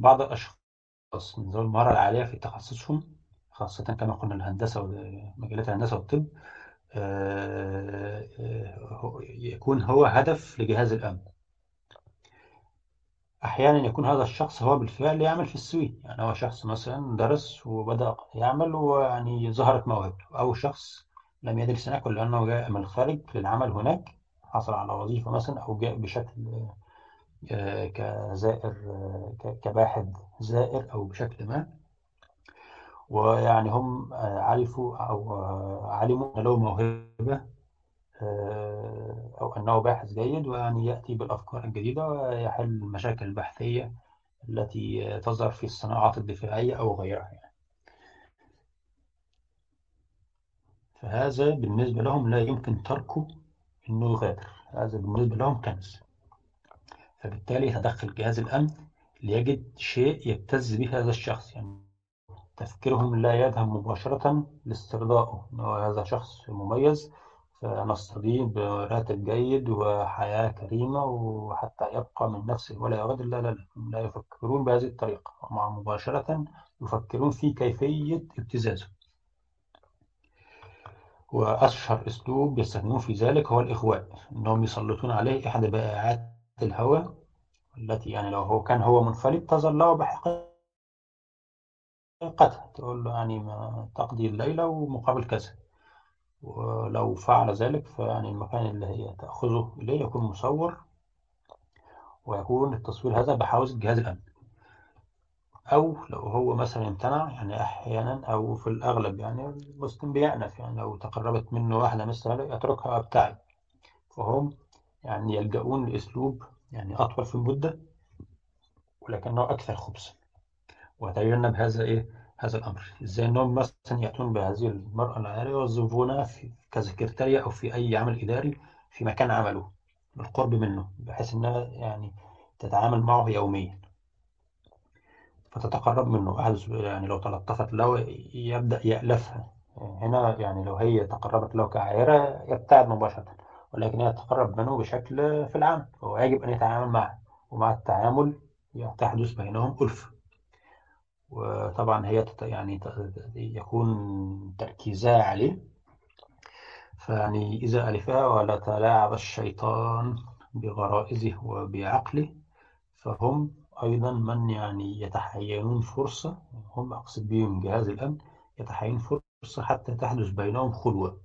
بعض الأشخاص من ذوي المهارة العالية في تخصصهم خاصة كما قلنا الهندسة ومجالات الهندسة والطب آه، آه، يكون هو هدف لجهاز الأمن. أحيانا يكون هذا الشخص هو بالفعل يعمل في السويد. يعني هو شخص مثلا درس وبدأ يعمل ويعني ظهرت موهبته. أو شخص لم يدرس هناك ولأنه جاء من الخارج للعمل هناك حصل على وظيفة مثلا أو جاء بشكل كزائر كباحث زائر أو بشكل ما. ويعني هم عرفوا أو علموا أن له موهبة آه، أو أنه باحث جيد ويعني يأتي بالأفكار الجديدة ويحل المشاكل البحثية التي تظهر في الصناعات الدفاعية أو غيرها يعني. فهذا بالنسبة لهم لا يمكن تركه أنه يغادر هذا بالنسبة لهم كنز. فبالتالي يتدخل جهاز الأمن ليجد شيء يبتز به هذا الشخص يعني تفكيرهم لا يذهب مباشرة لاسترضائه هذا شخص مميز. فنسترضيه براتب جيد وحياة كريمة وحتى يبقى من نفسه ولا يغادر لا لا لا يفكرون بهذه الطريقة. مع مباشرة يفكرون في كيفية ابتزازه. وأشهر أسلوب يستخدمون في ذلك هو الإغواء أنهم يسلطون عليه إحدى بائعات الهواء التي يعني لو هو كان هو منفلت تظل له بحقيقتها تقول له يعني تقضي الليلة ومقابل كذا. ولو فعل ذلك فيعني المكان اللي هي تأخذه إليه يكون مصور ويكون التصوير هذا بحوزة جهاز الأمن. أو لو هو مثلا امتنع يعني أحيانا أو في الأغلب يعني المسلم بيأنف يعني لو تقربت منه واحدة مثل هذا يتركها وابتعد فهم يعني يلجؤون لأسلوب يعني أطول في المدة ولكنه أكثر خبثا. وتجنب هذا إيه؟ هذا الأمر. إزاي أنهم مثلا يأتون بهذه المرأة العارية ويوظفونها كسكرتارية أو في أي عمل إداري في مكان عمله بالقرب منه بحيث أنها يعني تتعامل معه يوميا. فتتقرب منه. يعني لو تلطفت له يبدأ يألفها. هنا يعني لو هي تقربت له كعائرة يبتعد مباشرة. ولكن هي تتقرب منه بشكل في العمل وهو يجب أن يتعامل معه ومع التعامل تحدث بينهم ألفة وطبعا هي يعني يكون تركيزها عليه. فيعني إذا ألفها ولا تلاعب الشيطان بغرائزه وبعقله فهم أيضا من يعني يتحينون فرصة هم أقصد بهم جهاز الأمن يتحين فرصة حتى تحدث بينهم خلوة.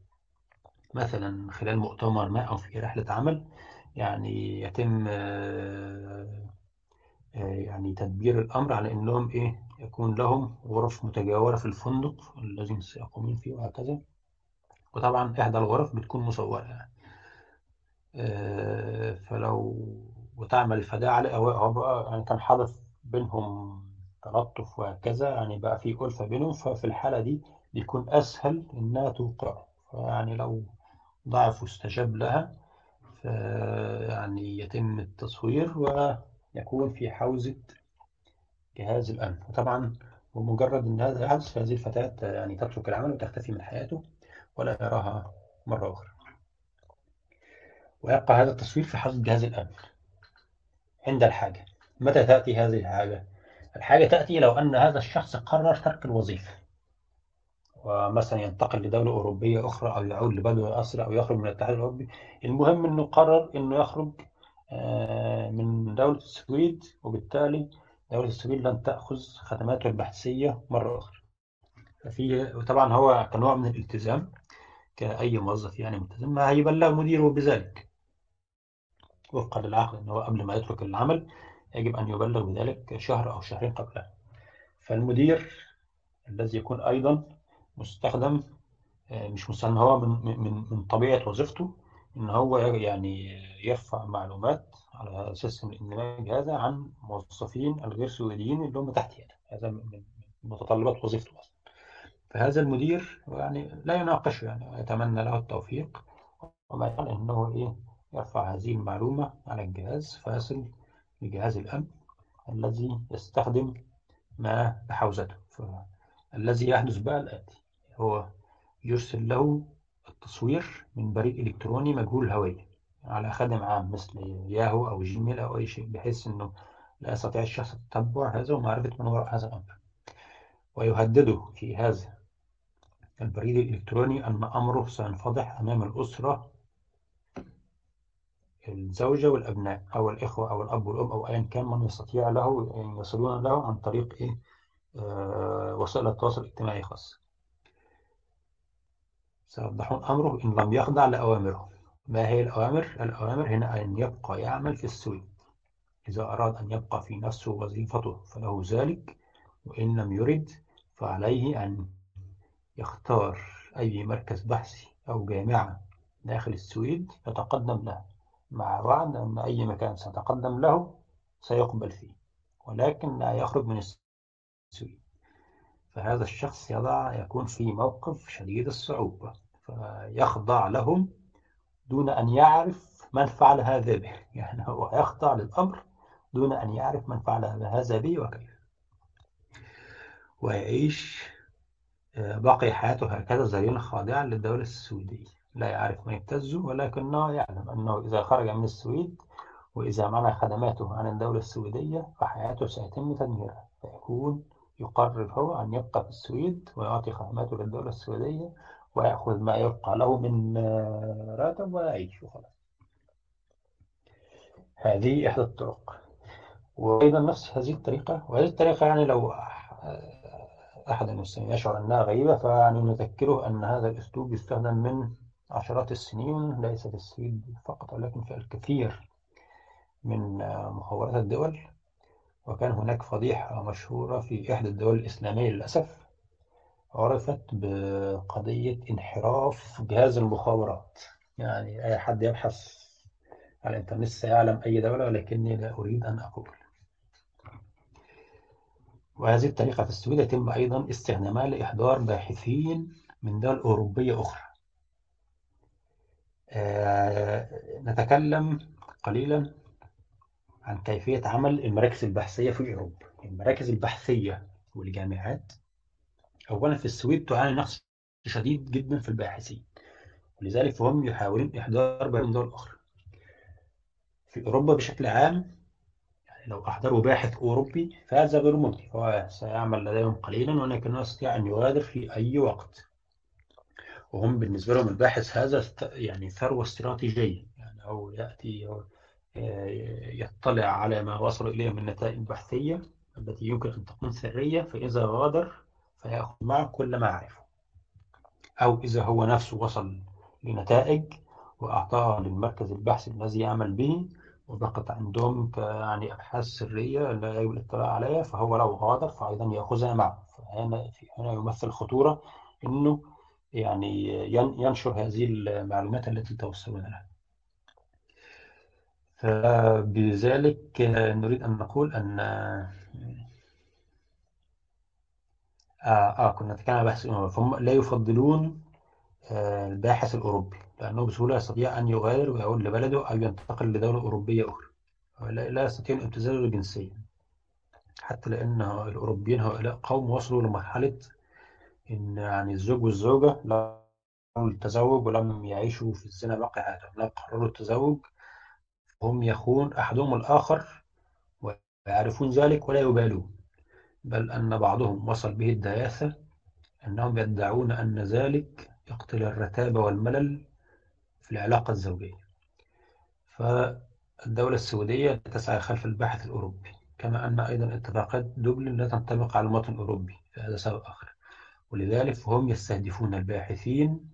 مثلا خلال مؤتمر ما أو في رحلة عمل يعني يتم آه، آه، يعني تدبير الأمر على أنهم إيه يكون لهم غرف متجاورة في الفندق الذي سيقومون فيه وهكذا. وطبعا إحدى الغرف بتكون مصورة يعني. آه، فلو وتعمل الفداء على أو بقى يعني كان حدث بينهم تلطف وهكذا يعني بقى في ألفة بينهم ففي الحالة دي بيكون أسهل إنها توقع. فيعني لو ضعف واستجاب لها فيعني يتم التصوير ويكون في حوزة جهاز الأمن وطبعا بمجرد أن هذا يحدث فهذه الفتاة يعني تترك العمل وتختفي من حياته ولا يراها مرة أخرى. ويبقى هذا التصوير في حوزة جهاز الأمن عند الحاجة. متى تأتي هذه الحاجة؟ الحاجة تأتي لو أن هذا الشخص قرر ترك الوظيفة. ومثلا ينتقل لدولة أوروبية أخرى أو يعود لبلده أسرع أو يخرج من الاتحاد الأوروبي. المهم أنه قرر أنه يخرج آه، من دولة السويد وبالتالي دولة السويد لن تأخذ خدماته البحثية مرة أخرى. ففي وطبعا هو كنوع من الالتزام كأي موظف يعني ملتزم ما هيبلغ مديره بذلك. وفقا للعقد أنه قبل ما يترك العمل يجب أن يبلغ بذلك شهر أو شهرين قبلها. فالمدير الذي يكون أيضا مستخدم آه، مش مستخدم هو من, من, من طبيعة وظيفته إن هو يعني يرفع معلومات على أساس الاندماج هذا عن موظفين الغير سويديين اللي هم تحت يده هذا من متطلبات وظيفته أصلا. فهذا المدير يعني لا يناقش يعني يتمنى له التوفيق. وما يقال أنه إيه يرفع هذه المعلومة على الجهاز فيصل لجهاز الأمن الذي يستخدم ما بحوزته. فالذي يحدث بقى الآتي هو يرسل له التصوير من بريد إلكتروني مجهول الهوية على خادم عام مثل ياهو أو جيميل أو أي شيء بحيث أنه لا يستطيع الشخص تتبع هذا ومعرفة من وراء هذا الأمر. ويهدده في هذا البريد الإلكتروني أن أمره سينفضح أمام الأسرة الزوجة والأبناء أو الإخوة أو الأب والأم أو أيا كان من يستطيع له يصلون له عن طريق إيه؟ آه وسائل التواصل الاجتماعي خاصة سيوضحون أمره إن لم يخضع لأوامره. ما هي الأوامر؟ الأوامر هنا أن يبقى يعمل في السويد إذا أراد أن يبقى في نفسه وظيفته فله ذلك وإن لم يرد فعليه أن يختار أي مركز بحثي أو جامعة داخل السويد يتقدم له. مع وعد أن أي مكان سيتقدم له سيقبل فيه ولكن لا يخرج من السويد. فهذا الشخص يضع يكون في موقف شديد الصعوبة فيخضع لهم دون أن يعرف من فعل هذا به. يعني هو يخضع للأمر دون أن يعرف من فعل هذا به وكيف. ويعيش آه، باقي حياته هكذا ذليلا خاضعا للدولة السويدية. لا يعرف ما يبتزه ولكنه يعلم أنه إذا خرج من السويد وإذا منع خدماته عن الدولة السويدية فحياته سيتم تدميرها. فيكون يقرر هو أن يبقى في السويد ويعطي خدماته للدولة السويدية ويأخذ ما يبقى له من راتب ويعيش وخلاص هذه إحدى الطرق. وأيضا نفس هذه الطريقة. وهذه الطريقة يعني لو أحد المسلمين يشعر أنها غريبة فيعني نذكره أن هذا الأسلوب يستخدم من عشرات السنين ليس في السويد فقط ولكن في الكثير من مخابرات الدول. وكان هناك فضيحة مشهورة في إحدى الدول الإسلامية للأسف عرفت بقضية انحراف جهاز المخابرات. يعني أي حد يبحث على الإنترنت سيعلم أي دولة ولكني لا أريد أن أقول. وهذه الطريقة في السويد يتم أيضا استخدامها لإحضار باحثين من دول أوروبية أخرى. آه، نتكلم قليلا عن كيفية عمل المراكز البحثية في أوروبا المراكز البحثية والجامعات أولا في السويد تعاني نقص شديد جدا في الباحثين ولذلك فهم يحاولون إحضار من دول أخرى. في أوروبا بشكل عام لو أحضروا باحث أوروبي فهذا غير ممكن. هو سيعمل لديهم قليلا ولكنه يستطيع أن يغادر في أي وقت. وهم بالنسبة لهم الباحث هذا يعني ثروة استراتيجية. يعني أو يأتي يطلع على ما وصلوا إليه من نتائج بحثية التي يمكن أن تكون سرية فإذا غادر فيأخذ معه كل ما عرفه. أو إذا هو نفسه وصل لنتائج وأعطاها للمركز البحثي الذي يعمل به وبقت عندهم يعني أبحاث سرية لا يجب الاطلاع عليها فهو لو غادر فأيضا يأخذها معه. فهنا هنا يمثل خطورة إنه يعني ينشر هذه المعلومات التي توصلنا لها. فبذلك نريد أن نقول أن آه, آه كنا نتكلم عن بحث فهم لا يفضلون آه الباحث الأوروبي لأنه بسهولة يستطيع أن يغادر ويعود لبلده أو ينتقل لدولة أوروبية أخرى. لا يستطيع الامتزاج الجنسية حتى لأن الأوروبيين هؤلاء قوم وصلوا لمرحلة إن يعني الزوج والزوجة لم التزوج ولم يعيشوا في الزنا باقي حياتهم لم قرروا التزوج هم يخون أحدهم الآخر ويعرفون ذلك ولا يبالون بل أن بعضهم وصل به الدياثة أنهم يدعون أن ذلك يقتل الرتابة والملل في العلاقة الزوجية. فالدولة السعودية تسعى خلف الباحث الأوروبي كما أن أيضا اتفاقات دوبلن لا تنطبق على المواطن الأوروبي هذا سبب آخر. ولذلك فهم يستهدفون الباحثين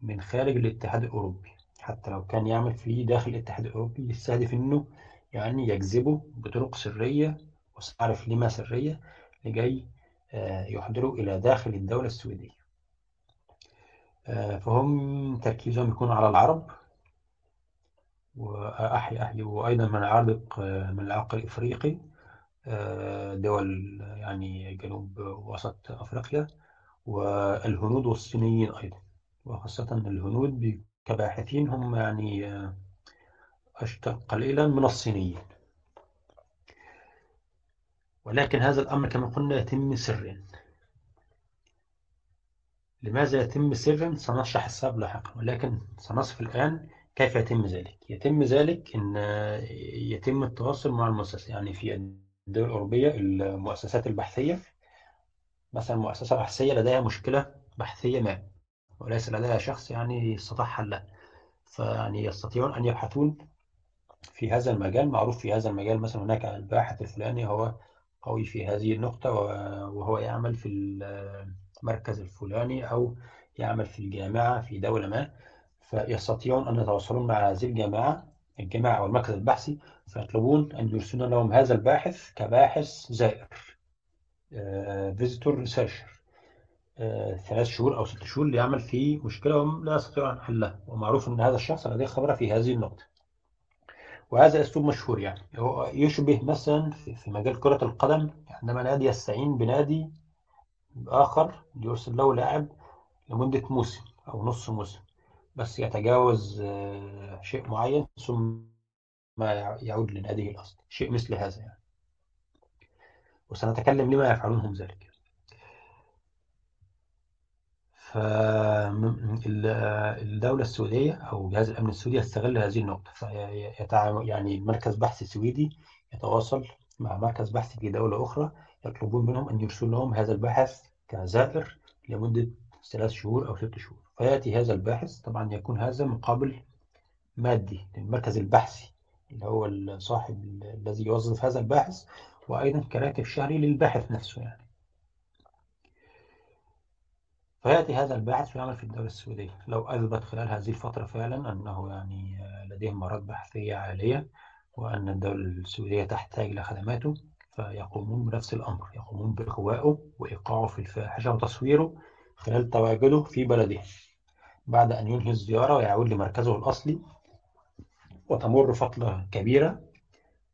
من خارج الاتحاد الأوروبي. حتى لو كان يعمل في داخل الاتحاد الأوروبي يستهدف أنه يعني يجذبه بطرق سرية وسأعرف لما سرية لجي آه، يحضره إلى داخل الدولة السويدية. آه، فهم تركيزهم يكون على العرب. وأحيا أحيا وأيضا من العرب من العرق الإفريقي. آه، دول يعني جنوب وسط أفريقيا والهنود والصينيين أيضا. وخاصة الهنود كباحثين هم يعني أشتر قليلا من الصينيين. ولكن هذا الأمر كما قلنا يتم سرا. لماذا يتم سرا؟ سنشرح السبب لاحقا. ولكن سنصف الآن كيف يتم ذلك؟ يتم ذلك إن يتم التواصل مع المؤسسة يعني في الدول الأوروبية المؤسسات البحثية. مثلا مؤسسة بحثية لديها مشكلة بحثية ما. وليس لديها شخص يعني يستطيع حلها فيعني يستطيعون أن يبحثون في هذا المجال. معروف في هذا المجال مثلا هناك الباحث الفلاني هو قوي في هذه النقطة وهو يعمل في المركز الفلاني أو يعمل في الجامعة في دولة ما. فيستطيعون أن يتواصلون مع هذه الجامعة الجامعة أو المركز البحثي. فيطلبون أن يرسلون لهم هذا الباحث كباحث زائر visitor researcher ثلاث شهور أو ست شهور ليعمل في مشكلة هم لا يستطيعون أن حلها ومعروف أن هذا الشخص لديه خبرة في هذه النقطة. وهذا أسلوب مشهور يعني. هو يشبه مثلا في مجال كرة القدم عندما نادي يستعين بنادي آخر ليرسل له لاعب لمدة موسم أو نص موسم بس يتجاوز آه، شيء معين ثم يعود لناديه الأصلي شيء مثل هذا يعني. وسنتكلم لما يفعلونهم ذلك. فالدولة السعودية أو جهاز الأمن السعودي يستغل هذه النقطة. يعني مركز بحث سويدي يتواصل مع مركز بحث في دولة أخرى يطلبون منهم أن يرسلوا لهم هذا الباحث كزائر لمدة ثلاث شهور أو ست شهور. فيأتي هذا الباحث طبعا يكون هذا مقابل مادي للمركز البحثي اللي هو صاحب الذي يوظف هذا الباحث وأيضا كراتب شهري للباحث نفسه يعني. فيأتي هذا الباحث ويعمل في الدولة السعودية. لو أثبت خلال هذه الفترة فعلا أنه يعني لديه مهارات بحثية عالية وأن الدولة السعودية تحتاج إلى خدماته فيقومون بنفس الأمر. يقومون بإغوائه وإيقاعه في الفاحشة وتصويره خلال تواجده في بلده. بعد أن ينهي الزيارة ويعود لمركزه الأصلي وتمر فترة كبيرة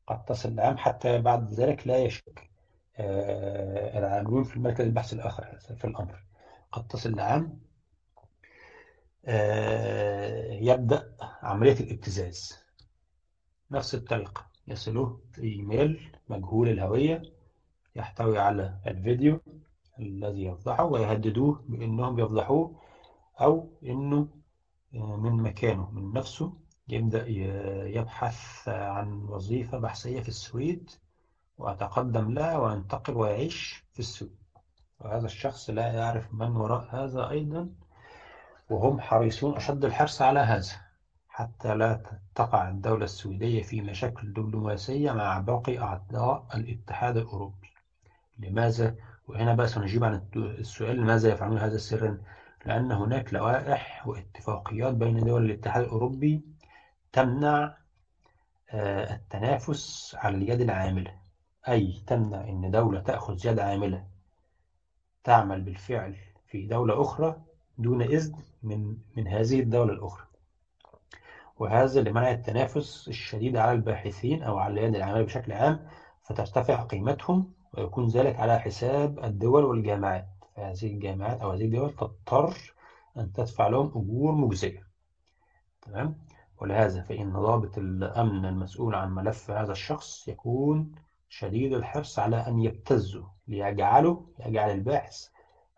قد تصل العام حتى بعد ذلك لا يشك آه، العاملون في المركز البحث الآخر في الأمر. تصل العام آه، يبدأ عملية الابتزاز. نفس الطريقة يصلوه إيميل مجهول الهوية يحتوي على الفيديو الذي يفضحه ويهددوه بأنهم يفضحوه أو أنه آه، من مكانه من نفسه. يبدأ يبحث عن وظيفة بحثية في السويد وأتقدم لها وينتقل ويعيش في السويد. وهذا الشخص لا يعرف من وراء هذا أيضا وهم حريصون أشد الحرص على هذا حتى لا تقع الدولة السويدية في مشاكل دبلوماسية مع باقي أعضاء الاتحاد الأوروبي لماذا؟ وهنا بقى سنجيب عن السؤال لماذا يفعلون هذا سرا؟ لأن هناك لوائح واتفاقيات بين دول الاتحاد الأوروبي تمنع آه، التنافس على اليد العاملة أي تمنع أن دولة تأخذ يد عاملة تعمل بالفعل في دولة أخرى دون إذن من من هذه الدولة الأخرى. وهذا لمنع التنافس الشديد على الباحثين أو على اليد العاملة بشكل عام فترتفع قيمتهم ويكون ذلك على حساب الدول والجامعات. فهذه الجامعات أو هذه الدول تضطر أن تدفع لهم أجور مجزية. تمام؟ ولهذا فإن ضابط الأمن المسؤول عن ملف هذا الشخص يكون شديد الحرص على أن يبتزه. ليجعله يجعل الباحث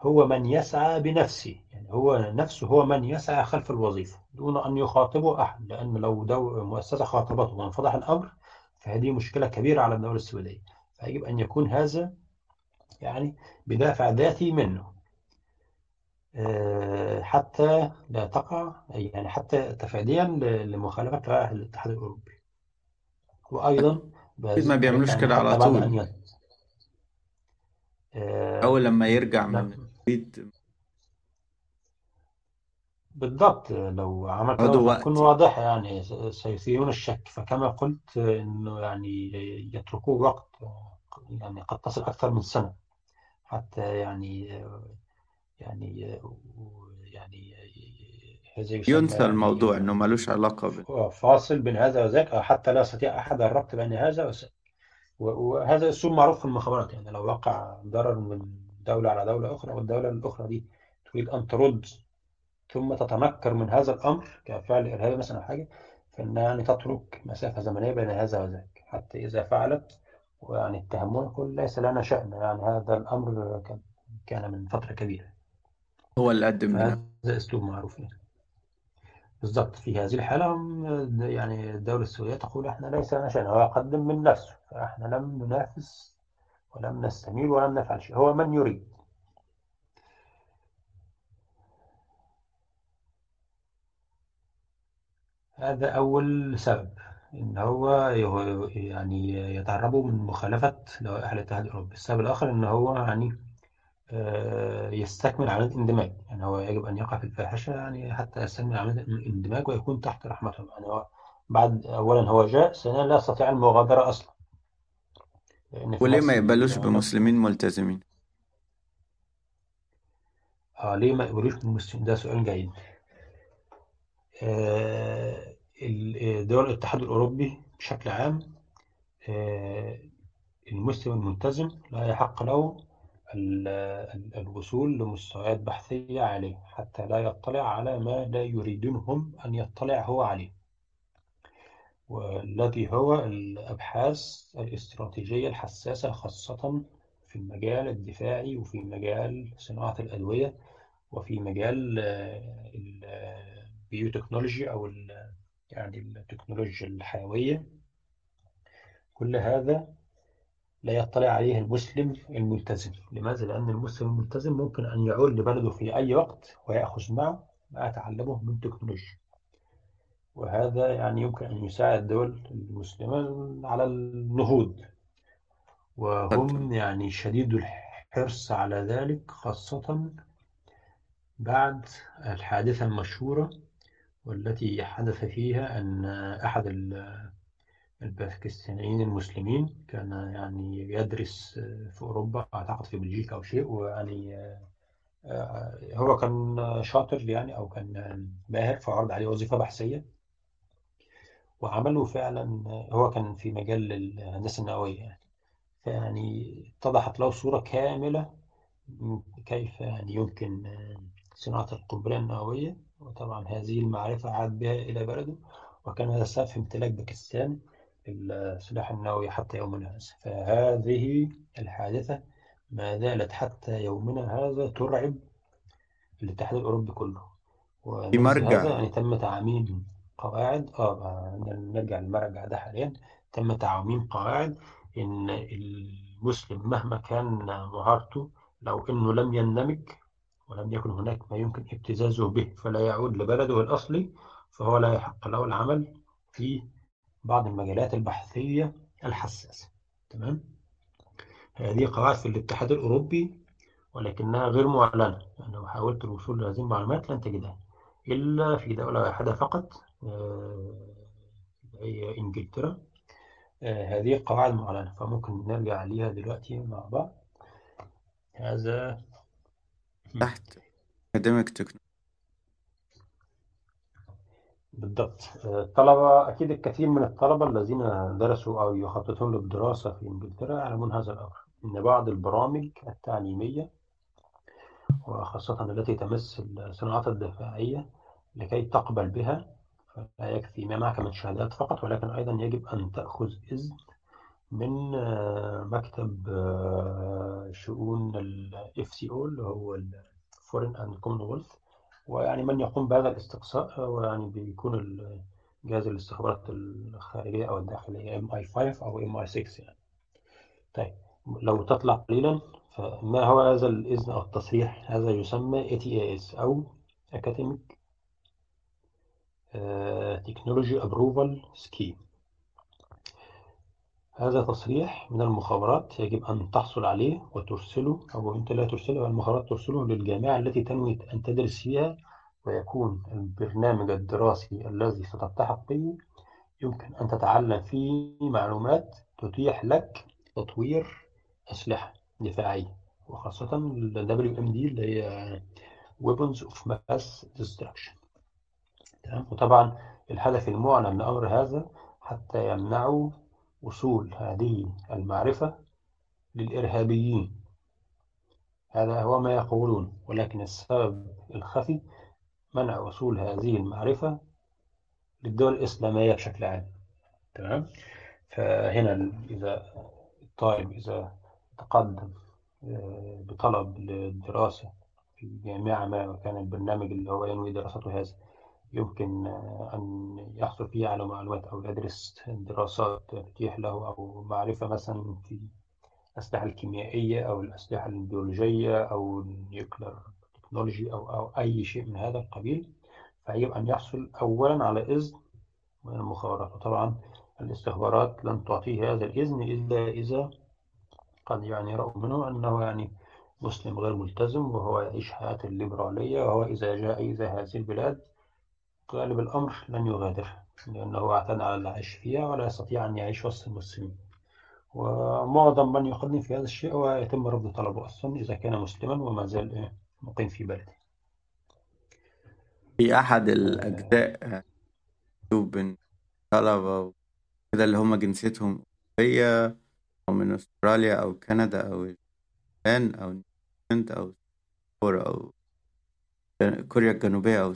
هو من يسعى بنفسه. يعني هو نفسه هو من يسعى خلف الوظيفة دون أن يخاطبه أحد. لأن لو دو مؤسسة خاطبته وانفضح الأمر فهذه مشكلة كبيرة على الدولة السويدية. فيجب أن يكون هذا يعني بدافع ذاتي منه. آه، حتى لا تقع يعني حتى تفاديا لمخالفة الاتحاد الأوروبي. وأيضا ما بيعملوش كده على طول. أول لما يرجع من البيت بالضبط لو عمل كده تكون واضحة يعني سيثيرون الشك. فكما قلت إنه يعني يتركوه وقت يعني قد تصل أكثر من سنة. حتى يعني يعني يعني هذا ينسى الموضوع إنه ملوش علاقة ب... فاصل بين هذا وذاك حتى لا يستطيع أحد الربط بين هذا وهذا أسلوب معروف في المخابرات يعني لو وقع ضرر من دولة على دولة أخرى والدولة الأخرى دي تريد أن ترد ثم تتنكر من هذا الأمر كفعل إرهابي مثلا أو حاجة فإنها يعني تترك مسافة زمنية بين هذا وذاك حتى إذا فعلت ويعني اتهمونا يقول ليس لنا شأن. يعني هذا الأمر كان كان من فترة كبيرة. هو اللي قدم هذا أسلوب معروف. يعني. بالضبط في هذه الحالة يعني الدولة السورية تقول إحنا ليس لنا شأن هو يقدم من نفسه فإحنا لم ننافس ولم نستميل ولم نفعل شيء هو من يريد. هذا أول سبب إن هو يعني يتهربوا من مخالفة لوائح الاتحاد الأوروبي. السبب الآخر إن هو يعني يستكمل عملية الاندماج. يعني هو يجب أن يقع في الفاحشة يعني حتى يستكمل عملية الاندماج ويكون تحت رحمتهم يعني هو بعد أولا هو جاء ثانيا لا يستطيع المغادرة أصلا. وليه ما يقبلوش بمسلمين ملتزمين؟ آه ليه ما يقبلوش بمسلمين؟ ده سؤال جيد. آه دول الاتحاد الأوروبي بشكل عام آه المسلم الملتزم لا يحق له الوصول لمستويات بحثية عالية حتى لا يطلع على ما لا يريدونهم أن يطلع هو عليه. والذي هو الأبحاث الاستراتيجية الحساسة خاصة في المجال الدفاعي وفي مجال صناعة الأدوية وفي مجال البيوتكنولوجي أو يعني التكنولوجيا الحيوية. كل هذا لا يطلع عليه المسلم الملتزم. لماذا؟ لأن المسلم الملتزم ممكن أن يعود لبلده في أي وقت ويأخذ معه ما يتعلمه من تكنولوجيا. وهذا يعني يمكن أن يساعد الدول المسلمة على النهوض. وهم يعني شديد الحرص على ذلك خاصة بعد الحادثة المشهورة والتي حدث فيها أن أحد الباكستانيين المسلمين كان يعني يدرس في أوروبا أعتقد في بلجيكا أو شيء ويعني آه، هو كان شاطر يعني أو كان ماهر فعرض عليه وظيفة بحثية. وعمله فعلا هو كان في مجال الهندسة النووية يعني. فيعني اتضحت له صورة كاملة كيف يعني يمكن صناعة القنبلة النووية. وطبعا هذه المعرفة عاد بها إلى بلده. وكان هذا في امتلاك باكستان. السلاح النووي حتى يومنا هذا. فهذه الحادثة ما زالت حتى يومنا هذا ترعب الاتحاد الأوروبي كله. مرجع. هذا يعني تم تعميم قواعد. آه نرجع للمرجع ده حاليا. تم تعميم قواعد إن المسلم مهما كان مهارته لو إنه لم يندمج ولم يكن هناك ما يمكن ابتزازه به فلا يعود لبلده الأصلي فهو لا يحق له العمل في بعض المجالات البحثية الحساسة. تمام؟ هذه قواعد في الاتحاد الأوروبي ولكنها غير معلنة. يعني لو حاولت الوصول لهذه المعلومات لن تجدها إلا في دولة واحدة فقط آه، هي إنجلترا. آه، هذه قواعد معلنة فممكن نرجع عليها دلوقتي مع بعض. هذا. تحت أكاديميك تكنولوجي بالضبط. الطلبة أكيد الكثير من الطلبة الذين درسوا أو يخططون للدراسة في إنجلترا يعلمون هذا الأمر إن بعض البرامج التعليمية وخاصة التي تمس الصناعات الدفاعية لكي تقبل بها فلا يكفي ما معك من شهادات فقط ولكن أيضا يجب أن تأخذ إذن من مكتب شؤون ال FCO اللي هو ال Foreign and Commonwealth ويعني من يقوم بهذا الاستقصاء هو يعني بيكون جهاز الاستخبارات الخارجية أو الداخلية MI5 أو MI6 يعني. طيب لو تطلع قليلا فما هو هذا الإذن أو التصريح هذا يسمى ATAS أو Academic Technology Approval Scheme. هذا تصريح من المخابرات يجب أن تحصل عليه وترسله أو أنت لا ترسله المخابرات ترسله للجامعة التي تنوي أن تدرس فيها ويكون البرنامج الدراسي الذي ستلتحق به يمكن أن تتعلم فيه معلومات تتيح لك تطوير أسلحة دفاعية وخاصة ال WMD اللي هي Weapons of Mass Destruction. تمام؟ وطبعا الهدف المعلن لأمر هذا حتى يمنعوا وصول هذه المعرفة للإرهابيين. هذا هو ما يقولون ولكن السبب الخفي منع وصول هذه المعرفة للدول الإسلامية بشكل عام. تمام؟ فهنا إذا الطالب إذا تقدم آه، بطلب للدراسة في جامعة ما وكان البرنامج اللي هو ينوي دراسته هذا يمكن أن يحصل فيه على معلومات أو يدرس دراسات تتيح له أو معرفة مثلا في الأسلحة الكيميائية أو الأسلحة البيولوجية أو النيوكلير تكنولوجي أو, أو أي شيء من هذا القبيل فيجب أن يحصل أولا على إذن من المخابرات. وطبعا الاستخبارات لن تعطيه هذا الإذن إلا إذا قد يعني رأوا منه أنه يعني مسلم غير ملتزم وهو يعيش حياة الليبرالية وهو إذا جاء إلى هذه البلاد غالب الأمر لن يغادر لأنه اعتنى على العيش فيها ولا يستطيع أن يعيش وسط المسلمين. ومعظم من يقدم في هذا الشيء هو يتم رفض طلبه أصلا إذا كان مسلما وما زال مقيم في بلده. في أحد الأجزاء بين طلبة كده اللي هم جنسيتهم أوروبية أو من أستراليا أو كندا أو اليابان أو نيوزيلندا أو أو كوريا الجنوبية أو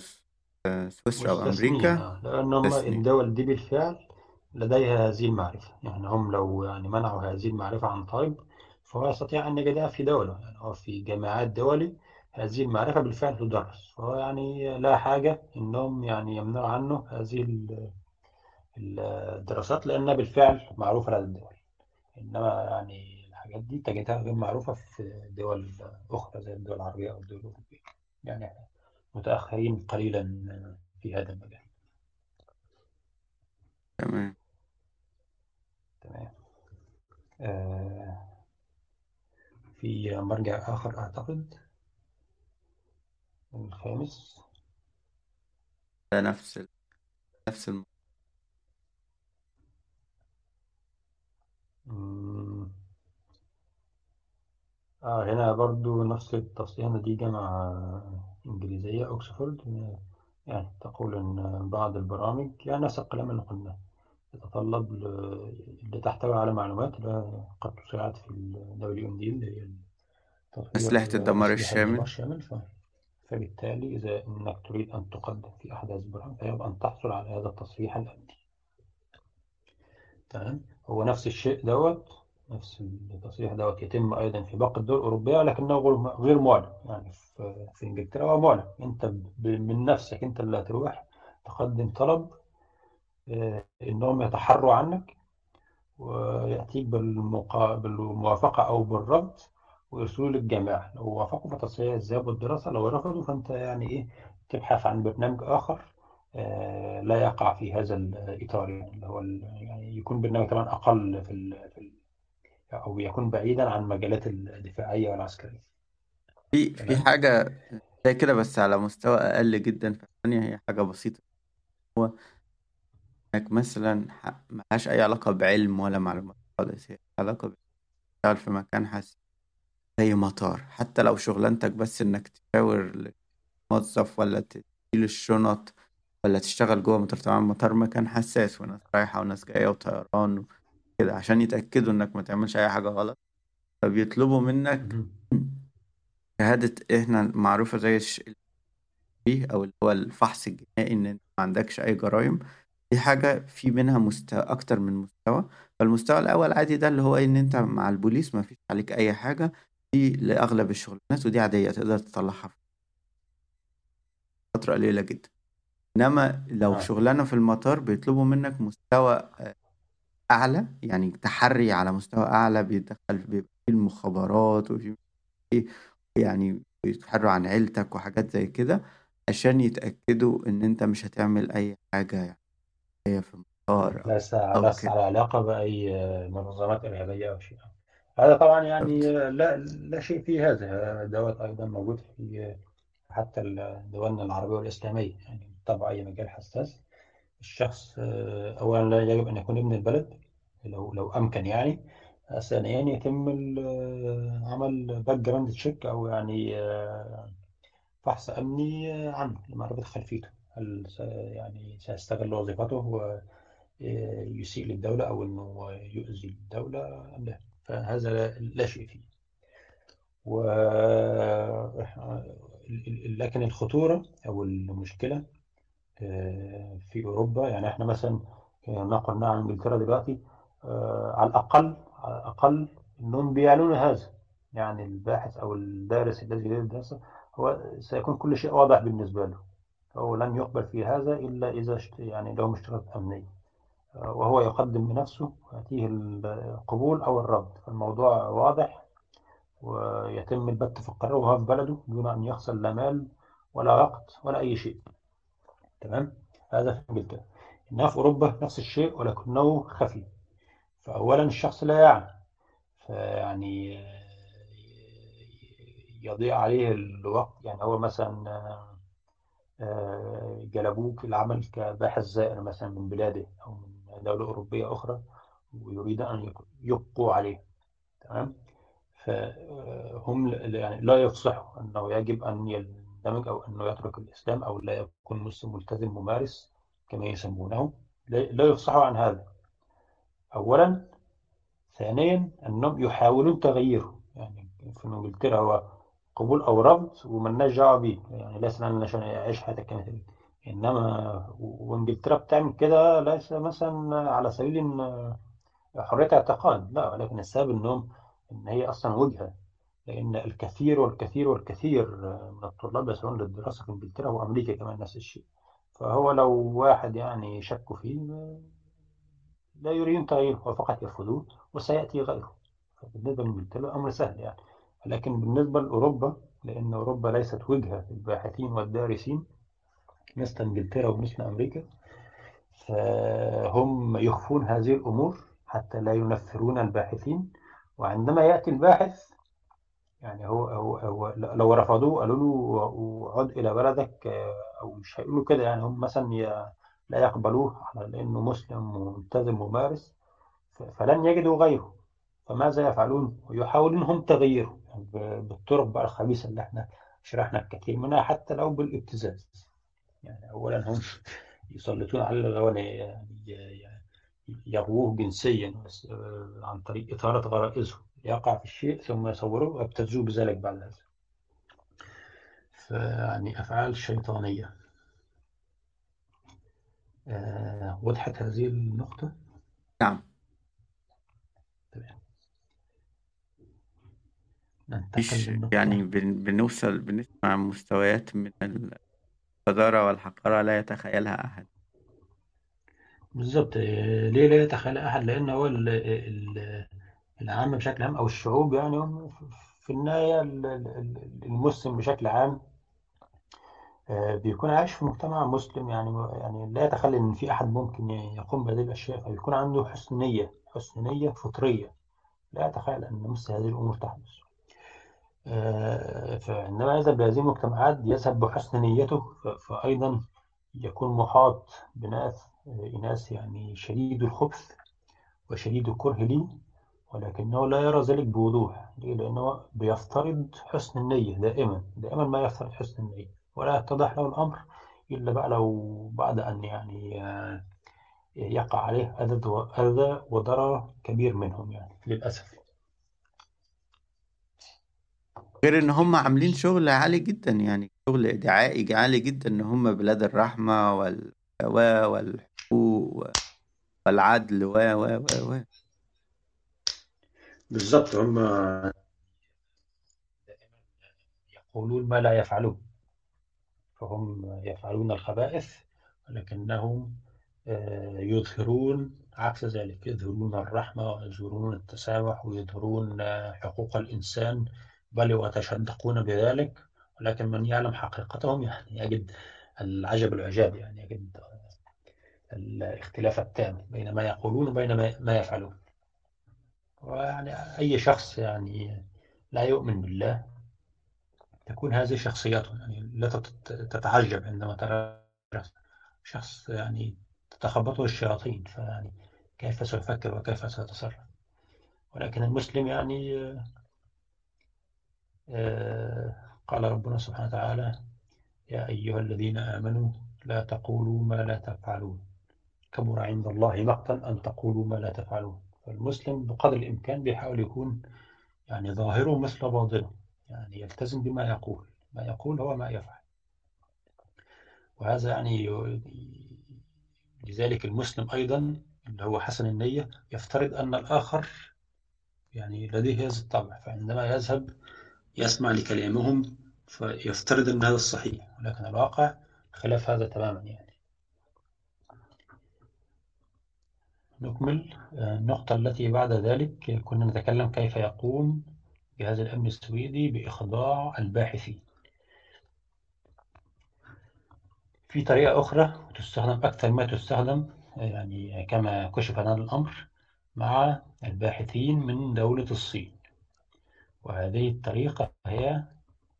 سويسرا أو أمريكا لأن الدول دي بالفعل لديها هذه المعرفة. يعني هم لو يعني منعوا هذه المعرفة عن طالب فهو يستطيع أن يجدها في دولة يعني أو في جامعات دولي هذه المعرفة بالفعل تدرس. فهو يعني لا حاجة إنهم يعني يمنعوا عنه هذه الدراسات لأنها بالفعل معروفة لدى الدول. إنما يعني الحاجات دي تجدها غير معروفة في دول أخرى زي الدول العربية أو الدول الأوروبية. يعني متأخرين قليلا في هذا المجال. تمام. تمام. آه في مرجع آخر أعتقد. الخامس. ده نفس ال... نفس الم... آه هنا برضو نفس التصنيف دي جامعة إنجليزية أوكسفورد يعني تقول إن بعض البرامج يعني نفس الكلام اللي قلناه تتطلب اللي تحتوي على معلومات قد تساعد في ال WMD اللي هي أسلحة الدمار الشامل. الشامل فبالتالي إذا أنك تريد أن تقدم في أحداث برهان فيجب أن تحصل على هذا التصريح الأمني. تمام؟ هو نفس الشيء دوت. نفس التصريح دوت يتم أيضا في باقي الدول الأوروبية لكنه غير معلن يعني في, إنجلترا هو معلن أنت من نفسك أنت اللي هتروح تقدم طلب آه، إنهم يتحروا عنك ويأتيك بالموافقة أو بالرفض ويرسلوا للجامعة لو وافقوا فتصحيح الذهاب والدراسة لو رفضوا فأنت يعني إيه تبحث عن برنامج آخر آه، لا يقع في هذا الإطار يعني اللي هو يعني يكون برنامج كمان أقل في ال في ال أو يكون بعيدا عن المجالات الدفاعية والعسكرية. في في حاجة زي كده بس على مستوى أقل جدا في الثانية هي حاجة بسيطة. هو إنك مثلا ملهاش أي علاقة بعلم ولا معلومات خالص. هي علاقة بتشتغل في مكان حاسس زي مطار. حتى لو شغلانتك بس إنك تشاور موظف ولا تشيل الشنط ولا تشتغل جوه مطار طبعا مطار مكان حساس وناس رايحة وناس جاية وطيران وكده عشان يتأكدوا إنك ما تعملش أي حاجة غلط فبيطلبوا منك شهادة إحنا معروفة زي الش... أو اللي هو الفحص الجنائي إن أنت ما عندكش أي جرائم. دي حاجة في منها مستوى أكتر من مستوى. فالمستوى الأول عادي ده اللي هو إن أنت مع البوليس ما فيش عليك أي حاجة. دي لأغلب الشغلانات ودي عادية تقدر تطلعها. في فترة قليلة جدا. إنما لو آه. شغلانة في المطار بيطلبوا منك مستوى آه، أعلى يعني تحري على مستوى أعلى بيدخل بيبقى فيه المخابرات وفي يعني بيتحروا عن عيلتك وحاجات زي كده عشان يتأكدوا إن أنت مش هتعمل أي حاجة يعني هي في المطار ليس ليس على علاقة بأي منظمات إرهابية أو شيء. هذا طبعا يعني لا لا شيء في هذا. دوت أيضا موجود في حتى دولنا العربية والإسلامية. يعني طبعا أي مجال حساس الشخص أولا لا يجب أن يكون ابن البلد. لو لو أمكن يعني. ثانيا يتم عمل background check أو يعني فحص أمني عنه لمعرفة خلفيته. هل يعني سيستغل وظيفته ويسيء للدولة أو أنه يؤذي الدولة أم لا؟ فهذا لا شيء فيه. و لكن الخطورة أو المشكلة آه، في أوروبا يعني إحنا مثلا نقل عن إنجلترا دلوقتي آه، على الأقل على الأقل إنهم بيعلنون هذا. يعني الباحث أو الدارس الذي يريد الدراسة هو سيكون كل شيء واضح بالنسبة له. فهو لن يقبل في هذا إلا إذا يعني له اشتراط أمني. وهو يقدم بنفسه ويأتيه القبول أو الرفض فالموضوع واضح ويتم البت في القرار وهو في بلده دون أن يخسر لا مال ولا وقت ولا أي شيء. تمام؟ هذا في إنجلترا. إنها في أوروبا نفس الشيء ولكنه خفي. فأولا الشخص لا يعلم فيعني يضيع عليه الوقت. يعني هو مثلا آه، جلبوك العمل كباحث زائر مثلا من بلاده أو من دولة أوروبية أخرى ويريد أن يبقوا عليه. تمام؟ فهم يعني لا يفصحوا أنه يجب أن يندمج أو أنه يترك الإسلام أو لا يكون مسلم ملتزم ممارس كما يسمونه. لا يفصحوا عن هذا. أولا ثانيا أنهم يحاولون تغييره. يعني في إنجلترا هو قبول أو رفض وملناش دعوة بيه. يعني ليس لنا عشان يعيش حياتك كانت إنما وإنجلترا بتعمل كده ليس مثلا على سبيل حرية اعتقاد. لا ولكن السبب إنهم إن هي أصلا وجهة. لأن الكثير والكثير والكثير من الطلاب يسعون للدراسة في إنجلترا وأمريكا كمان نفس الشيء. فهو لو واحد يعني شك فيه لا يريدون تغييره وفقط يرفضوه وسيأتي غيره. فبالنسبة لإنجلترا الأمر سهل يعني. لكن بالنسبة لأوروبا لأن أوروبا ليست وجهة للباحثين والدارسين مثل إنجلترا ومثل أمريكا فهم يخفون هذه الأمور حتى لا ينفرون الباحثين. وعندما يأتي الباحث يعني هو, هو, هو لو رفضوه قالوا له عد إلى بلدك أو مش هيقولوا كده يعني. هم مثلا لا يقبلوه على لأنه مسلم وملتزم ممارس فلن يجدوا غيره. فماذا يفعلون؟ يحاولون هم تغييره. يعني بالطرق بقى الخبيثة اللي إحنا شرحنا الكثير منها حتى لو بالابتزاز. يعني أولا هم يسلطون على الغواني يعني يغووه جنسيا عن طريق إثارة غرائزه. يقع في الشيء ثم يصوره ويبتزوه بذلك بعد هذا فيعني أفعال شيطانية. آه وضحت هذه النقطة؟ نعم. تمام. مش يعني بنوصل بنسمع مستويات من القذارة والحقارة لا يتخيلها أحد. بالظبط ليه لا يتخيلها أحد؟ لأن هو العام بشكل عام أو الشعوب يعني في النهاية المسلم بشكل عام بيكون عايش في مجتمع مسلم يعني يعني لا يتخيل إن في أحد ممكن يقوم بهذه الأشياء. فيكون عنده حسن نيه حسن نيه فطرية. لا يتخيل إن مثل هذه الأمور تحدث. آه، فعندما يذهب لهذه المجتمعات يذهب بحسن نيته فايضا يكون محاط بناس اناس يعني شديد الخبث وشديد الكره لي ولكنه لا يرى ذلك بوضوح. ليه؟ لأنه بيفترض حسن النية دائما. دائما ما يفترض حسن النية. ولا يتضح له الأمر إلا بقى لو بعد أن يعني آه، يقع عليه أذى وضرر كبير منهم يعني للأسف. غير إن هم عاملين شغل عالي جدا يعني شغل دعائي عالي جدا إن هم بلاد الرحمة والسواء والحقوق والعدل و و و و بالظبط هم يقولون ما لا يفعلون. فهم يفعلون الخبائث ولكنهم آه، يظهرون عكس ذلك يظهرون الرحمة ويظهرون التسامح ويظهرون آه، حقوق الإنسان بل ويتشدقون بذلك ولكن من يعلم حقيقتهم يعني يجد العجب العجاب يعني يجد الاختلاف التام بين ما يقولون وبين ما يفعلون. ويعني أي شخص يعني لا يؤمن بالله تكون هذه شخصيته يعني لا تتعجب عندما ترى شخص يعني تتخبطه الشياطين فيعني كيف سيفكر وكيف سيتصرف ولكن المسلم يعني آه، قال ربنا سبحانه وتعالى يا أيها الذين آمنوا لا تقولوا ما لا تفعلون. كبر عند الله مقتا أن تقولوا ما لا تفعلون. فالمسلم بقدر الإمكان بيحاول يكون يعني ظاهره مثل باطنه. يعني يلتزم بما يقول ما يقول هو ما يفعل. وهذا يعني لذلك المسلم أيضا اللي هو حسن النية يفترض أن الآخر يعني لديه هذا الطبع فعندما يذهب يسمع لكلامهم فيفترض أن هذا الصحيح ولكن الواقع خلاف هذا تماما يعني. نكمل النقطة التي بعد ذلك كنا نتكلم كيف يقوم جهاز الأمن السويدي بإخضاع الباحثين. في طريقة أخرى تستخدم أكثر ما تستخدم يعني كما كشف لنا الأمر مع الباحثين من دولة الصين. وهذه الطريقة هي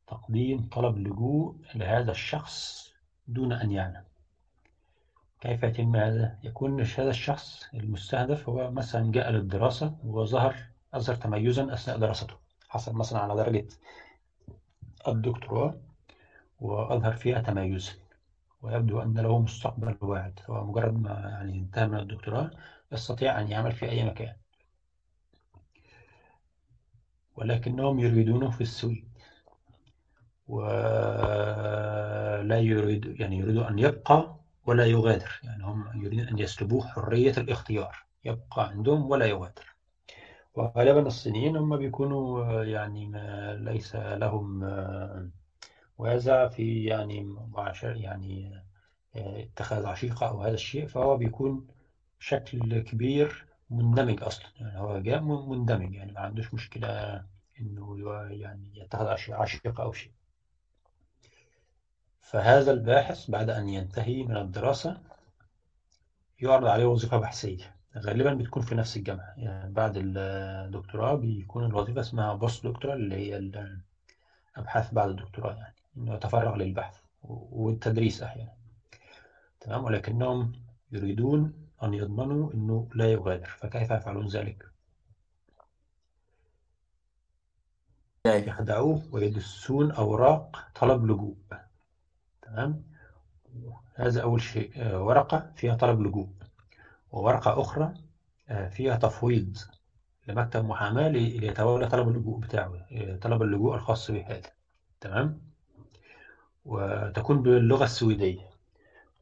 تقديم طلب لجوء لهذا الشخص دون أن يعلم. كيف يتم هذا؟ يكون هذا الشخص المستهدف هو مثلا جاء للدراسة وظهر أظهر تميزا أثناء دراسته. حصل مثلا على درجة الدكتوراه وأظهر فيها تميزا ويبدو أن له مستقبل واعد. هو مجرد ما يعني انتهى من الدكتوراه يستطيع أن يعمل في أي مكان. ولكنهم يريدونه في السويد. ولا يريد يعني يريدوا أن يبقى ولا يغادر. يعني هم يريدون أن يسلبوه حرية الاختيار. يبقى عندهم ولا يغادر. وغالبا الصينيين هم بيكونوا يعني ما ليس لهم وازع في يعني يعني اتخاذ عشيقة أو هذا الشيء فهو بيكون بشكل كبير مندمج أصلا. يعني هو جاء مندمج يعني ما عندوش مشكلة إنه يعني يتخذ عشيقة أو شيء. فهذا الباحث بعد أن ينتهي من الدراسة يعرض عليه وظيفة بحثية. غالبا بتكون في نفس الجامعة. يعني بعد الدكتوراه بيكون الوظيفة اسمها بوست دكتورال اللي هي الأبحاث بعد الدكتوراه يعني إنه يتفرغ للبحث والتدريس أحيانا. تمام؟ ولكنهم يريدون أن يضمنوا أنه لا يغادر. فكيف يفعلون ذلك؟ يخدعوه ويدسون أوراق طلب لجوء. تمام؟ هذا أول شيء. ورقة فيها طلب لجوء. وورقة أخرى فيها تفويض لمكتب محاماة ليتولى طلب اللجوء بتاعه طلب اللجوء الخاص بهذا تمام؟ وتكون باللغة السويدية.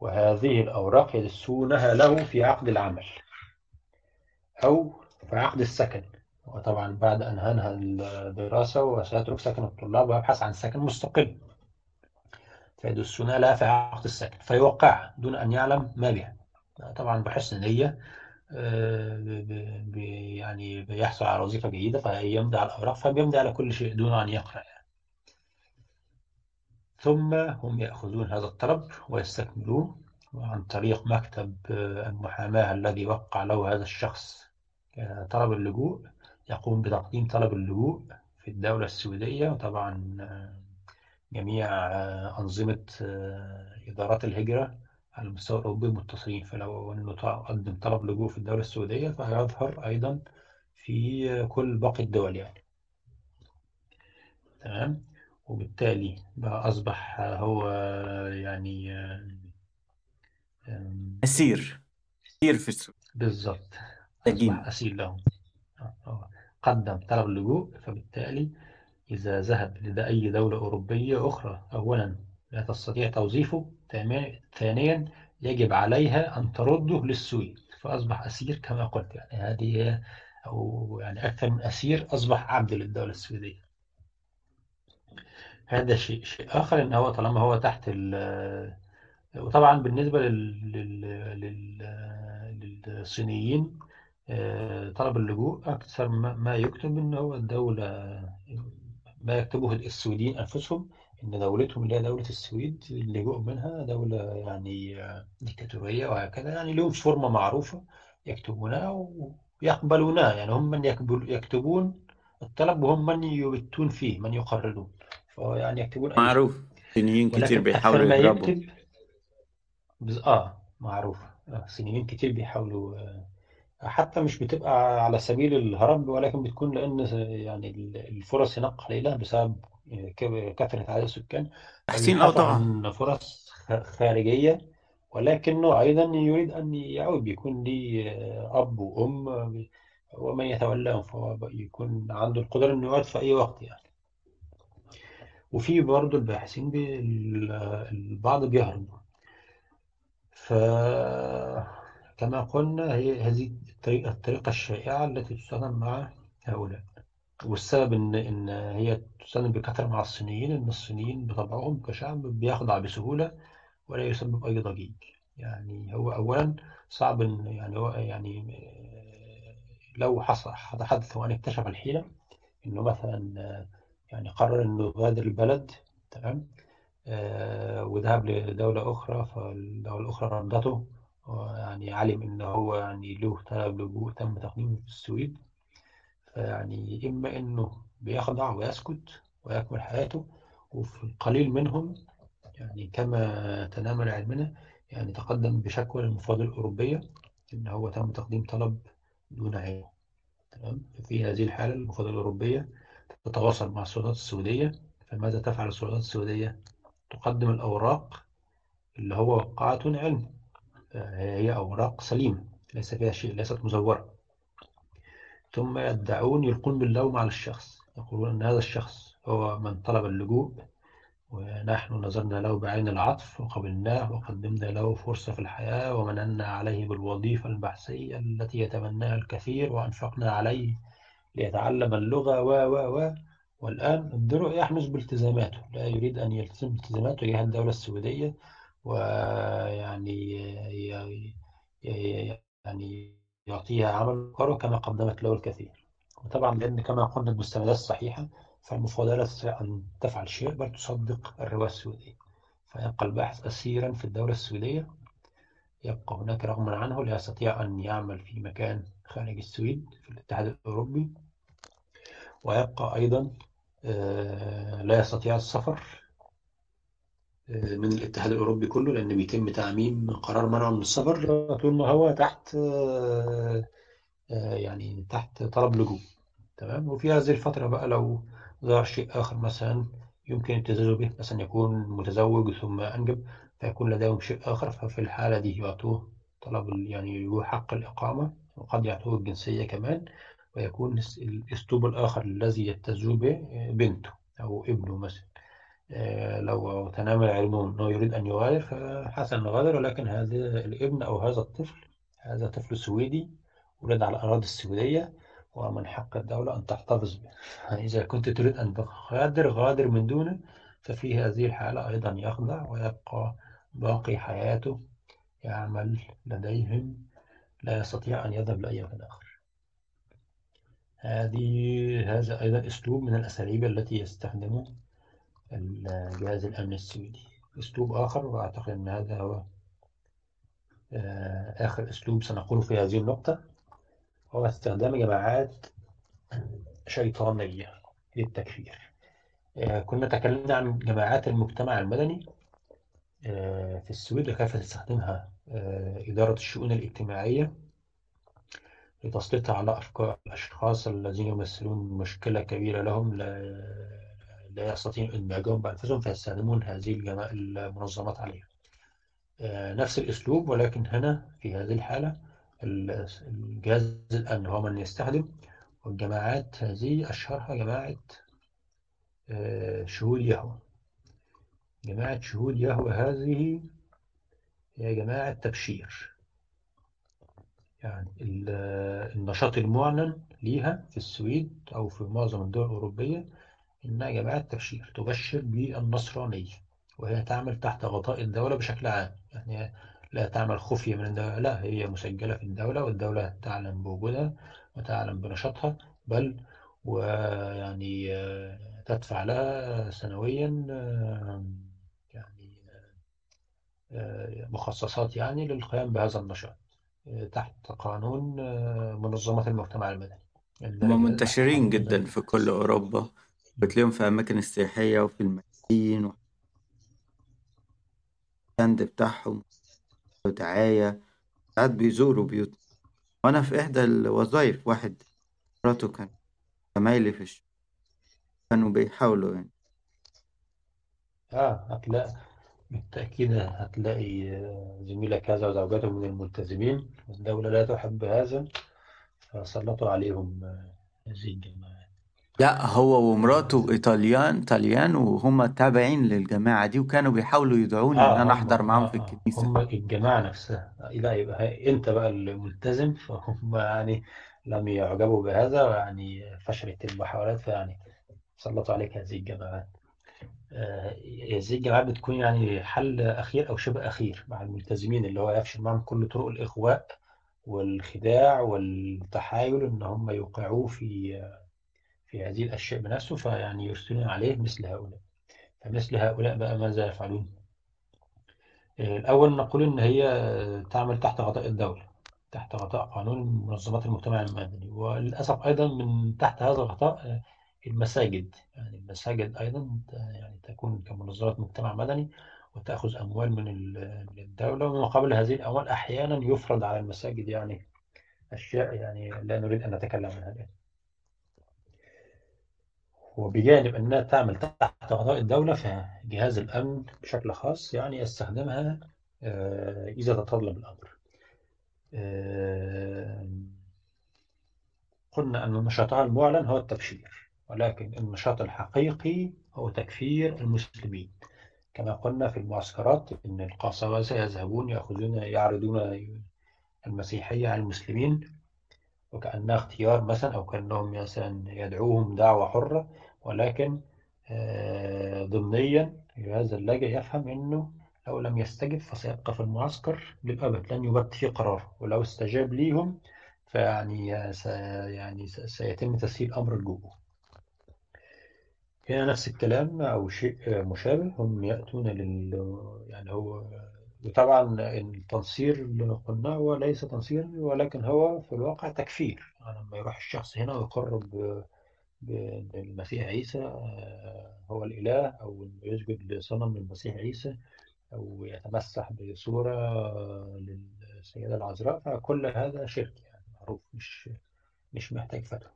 وهذه الأوراق يدسونها له في عقد العمل أو في عقد السكن. وطبعا بعد أن هنهى الدراسة وسيترك سكن الطلاب ويبحث عن سكن مستقل. فيدسونها لها في عقد السكن. فيوقعها دون أن يعلم ما بها طبعا بحسن نية يعني بيحصل على وظيفة جيدة فيمضي على الأوراق فبيمضي على كل شيء دون أن يقرأ ثم هم يأخذون هذا الطلب ويستكملوه عن طريق مكتب المحاماة الذي وقع له هذا الشخص طلب اللجوء يقوم بتقديم طلب اللجوء في الدولة السويدية وطبعا جميع أنظمة إدارات الهجرة على المستوى الأوروبي متصلين. فلو أنه قدم طلب لجوء في الدولة السعودية فهيظهر أيضا في كل باقي الدول يعني. تمام؟ وبالتالي بقى أصبح هو يعني أسير. أسير في السوق بالضبط أصبح أسير لهم. قدم طلب اللجوء فبالتالي إذا ذهب لدى أي دولة أوروبية أخرى أولا لا تستطيع توظيفه. ثانيا يجب عليها أن ترده للسويد فأصبح أسير كما قلت. يعني هذه أو يعني أكثر من أسير أصبح عبد للدولة السويدية. هذا شيء شيء آخر إن هو طالما هو تحت ال وطبعا بالنسبة لل... لل... للصينيين طلب اللجوء أكثر ما يكتب إن هو الدولة ما يكتبه السويديين أنفسهم. إن دولتهم اللي هي دولة السويد اللجوء منها دولة يعني ديكتاتورية وهكذا يعني لهم فورمة معروفة يكتبونها ويقبلونها. يعني هم من يكتبون الطلب وهم من يبتون فيه من يقررون فيعني يكتبون معروف. صينيين كتير بيحاولوا يضربوا. يكتب بز... آه معروف. صينيين كتير بيحاولوا حتى مش بتبقى على سبيل الهرب ولكن بتكون لأن يعني الفرص هناك قليلة بسبب كثرة عدد السكان. تحسين آه طبعا. فرص خارجية ولكنه أيضا يريد أن يعود بيكون لي أب وأم ومن يتولاهم فهو يكون عنده القدرة إنه يقعد في أي وقت يعني. وفي برضه الباحثين البعض بيهرب. ف كما قلنا هي هذه الطريقة الشائعة التي تستخدم مع هؤلاء. والسبب إن إن هي تستخدم بكثرة مع الصينيين إن الصينيين بطبعهم كشعب بيخضع بسهولة ولا يسبب أي ضجيج. يعني هو أولا صعب إن يعني هو يعني لو حصل حدث وأن اكتشف الحيلة إنه مثلا يعني قرر إنه يغادر البلد تمام؟ آه، وذهب لدولة أخرى فالدولة الأخرى ردته يعني علم إن هو يعني له طلب لجوء تم تقديمه في السويد. فيعني إما إنه بيخضع ويسكت ويكمل حياته وفي القليل منهم يعني كما تنامل علمنا يعني تقدم بشكوى للمفوضية الأوروبية إن هو تم تقديم طلب دون عينه تمام؟ في هذه الحالة المفوضية الأوروبية تتواصل مع السلطات السعودية. فماذا تفعل السلطات السعودية؟ تقدم الأوراق اللي هو وقعت علم. هي أوراق سليمة ليس فيها شيء ليست مزورة. ثم يدعون يلقون باللوم على الشخص يقولون أن هذا الشخص هو من طلب اللجوء ونحن نظرنا له بعين العطف وقبلناه وقدمنا له فرصة في الحياة ومننا عليه بالوظيفة البحثية التي يتمناها الكثير وأنفقنا عليه ليتعلم اللغة و و و. والآن الدرع يحمس بالتزاماته لا يريد أن يلتزم بالتزاماته تجاه الدولة السعودية ويعني يعني يعطيها عمل قرار كما قدمت له الكثير. وطبعا لأن كما قلنا المستندات الصحيحة فالمفوضية لا تستطيع أن تفعل شيء بل تصدق الرواية السعودية. فيبقى الباحث أسيرا في الدولة السعودية يبقى هناك رغما عنه لا يستطيع أن يعمل في مكان خارج السويد في الاتحاد الأوروبي. ويبقى أيضا آه، لا يستطيع السفر من الاتحاد الأوروبي كله لأن بيتم تعميم قرار منعه من السفر طول ما هو تحت آه، يعني تحت طلب لجوء. تمام؟ وفي هذه الفترة بقى لو ظهر شيء آخر مثلا يمكن التزاوج به مثلا يكون متزوج ثم أنجب فيكون لديهم شيء آخر ففي الحالة دي يعطوه طلب يعني حق الإقامة وقد يعطوه الجنسية كمان ويكون الأسلوب الآخر الذي يتزوج به بنته أو ابنه مثلا. آه، لو تنامل علمه أنه يريد أن يغادر فحسن يغادر ولكن هذا الابن أو هذا الطفل هذا طفل سويدي ولد على الأراضي السويدية ومن حق الدولة أن تحتفظ به. إذا كنت تريد أن تغادر غادر من دونه ففي هذه الحالة أيضا يخضع ويبقى باقي حياته يعمل لديهم لا يستطيع أن يذهب لأي مكان آخر. هذه هذا أيضا أسلوب من الأساليب التي يستخدمه الجهاز الأمن السويدي. أسلوب آخر وأعتقد أن هذا هو آه، آخر أسلوب سنقوله في هذه النقطة هو استخدام جماعات شيطانية للتكفير. آه، كنا تكلمنا عن جماعات المجتمع المدني آه، في السويد وكيف تستخدمها إدارة الشؤون الاجتماعية لتسليطها على أفكار الأشخاص الذين يمثلون مشكلة كبيرة لهم لا, يستطيعون إدماجهم بأنفسهم فيستخدمون هذه المنظمات عليها. نفس الأسلوب ولكن هنا في هذه الحالة الجهاز الأمن هو من يستخدم والجماعات هذه أشهرها جماعة آه، شهود يهوى. جماعة شهود يهوى هذه هي جماعة تبشير. يعني النشاط المعلن ليها في السويد أو في معظم الدول الأوروبية إنها جماعة تبشير تبشر بالنصرانية وهي تعمل تحت غطاء الدولة بشكل عام. يعني لا تعمل خفية من الدولة لا هي مسجلة في الدولة والدولة تعلم بوجودها وتعلم بنشاطها بل ويعني تدفع لها سنويا يعني مخصصات يعني للقيام بهذا النشاط تحت قانون منظمة المجتمع المدني. هم منتشرين جدا في كل أوروبا. بتلاقيهم في أماكن السياحية وفي المدينة الستاند بتاعهم ودعاية ساعات بيزوروا بيوت. وأنا في إحدى الوظائف واحد مراته كان زمايلي في الشغل. كانوا بيحاولوا يعني. آه هتلاقي بالتأكيد هتلاقي زميلك هذا وزوجته من الملتزمين. الدولة لا تحب هذا فسلطوا عليهم هذه الجماعات لا هو ومراته إيطاليان طليان وهم تابعين للجماعة دي وكانوا بيحاولوا يدعوني إن آه أنا هم أحضر معاهم آه في الكنيسة. هم الجماعة نفسها. لا يبقى أنت بقى الملتزم فهم يعني لم يعجبوا بهذا ويعني فشلت المحاولات فيعني سلطوا عليك هذه الجماعات آه، هذه الجماعات بتكون يعني حل أخير أو شبه أخير مع الملتزمين اللي هو يفشل معهم كل طرق الإغواء والخداع والتحايل إن هم يوقعوه في في هذه الأشياء بنفسه فيعني يرسلون عليه مثل هؤلاء. فمثل هؤلاء بقى ماذا يفعلون؟ آه، الأول نقول إن هي تعمل تحت غطاء الدولة تحت غطاء قانون منظمات المجتمع المدني. وللأسف أيضا من تحت هذا الغطاء آه، المساجد. يعني المساجد أيضا يعني تكون كمنظمات مجتمع مدني وتأخذ أموال من الدولة. ومن مقابل هذه الأموال أحيانا يفرض على المساجد يعني أشياء يعني لا نريد أن نتكلم عنها الآن. وبجانب أنها تعمل تحت غطاء الدولة فجهاز الأمن بشكل خاص يعني يستخدمها آه، إذا تطلب الأمر. آه، قلنا أن نشاطها المعلن هو التبشير ولكن النشاط الحقيقي هو تكفير المسلمين. كما قلنا في المعسكرات أن القساوسة يذهبون يأخذون يعرضون المسيحية على المسلمين وكأنها اختيار مثلا أو كأنهم مثلا يدعوهم دعوة حرة. ولكن آه، ضمنيا هذا اللاجئ يفهم أنه لو لم يستجب فسيبقى في المعسكر للأبد لن يبت في قرار ولو استجاب ليهم فيعني سي يعني سيتم تسهيل أمر اللجوء هنا نفس الكلام أو شيء مشابه هم يأتون لل يعني هو وطبعا التنصير اللي قلناه هو ليس تنصير ولكن هو في الواقع تكفير يعني لما يروح الشخص هنا ويقرب بالمسيح عيسى آه، هو الإله أو يسجد لصنم المسيح عيسى أو يتمسح بصورة للسيدة العذراء. فكل هذا شرك يعني معروف مش مش محتاج فتوى.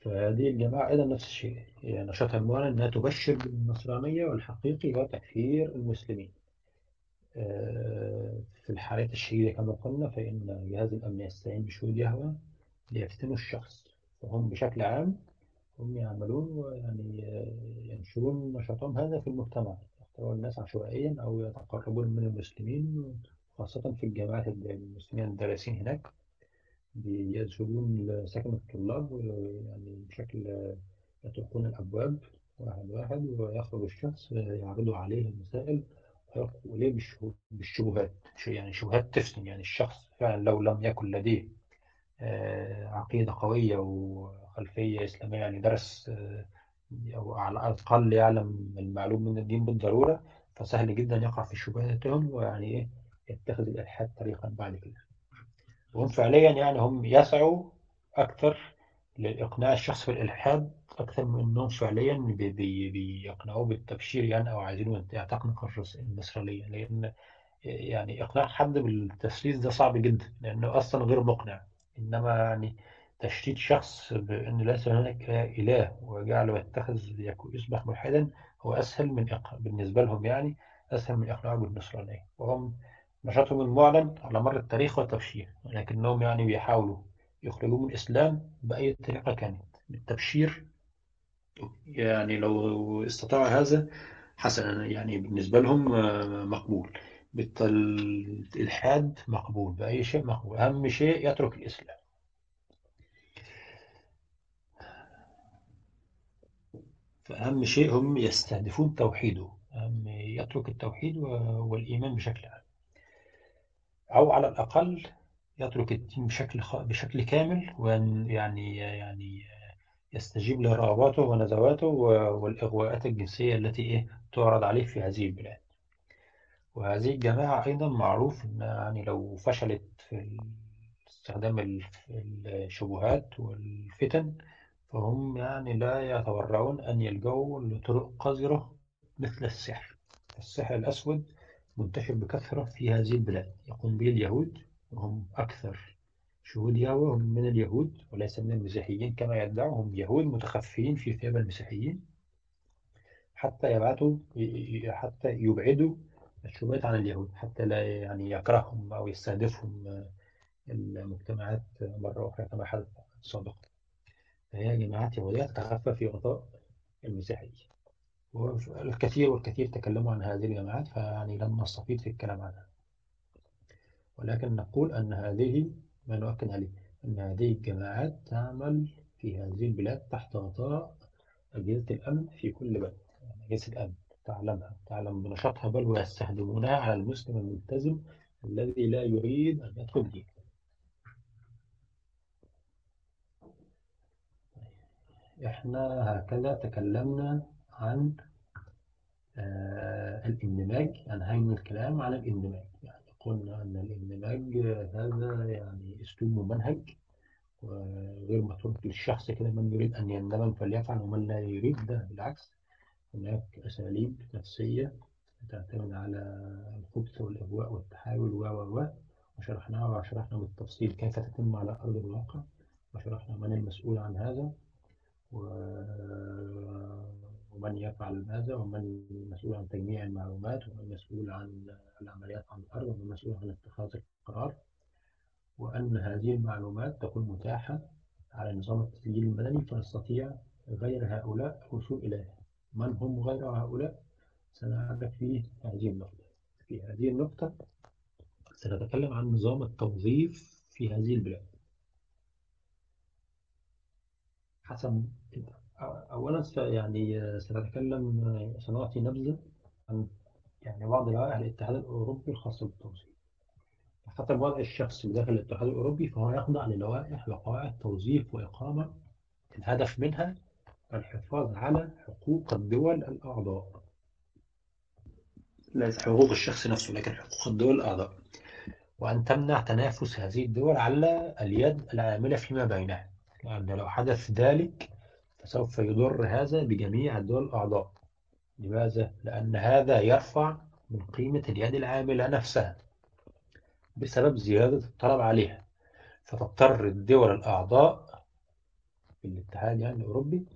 فهذه الجماعة أيضا نفس الشيء. نشاطها المعلن أنها تبشر بالنصرانية والحقيقي هو تكفير المسلمين. آه، في الحالات الشديدة كما قلنا فإن جهاز الأمن يستعين بشهود يهوى ليفتنوا الشخص. فهم بشكل عام هم يعملون ويعني ينشرون نشاطهم هذا في المجتمع يختارون الناس عشوائيا أو يتقربون من المسلمين خاصة في الجامعات المسلمين الدارسين هناك بيذهبون لسكن الطلاب يعني بشكل يطرقون الأبواب واحد واحد ويخرج الشخص يعرضوا عليه المسائل ويقفوا إليه بالشبهات يعني شبهات تفتن يعني الشخص فعلا لو لم يكن لديه عقيدة قوية وخلفية إسلامية يعني درس آه، أو على الأقل يعلم المعلوم من الدين بالضرورة فسهل جدا يقع في شبهاتهم ويعني إيه يتخذ الإلحاد طريقا بعد كده. وهم فعليا يعني هم يسعوا أكثر لإقناع الشخص في الإلحاد أكثر من أنهم فعليا بيقنعوه بالتبشير يعني أو عايزينه يعتقد النصرانية لأن يعني إقناع حد بالتسليس ده صعب جدا لأنه أصلا غير مقنع. إنما يعني تشتيت شخص بأن ليس هناك إله وجعله يتخذ يصبح ملحدا هو أسهل من إق... بالنسبة لهم يعني أسهل من إقناعه بالنصرانية. وهم نشاطهم المعلن على مر التاريخ والتبشير ولكنهم يعني بيحاولوا يخرجوا من الإسلام بأي طريقة كانت. بالتبشير يعني لو استطاعوا هذا حسنا يعني بالنسبة لهم آه، مقبول. بالإلحاد مقبول بأي شيء مقبول. أهم شيء يترك الإسلام. فأهم شيء هم يستهدفون توحيده. أهم يترك التوحيد والإيمان بشكل عام. أو على الأقل يترك الدين بشكل. بشكل كامل ويعني يعني يستجيب لرغباته ونزواته والإغواءات الجنسية التي إيه تعرض عليه في هذه البلاد. وهذه الجماعة أيضا معروف أن يعني لو فشلت في استخدام الشبهات والفتن فهم يعني لا يتورعون أن يلجوا لطرق قذرة مثل السحر. السحر الأسود منتشر بكثرة في هذه البلاد. يقوم به اليهود وهم أكثر شهود يهوه من اليهود وليس من المسيحيين. كما يدعوا هم يهود متخفيين في ثياب المسيحيين حتى يبعثوا حتى يبعدوا الشبهات عن اليهود حتى لا يعني يكرههم أو يستهدفهم المجتمعات مرة أخرى كما حدث سابقا. فهي جماعات يهودية تتخفى في غطاء المسيحية. والكثير والكثير تكلموا عن هذه الجماعات فيعني لم نستفيد في الكلام عنها. ولكن نقول أن هذه ما نؤكد عليه أن هذه الجماعات تعمل في هذه البلاد تحت غطاء أجهزة الأمن في كل بلد يعني أجهزة الأمن. تعلمها تعلم بنشاطها بل ويستخدمونها على المسلم الملتزم الذي لا يريد أن يدخل دين إحنا هكذا تكلمنا عن آه الإندماج أنهينا الكلام عن الإندماج. يعني قلنا أن الإندماج هذا يعني أسلوب ممنهج وغير متروك للشخص كده من يريد أن يندمج فليفعل ومن لا يريد ده بالعكس. هناك أساليب نفسية تعتمد على الخبث والإغواء والتحايل و و و. وشرحناها وشرحنا بالتفصيل كيف تتم على أرض الواقع. وشرحنا من المسؤول عن هذا ومن يفعل ماذا ومن المسؤول عن تجميع المعلومات ومن المسؤول عن العمليات عن الأرض ومن المسؤول عن اتخاذ القرار. وأن هذه المعلومات تكون متاحة على نظام التسجيل المدني فيستطيع غير هؤلاء الوصول إليها. من هم غير هؤلاء؟ سنعرف في هذه النقطة. في هذه النقطة سنتكلم عن نظام التوظيف في هذه البلاد. حسب أولا يعني سنتكلم سنعطي نبذة عن يعني بعض لوائح الاتحاد الأوروبي الخاصة بالتوظيف. حسب وضع الشخص داخل الاتحاد الأوروبي فهو يخضع للوائح وقواعد توظيف وإقامة الهدف منها الحفاظ على حقوق الدول الأعضاء. ليس حقوق الشخص نفسه لكن حقوق الدول الأعضاء. وأن تمنع تنافس هذه الدول على اليد العاملة فيما بينها. لأن لو حدث ذلك فسوف يضر هذا بجميع الدول الأعضاء. لماذا؟ لأن هذا يرفع من قيمة اليد العاملة نفسها بسبب زيادة الطلب عليها. فتضطر الدول الأعضاء في الاتحاد يعني الأوروبي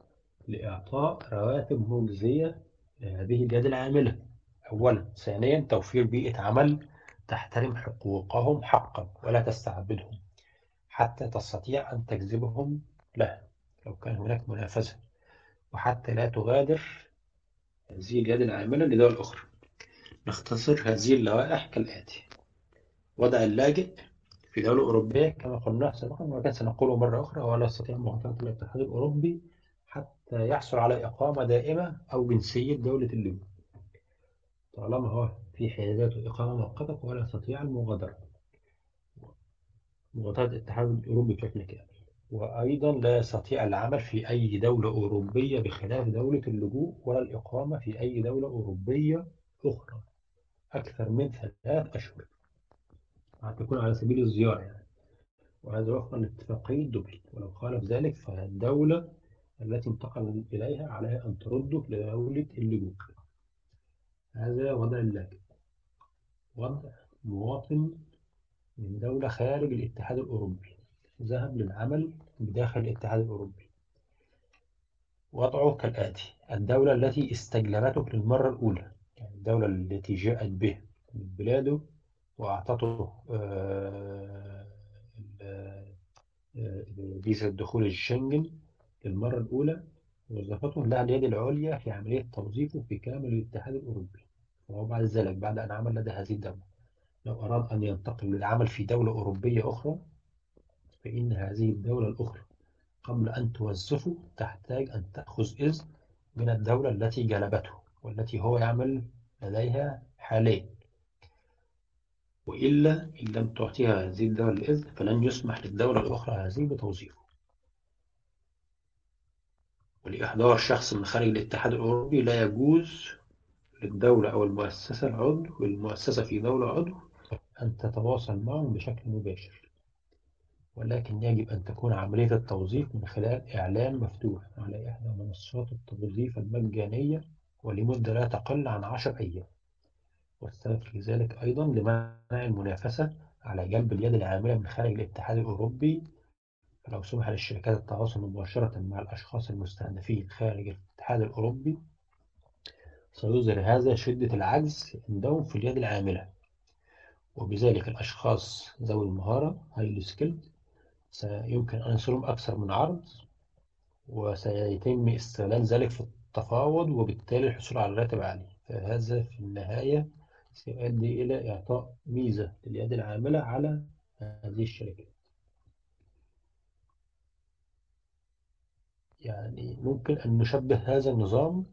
لإعطاء رواتب مجزية لهذه اليد العاملة. أولا. ثانيا توفير بيئة عمل تحترم حقوقهم حقا ولا تستعبدهم حتى تستطيع أن تجذبهم لها لو كان هناك منافسة. وحتى لا تغادر هذه اليد العاملة لدول أخرى. نختصر هذه اللوائح كالآتي. وضع اللاجئ في دولة أوروبية كما قلنا سابقا وكان سنقوله مرة أخرى ولا يستطيع مواطنة الاتحاد الأوروبي حتى يحصل على إقامة دائمة أو جنسية دولة اللجوء طالما هو في حيازات إقامة مؤقتة ولا يستطيع المغادرة. مغادرة الاتحاد الأوروبي بشكل كامل. وأيضا لا يستطيع العمل في أي دولة أوروبية بخلاف دولة اللجوء ولا الإقامة في أي دولة أوروبية أخرى. أكثر من ثلاث أشهر. تكون على سبيل الزيارة يعني. وهذا وفقا لاتفاقية دبلن ولو خالف ذلك فالدولة التي انتقل إليها عليها أن ترده لدولة اللجوء. هذا وضع اللاجئ وضع مواطن من دولة خارج الاتحاد الأوروبي. ذهب للعمل بداخل الاتحاد الأوروبي. وضعه كالآتي. الدولة التي استجلبته للمرة الأولى. يعني الدولة التي جاءت به من بلاده وأعطته فيزا دخول الشنجن للمرة الأولى وظفته لها اليد العليا في عملية توظيفه في كامل الاتحاد الأوروبي. وهو بعد ذلك بعد أن عمل لدى هذه الدولة. لو أراد أن ينتقل للعمل في دولة أوروبية أخرى فإن هذه الدولة الأخرى قبل أن توظفه تحتاج أن تأخذ إذن من الدولة التي جلبته والتي هو يعمل لديها حاليا. وإلا إن لم تعطيها هذه الدولة الإذن فلن يسمح للدولة الأخرى هذه بتوظيفه. ولإحضار شخص من خارج الاتحاد الأوروبي لا يجوز للدولة أو المؤسسة العضو والمؤسسة في دولة عضو أن تتواصل معهم بشكل مباشر ولكن يجب أن تكون عملية التوظيف من خلال إعلان مفتوح على إحدى منصات التوظيف المجانية ولمدة لا تقل عن عشر أيام. والسبب في ذلك أيضا لمنع المنافسة على جلب اليد العاملة من خارج الاتحاد الأوروبي فلو سمح للشركات التواصل مباشرة مع الأشخاص المستهدفين خارج الاتحاد الأوروبي سيظهر هذا شدة العجز عندهم في اليد العاملة. وبذلك الأشخاص ذوي المهارة highly skilled سيمكن أن يصلهم أكثر من عرض وسيتم استغلال ذلك في التفاوض وبالتالي الحصول على راتب عالي. فهذا في النهاية سيؤدي إلى إعطاء ميزة لليد العاملة على هذه الشركات. يعني ممكن أن نشبه هذا النظام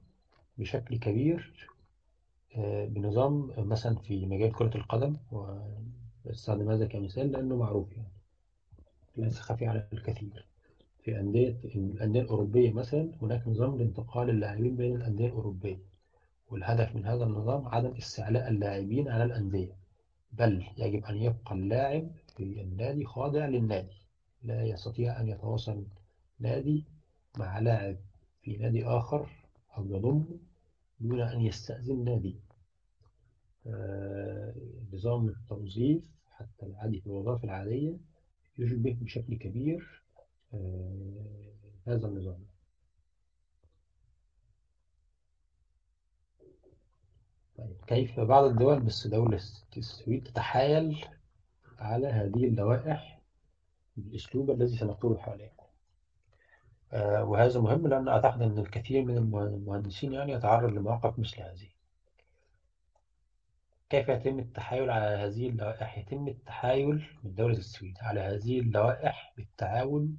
بشكل كبير آه، بنظام مثلا في مجال كرة القدم واستخدم هذا كمثال لأنه معروف يعني ليس خفي على الكثير. في أندية الأندية الأوروبية مثلا هناك نظام لانتقال اللاعبين بين الأندية الأوروبية والهدف من هذا النظام عدم استعلاء اللاعبين على الأندية بل يجب أن يبقى اللاعب في النادي خاضع للنادي لا يستطيع أن يتواصل نادي مع لاعب في نادي آخر أو يضم دون أن يستأذن نادي. آه، نظام التوظيف حتى العادي في الوظائف العادية يشبه بشكل كبير آه، هذا النظام. طيب كيف بعض الدول بس دولة السويد تتحايل على هذه اللوائح بالأسلوب الذي سنقوله حاليا آه، وهذا مهم لأن أعتقد أن الكثير من المهندسين يعني يتعرض لمواقف مثل هذه. كيف يتم التحايل على هذه اللوائح؟ يتم التحايل من دولة السويد على هذه اللوائح بالتعاون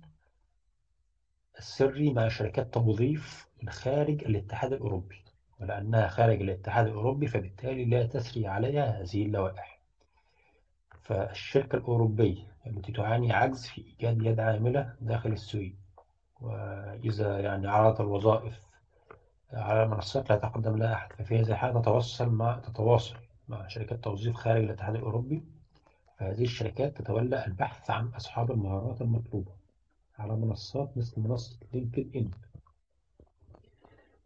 السري مع شركات توظيف من خارج الاتحاد الأوروبي. ولأنها خارج الاتحاد الأوروبي فبالتالي لا تسري عليها هذه اللوائح. فالشركة الأوروبية التي تعاني عجز في إيجاد يد عاملة داخل السويد وإذا يعني عرض الوظائف على المنصات لا تقدم لها أحد ففي هذه الحالة تتواصل مع تتواصل مع شركات توظيف خارج الاتحاد الأوروبي. فهذه الشركات تتولى البحث عن أصحاب المهارات المطلوبة على منصات مثل منصة لينكد إن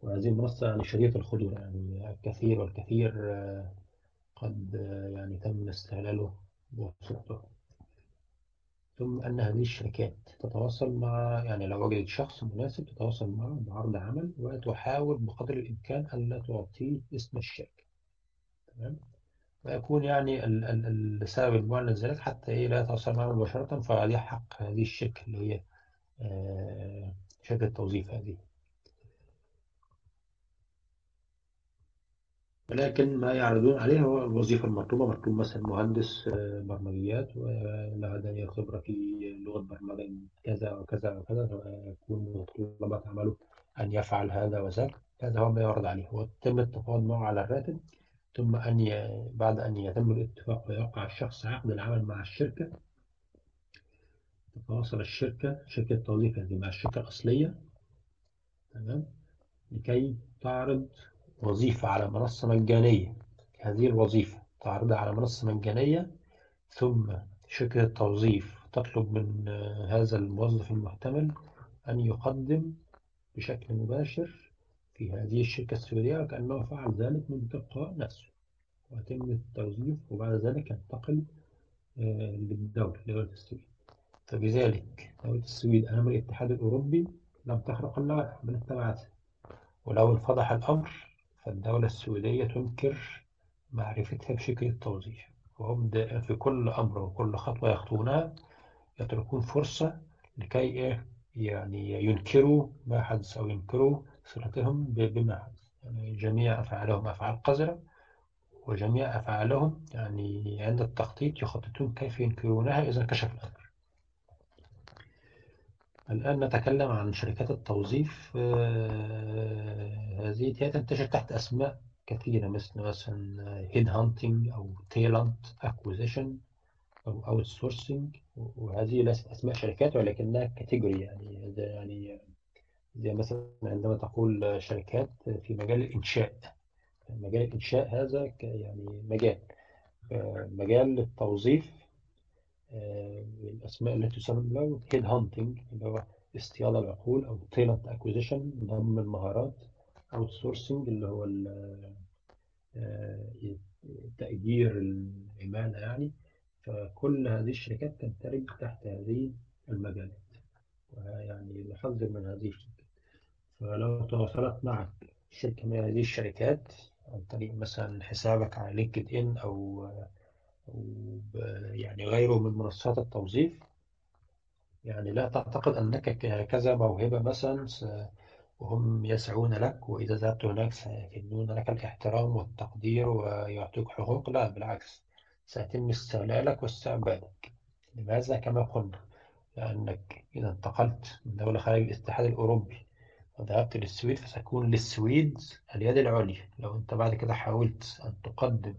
وهذه المنصة يعني شديدة الخطورة يعني الكثير والكثير آه، قد آه، يعني تم استغلاله بواسطته ثم أن هذه الشركات تتواصل مع يعني لو وجدت شخص مناسب تتواصل معه بعرض عمل وتحاول بقدر الإمكان ألا تعطيه اسم الشركة. تمام؟ ويكون يعني السبب المعلن ذلك حتى إيه لا يتواصل معه مباشرة فيحق هذه الشركة اللي هي آه، شركة التوظيف هذه. ولكن ما يعرضون عليه هو الوظيفة المطلوبة مطلوب مثلا مهندس آه، برمجيات ولديه خبرة في لغة برمجة كذا وكذا وكذا فيكون مطلوبة عمله أن يفعل هذا وذاك. هذا هو ما يعرض عليه. وتم التفاوض معه على الراتب ثم أن ي... بعد أن يتم الاتفاق ويوقع الشخص عقد العمل مع الشركة تتواصل الشركة شركة التوظيف هذه مع الشركة الأصلية تمام؟ لكي تعرض وظيفة على منصة مجانية. هذه الوظيفة تعرضها على منصة مجانية ثم شركة التوظيف تطلب من هذا الموظف المحتمل أن يقدم بشكل مباشر في هذه الشركة السورية وكأنه فعل ذلك من تلقاء نفسه ويتم التوظيف وبعد ذلك ينتقل آه، للدولة لدولة السويد. فبذلك دولة السويد أمام الاتحاد الأوروبي لم تخرق اللوائح بل اتبعتها ولو انفضح الأمر فالدولة السويدية تنكر معرفتها بشكل التوظيف وهم في كل أمر وكل خطوة يخطونها يتركون فرصة لكي إيه يعني ينكروا ما حدث أو ينكروا صلتهم بما حدث. يعني جميع أفعالهم أفعال قذرة وجميع أفعالهم يعني عند التخطيط يخططون كيف ينكرونها إذا كشف الأمر الآن نتكلم عن شركات التوظيف. آه، هذه تنتشر تحت أسماء كثيرة مثل مثلا head hunting أو talent acquisition أو outsourcing وهذه ليست أسماء شركات ولكنها category يعني يعني زي مثلا عندما تقول شركات في مجال الإنشاء. مجال الإنشاء هذا يعني مجال. آه، مجال التوظيف آه، الأسماء التي تسمى له head hunting اللي هو اصطياد العقول أو talent acquisition ضم المهارات outsourcing اللي هو آه، تأجير العمالة يعني. فكل هذه الشركات تندرج تحت هذه المجالات. ويعني نحذر من هذه الشركات. فلو تواصلت معك شركة من هذه الشركات عن طريق مثلا حسابك على لينكد إن أو يعني غيره من منصات التوظيف. يعني لا تعتقد أنك كذا موهبة مثلا وهم يسعون لك وإذا ذهبت هناك سيكنون لك الإحترام والتقدير ويعطيك حقوق. لا بالعكس سيتم استغلالك واستعبادك. لماذا كما قلنا؟ لأنك إذا انتقلت من دولة خارج الاتحاد الأوروبي وذهبت للسويد فسيكون للسويد اليد العليا. لو أنت بعد كده حاولت أن تقدم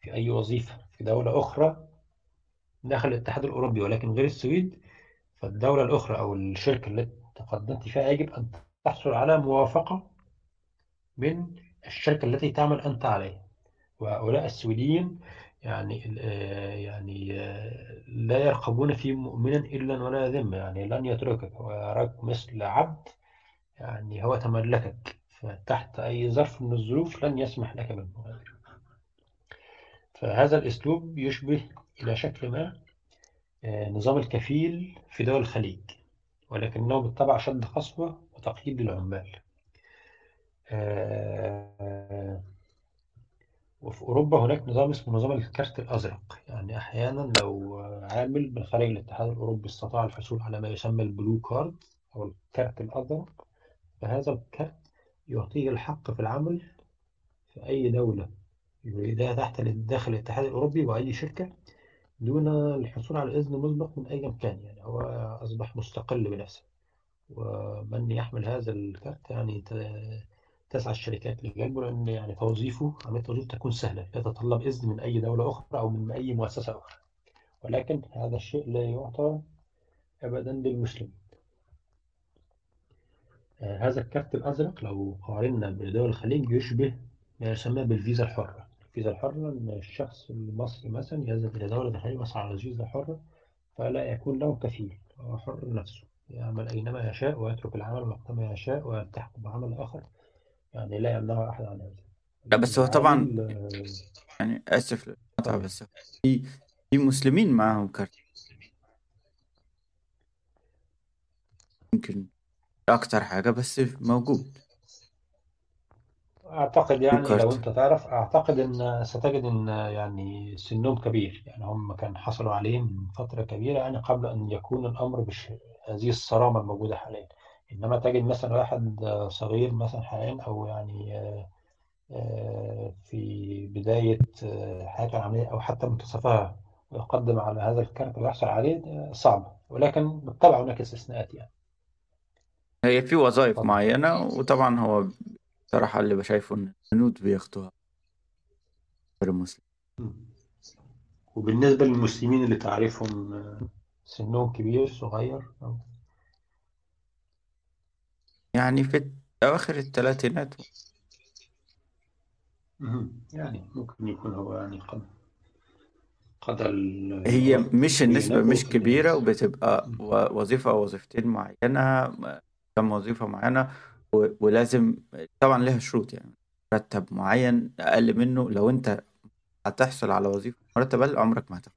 في أي وظيفة في دولة أخرى داخل الاتحاد الأوروبي ولكن غير السويد فالدولة الأخرى أو الشركة التي تقدمت فيها يجب أن تحصل على موافقة من الشركة التي تعمل أنت عليها. وهؤلاء السويديين يعني آه، يعني آه، لا يرقبون في مؤمنا إلا ولا ذمة يعني لن يتركك. ويراك مثل عبد يعني هو تملكك فتحت أي ظرف من الظروف لن يسمح لك بالمغادرة. فهذا الأسلوب يشبه إلى شكل ما آه، نظام الكفيل في دول الخليج ولكنه بالطبع شد قسوة وتقييد للعمال. وفي أوروبا هناك نظام اسمه نظام الكارت الأزرق. يعني أحيانا لو عامل من خارج الاتحاد الأوروبي استطاع الحصول على ما يسمى ال blue card أو الكارت الأزرق فهذا الكارت يعطيه الحق في العمل في أي دولة يريدها تحت داخل الاتحاد الأوروبي وأي شركة دون الحصول على إذن مسبق من أي مكان يعني هو أصبح مستقل بنفسه. ومن يحمل هذا الكارت يعني تسعى الشركات لجلبه لأن يعني توظيفه عملية توظيف تكون سهلة لا تتطلب إذن من أي دولة أخرى أو من أي مؤسسة أخرى. ولكن هذا الشيء لا يعطى أبدا للمسلم آه هذا الكارت الأزرق لو قارنا بدول الخليج يشبه ما يسمى بالفيزا الحرة. الفيزا الحرة أن الشخص المصري مثلا يذهب إلى دولة الخليج على الفيزا الحرة فلا يكون له كفيل هو حر نفسه يعمل أينما يشاء ويترك العمل وقتما يشاء ويلتحق بعمل آخر يعني لا يمنعه أحد عن هذا. لا بس هو طبعا يعني آسف للقطع بس في في مسلمين معهم كارت. يمكن أكتر حاجة بس موجود. أعتقد يعني لو أنت تعرف أعتقد أن ستجد أن يعني سنهم كبير. يعني هم كان حصلوا عليه من فترة كبيرة يعني قبل أن يكون الأمر بهذه الصرامة الموجودة حاليا. إنما تجد مثلا واحد صغير مثلا حاليا أو يعني آه، في بداية آه، حياته العملية أو حتى منتصفها ويقدم على هذا الكارت ويحصل عليه صعب. ولكن بالطبع هناك استثناءات يعني. هي في وظائف معينة وطبعا هو بصراحة اللي بشايفه إن الهنود بياخدوها. غير المسلم وبالنسبة للمسلمين اللي تعرفهم آه، سنهم كبير صغير أو يعني في أواخر الثلاثينات يعني ممكن يكون هو يعني قد قد هي مش النسبة مش كبيرة وبتبقى وظيفة أو وظيفتين معينة كم وظيفة معينة. ولازم طبعا لها شروط يعني. مرتب معين أقل منه لو أنت هتحصل على وظيفة مرتب أقل عمرك ما هتاخد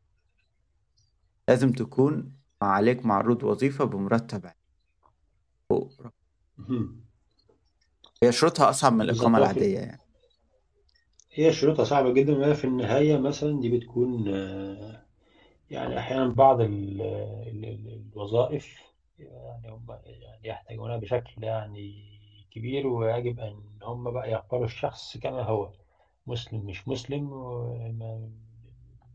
لازم تكون عليك معروض وظيفة بمرتب عالي. هي شروطها أصعب من الإقامة العادية يعني. هي شروطها صعبة جدا وهي في النهاية مثلا دي بتكون يعني أحيانا بعض الوظائف يعني هم يعني يحتاجونها بشكل يعني كبير ويجب أن هم بقى يقبلوا الشخص كما هو. مسلم مش مسلم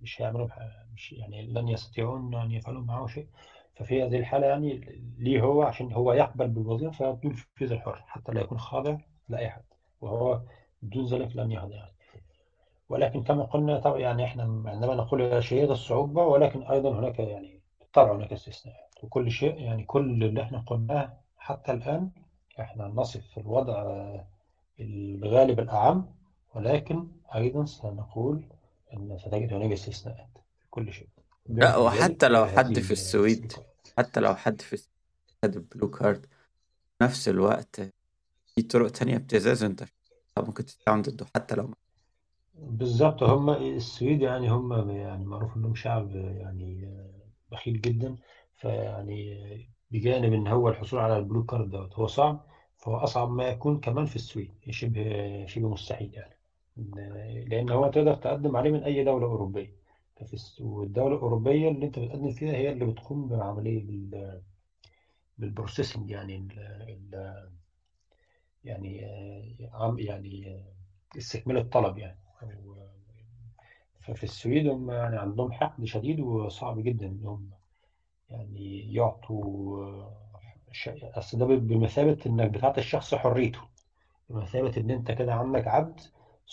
مش هيعملوا مش يعني لن يستطيعون أن يفعلوا معه شيء. ففي هذه الحالة يعني ليه هو؟ عشان هو يقبل بالوظيفة فيكون في الحر حتى لا يكون خاضع لأي حد وهو بدون ذلك لن يخضع. يعني. ولكن كما قلنا طبعا يعني إحنا عندما نقول شديد الصعوبة ولكن أيضا هناك يعني طبعا هناك استثناءات وكل شيء يعني كل اللي إحنا قلناه حتى الآن إحنا نصف الوضع الغالب الأعم ولكن أيضا سنقول أن ستجد هناك استثناءات في كل شيء. لا وحتى لو حد في السويد حتى لو حد في خد البلو كارد نفس الوقت في طرق تانية ابتزاز انت ممكن تستعمل ضده حتى لو بالظبط هم السويد يعني هم يعني معروف إنهم شعب يعني بخيل جدا فيعني بجانب إن هو الحصول على ال blue card دوت. هو صعب فهو أصعب ما يكون كمان في السويد. شبه شبه مستحيل يعني. لأن هو تقدر تقدم عليه من أي دولة أوروبية. والدولة الأوروبية اللي أنت بتقدم فيها هي اللي بتقوم بعملية بال بال processing يعني ال يعني عم يعني استكمال الطلب يعني. ففي السويد هم يعني عندهم حقد شديد وصعب جدا إنهم يعني يعطوا أصل ده بمثابة إنك بتعطي الشخص حريته بمثابة إن أنت كده عندك عبد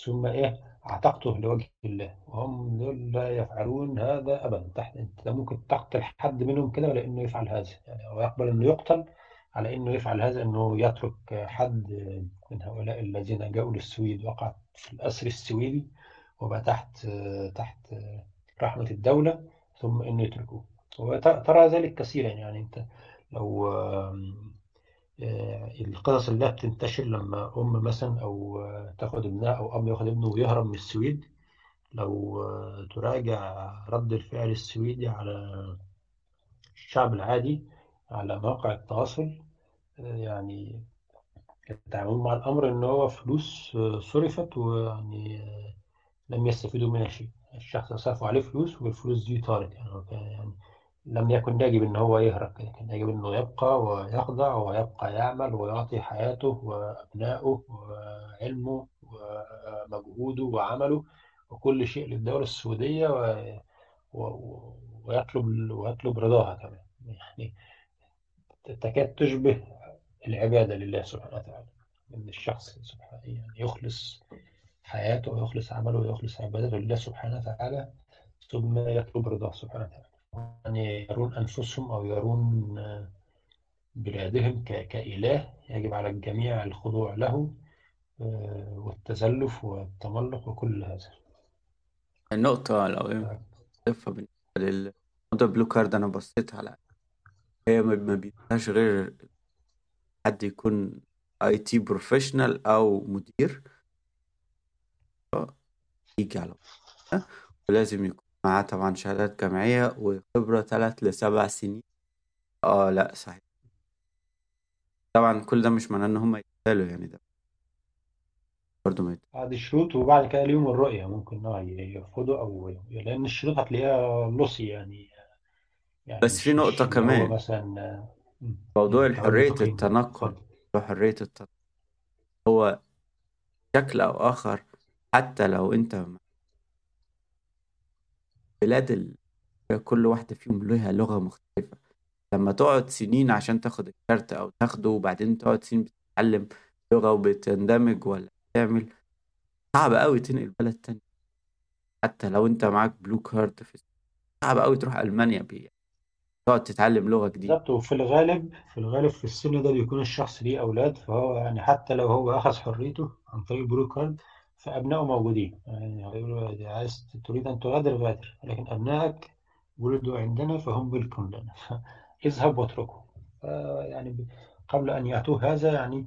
ثم إيه أعتقته لوجه الله وهم دول لا يفعلون هذا أبدا. تحت أنت ممكن تقتل حد منهم كده لأنه يفعل هذا؟ يعني أو يقبل إنه يقتل على إنه يفعل هذا إنه يترك حد من هؤلاء الذين جاءوا للسويد وقع في الأسر السويدي وبقى تحت تحت رحمة الدولة ثم إنه يتركوه. وترى ذلك كثيرا يعني أنت لو القصص اللي بتنتشر لما أم مثلا أو تاخد ابنها أو أب ياخد ابنه ويهرب من السويد لو تراجع رد الفعل السويدي على الشعب العادي على مواقع التواصل يعني التعامل مع الأمر إن هو فلوس صرفت ويعني لم يستفيدوا منها شيء. الشخص صرفوا عليه فلوس والفلوس دي طارت يعني, يعني لم يكن يجب ان هو يهرب كان يجب انه يبقى ويخضع ويبقى يعمل ويعطي حياته وأبنائه وعلمه ومجهوده وعمله وكل شيء للدولة السعودية و... و... ويطلب ويطلب رضاها كمان. يعني تكاد تشبه العبادة لله سبحانه وتعالى إن الشخص سبحانه يعني يخلص حياته ويخلص عمله ويخلص عبادته لله سبحانه وتعالى ثم يطلب رضاه سبحانه وتعالى. يعني يرون أنفسهم أو يرون بلادهم كإله يجب على الجميع الخضوع له والتزلف والتملق وكل هذا. النقطة لو بالنسبة للموضوع blue card أنا بصيت على هي ما بيبقاش غير حد يكون IT professional أو مدير. يجي على ولازم يكون معاه طبعا شهادات جامعية وخبرة ثلاث لسبع سنين. آه لا صحيح. طبعا كل ده مش معناه إن هم يتقالوا يعني ده برضه ما بعد الشروط وبعد كده ليهم الرؤية ممكن آه يرفضوا أو لأن الشروط هتلاقيها لوسي يعني يعني بس في مش نقطة مش اللي هو كمان. مثلا. موضوع حرية المتقين التنقل. اتفضل. وحرية التنقل. هو بشكل أو آخر حتى لو أنت بلاد ال... كل واحدة فيهم لها لغة مختلفة. لما تقعد سنين عشان تاخد الكارت أو تاخده وبعدين تقعد سنين بتتعلم لغة وبتندمج ولا تعمل صعب قوي تنقل بلد تاني حتى لو أنت معاك blue card في صعب قوي تروح ألمانيا بيه. تقعد تتعلم لغة جديدة. بالظبط. وفي الغالب في الغالب في السن ده بيكون الشخص ليه أولاد فهو يعني حتى لو هو أخذ حريته عن طريق ال blue card فأبنائه موجودين. يعني هيقولوا عايز تريد أن تغادر غادر لكن أبنائك ولدوا عندنا فهم ملك لنا. اذهب واتركه يعني قبل أن يأتوه هذا يعني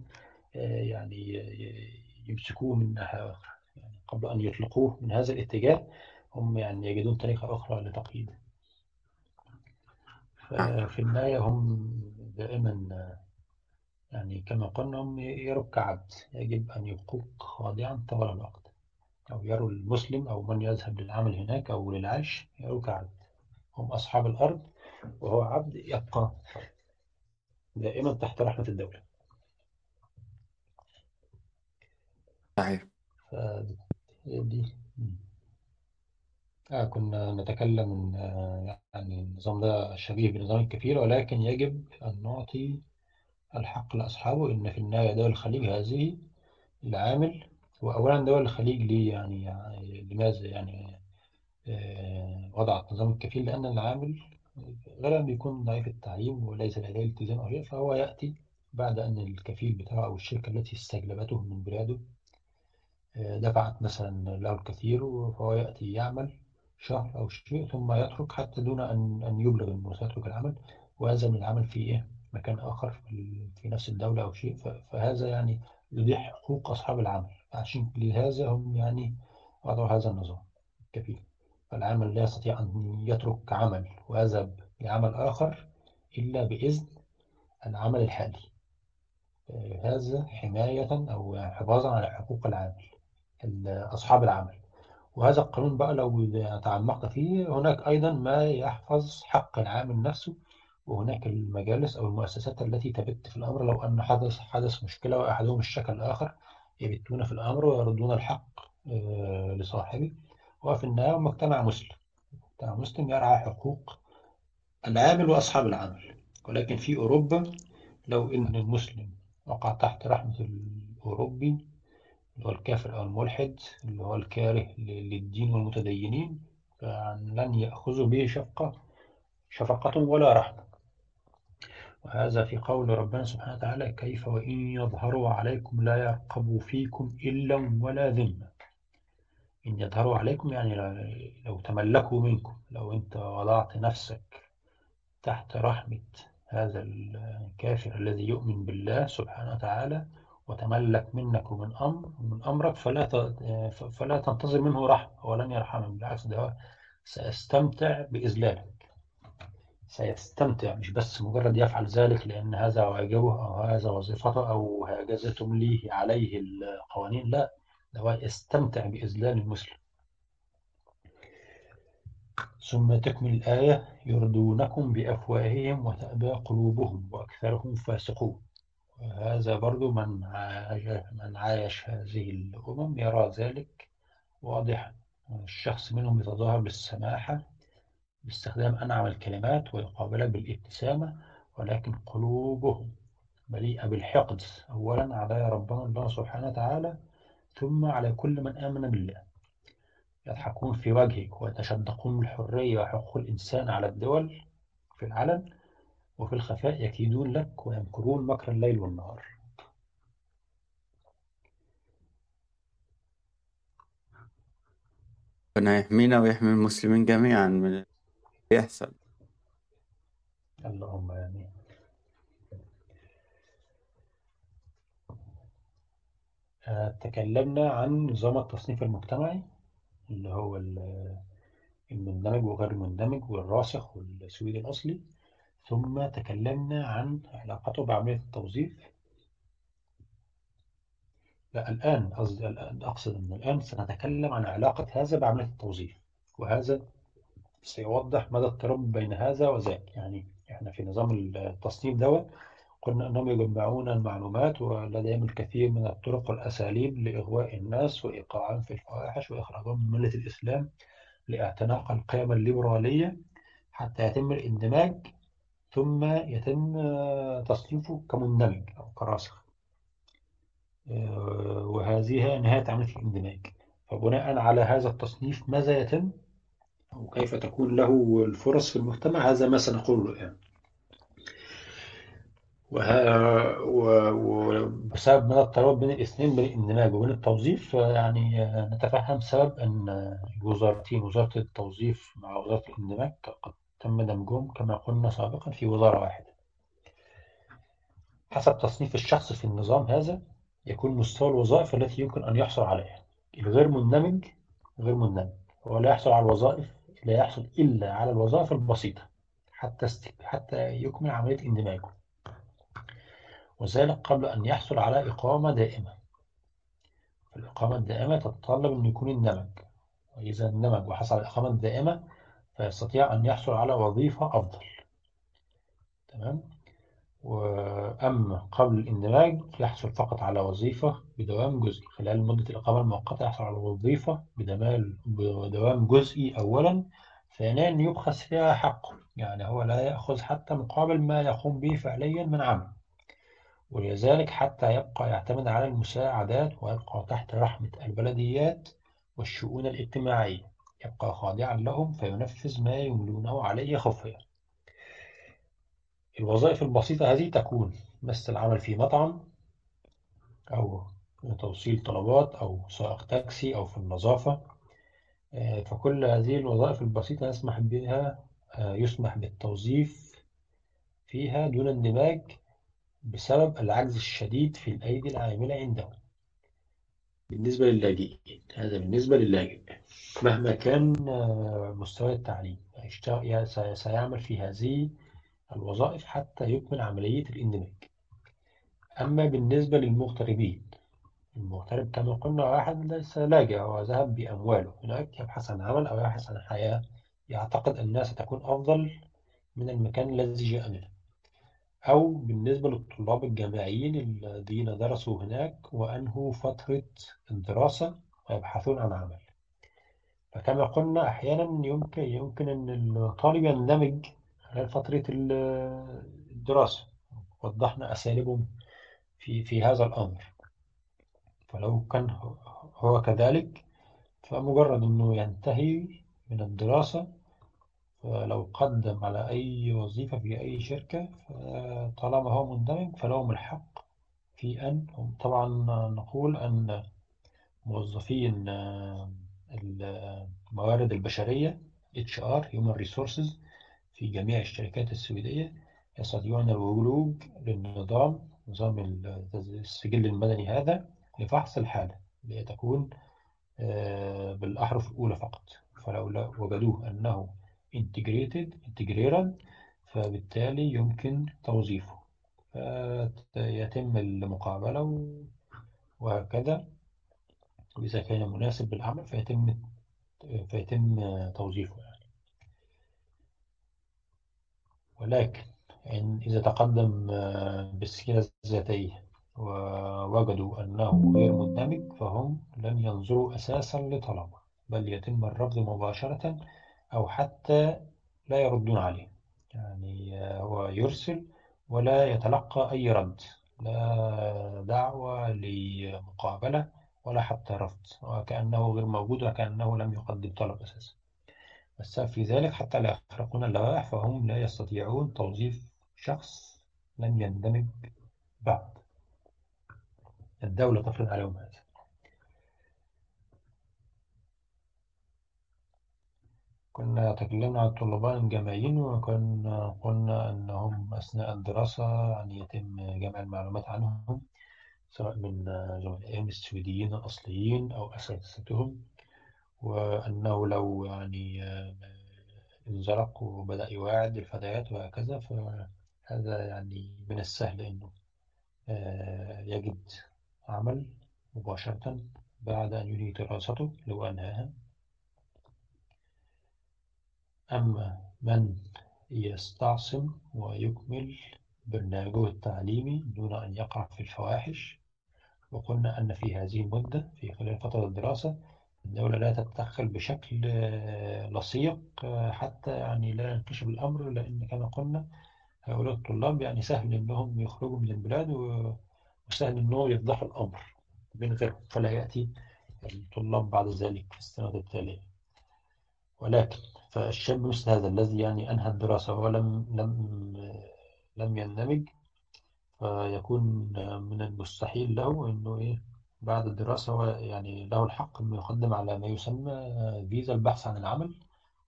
آه، يعني ي- يمسكوه من ناحية أخرى. يعني قبل أن يطلقوه من هذا الاتجاه هم يعني يجدون طريقة أخرى لتقييده. نعم. ففي النهاية هم دائما يعني كما قلنا هم يروا كعبد يجب أن يبقوك خاضعا طوال الوقت. أو يروا المسلم أو من يذهب للعمل هناك أو للعيش يروا كعبد هم أصحاب الأرض وهو عبد يبقى دائما تحت رحمة الدولة. صحيح. فدي آه كنا نتكلم آه، يعني النظام ده شبيه بنظام الكفيل ولكن يجب أن نعطي الحق لأصحابه إن في النهاية دول الخليج هذه العامل. وأولا دول الخليج ليه يعني, يعني لماذا يعني آه، وضعت نظام الكفيل؟ لأن العامل غالبا بيكون ضعيف التعليم وليس لديه التزام أو شيء فهو يأتي بعد أن الكفيل بتاعه أو الشركة التي استجلبته من بلاده آه، دفعت مثلا له الكثير فهو يأتي يعمل شهر أو شيء ثم يترك حتى دون أن أن يبلغ أنه سيترك العمل. ويلزم العمل في إيه؟ مكان آخر في في نفس الدولة أو شيء فهذا يعني يضيع حقوق أصحاب العمل. عشان لهذا هم يعني وضعوا هذا النظام الكفيل فالعامل لا يستطيع أن يترك عمل ويذهب لعمل آخر إلا بإذن العمل الحالي. آه، هذا حماية أو حفاظا على حقوق العامل ال- أصحاب العمل. وهذا القانون بقى لو تعمقت فيه هناك أيضا ما يحفظ حق العامل نفسه وهناك المجالس أو المؤسسات التي تبت في الأمر لو أن حدث حدث مشكلة وأحدهم اشتكى الآخر يبتون في الأمر ويردون الحق آه، لصاحبه. وفي النهاية مجتمع مسلم. مجتمع مسلم يرعى حقوق العامل وأصحاب العمل ولكن في أوروبا لو إن المسلم وقع تحت رحمة الأوروبي اللي هو الكافر أو الملحد اللي هو الكاره للدين والمتدينين فلن يأخذوا به شفقة شفقة ولا رحمة. وهذا في قول ربنا سبحانه وتعالى كيف وإن يظهروا عليكم لا يرقبوا فيكم إلا ولا ذمة. إن يظهروا عليكم يعني لو تملكوا منكم لو أنت وضعت نفسك تحت رحمة هذا الكافر الذي يؤمن بالله سبحانه وتعالى وتملك منك ومن أمر من أمرك فلا فلا تنتظر منه رحمة ولن يرحمه بالعكس ده سيستمتع بإذلالك سيستمتع مش بس مجرد يفعل ذلك لأن هذا واجبه أو هذا وظيفته أو هكذا تمليه عليه القوانين لا هو يستمتع بإذلال المسلم. ثم تكمل الآية يردونكم بأفواههم وتأبى قلوبهم وأكثرهم فاسقون. وهذا برضو من عايش, من عايش هذه الأمم يرى ذلك واضحا. الشخص منهم يتظاهر بالسماحة باستخدام أنعم الكلمات ويقابلها بالابتسامة ولكن قلوبهم مليئة بالحقد أولا على ربنا الله سبحانه وتعالى ثم على كل من آمن بالله. يضحكون في وجهك ويتشدقون بالحرية وحقوق الإنسان على الدول في العلن وفي الخفاء يكيدون لك ويمكرون مكر الليل والنهار. ربنا يحمينا ويحمي المسلمين جميعا من بيحصل اللهم آمين. تكلمنا عن نظام التصنيف المجتمعي اللي هو المندمج وغير المندمج والراسخ والسويد الأصلي. ثم تكلمنا عن علاقته بعملية التوظيف. لا الآن قصدي أقصد أن الآن سنتكلم عن علاقة هذا بعملية التوظيف وهذا سيوضح مدى الترابط بين هذا وذاك. يعني إحنا في نظام التصنيف دوت قلنا أنهم يجمعون المعلومات ولديهم الكثير من الطرق والأساليب لإغواء الناس وإيقاعهم في الفواحش وإخراجهم من ملة الإسلام لإعتناق القيم الليبرالية حتى يتم الاندماج ثم يتم تصنيفه كمندمج أو كراسخ. وهذه نهاية عملية الاندماج. فبناء على هذا التصنيف ماذا يتم؟ وكيف تكون له الفرص في المجتمع هذا ما سنقوله الآن. وبسبب مدى الترابط بين الاثنين بين الاندماج وبين التوظيف يعني نتفهم سبب أن الوزارتين وزارة التوظيف مع وزارة الاندماج قد تم دمجهم كما قلنا سابقا في وزارة واحدة. حسب تصنيف الشخص في النظام هذا يكون مستوى الوظائف التي يمكن أن يحصل عليها. الغير مندمج غير مندمج. هو لا يحصل على الوظائف لا يحصل إلا على الوظائف البسيطة حتى حتى يكمل عملية اندماجه. وذلك قبل أن يحصل على إقامة دائمة. فالإقامة الدائمة تتطلب أن يكون اندمج وإذا اندمج وحصل على الإقامة الدائمة فيستطيع أن يحصل على وظيفة أفضل. تمام؟ وأما قبل الاندماج يحصل فقط على وظيفة بدوام جزئي. خلال مدة الإقامة المؤقتة يحصل على وظيفة بدوام جزئي أولا ثانيا يبخس فيها حقه. يعني هو لا يأخذ حتى مقابل ما يقوم به فعليا من عمل. ولذلك حتى يبقى يعتمد على المساعدات ويبقى تحت رحمة البلديات والشؤون الاجتماعية. يبقى خاضعا لهم فينفذ ما يملونه عليه خفيا. الوظائف البسيطة هذه تكون مثل العمل في مطعم أو توصيل طلبات أو سائق تاكسي أو في النظافة. فكل هذه الوظائف البسيطة يسمح بها يسمح بالتوظيف فيها دون اندماج بسبب العجز الشديد في الأيدي العاملة عندهم بالنسبة للاجئين هذا بالنسبة للاجئ. مهما كان مستوى التعليم سيعمل في هذه الوظائف حتى يكمل عملية الاندماج. أما بالنسبة للمغتربين المغترب كما قلنا واحد ليس لاجئ هو ذهب بأمواله. هناك يبحث عن عمل أو يبحث عن حياة. يعتقد أنها ستكون أفضل من المكان الذي جاء منه. أو بالنسبة للطلاب الجامعيين الذين درسوا هناك وأنهوا فترة الدراسة ويبحثون عن عمل. فكما قلنا أحيانا يمكن يمكن أن الطالب يندمج خلال فترة الدراسة. وضحنا أساليبهم في في هذا الأمر. فلو كان هو كذلك فمجرد أنه ينتهي من الدراسة فلو قدم على أي وظيفة في أي شركة طالما هو مندمج فلهم الحق في أن طبعا نقول أن موظفين الموارد البشرية HR Human Resources في جميع الشركات السويدية يستطيعون الولوج للنظام نظام السجل المدني هذا لفحص الحالة لتكون بالأحرف الأولى فقط. فلو وجدوه أنه integrated integrated فبالتالي يمكن توظيفه. فيتم المقابلة وهكذا. وإذا كان مناسب بالعمل فيتم فيتم توظيفه يعني. ولكن إن إذا تقدم بالسيرة الذاتية ووجدوا أنه غير مندمج فهم لن ينظروا أساسا لطلبه بل يتم الرفض مباشرة أو حتى لا يردون عليه. يعني هو يرسل ولا يتلقى أي رد لا دعوة لمقابلة ولا حتى رفض وكأنه غير موجود وكأنه لم يقدم طلب أساسا. السبب في ذلك حتى لا يخرقون اللوائح فهم لا يستطيعون توظيف شخص لم يندمج بعد. الدولة تفرض عليهم هذا كنا تكلمنا عن الطلبان الجامعيين وكنا قلنا أنهم أثناء الدراسة يعني يتم جمع المعلومات عنهم سواء من زملائهم السويديين الأصليين أو أساتذتهم. وأنه لو يعني انزلق وبدأ يواعد الفتيات وهكذا فهذا يعني من السهل أنه يجد عمل مباشرة بعد أن ينهي دراسته لو أنهاها. أما من يستعصم ويكمل برنامجه التعليمي دون أن يقع في الفواحش وقلنا أن في هذه المدة في خلال فترة الدراسة الدولة لا تتدخل بشكل لصيق حتى يعني لا ينكشف الأمر لأن كما قلنا هؤلاء الطلاب يعني سهل أنهم يخرجوا من البلاد وسهل أنهم يفضحوا الأمر من غيرهم فلا يأتي الطلاب بعد ذلك في السنة التالية. ولكن فالشاب مثل هذا الذي يعني أنهى الدراسة ولم لم لم يندمج فيكون من المستحيل له إنه إيه بعد الدراسة هو يعني له الحق إنه يقدم على ما يسمى فيزا البحث عن العمل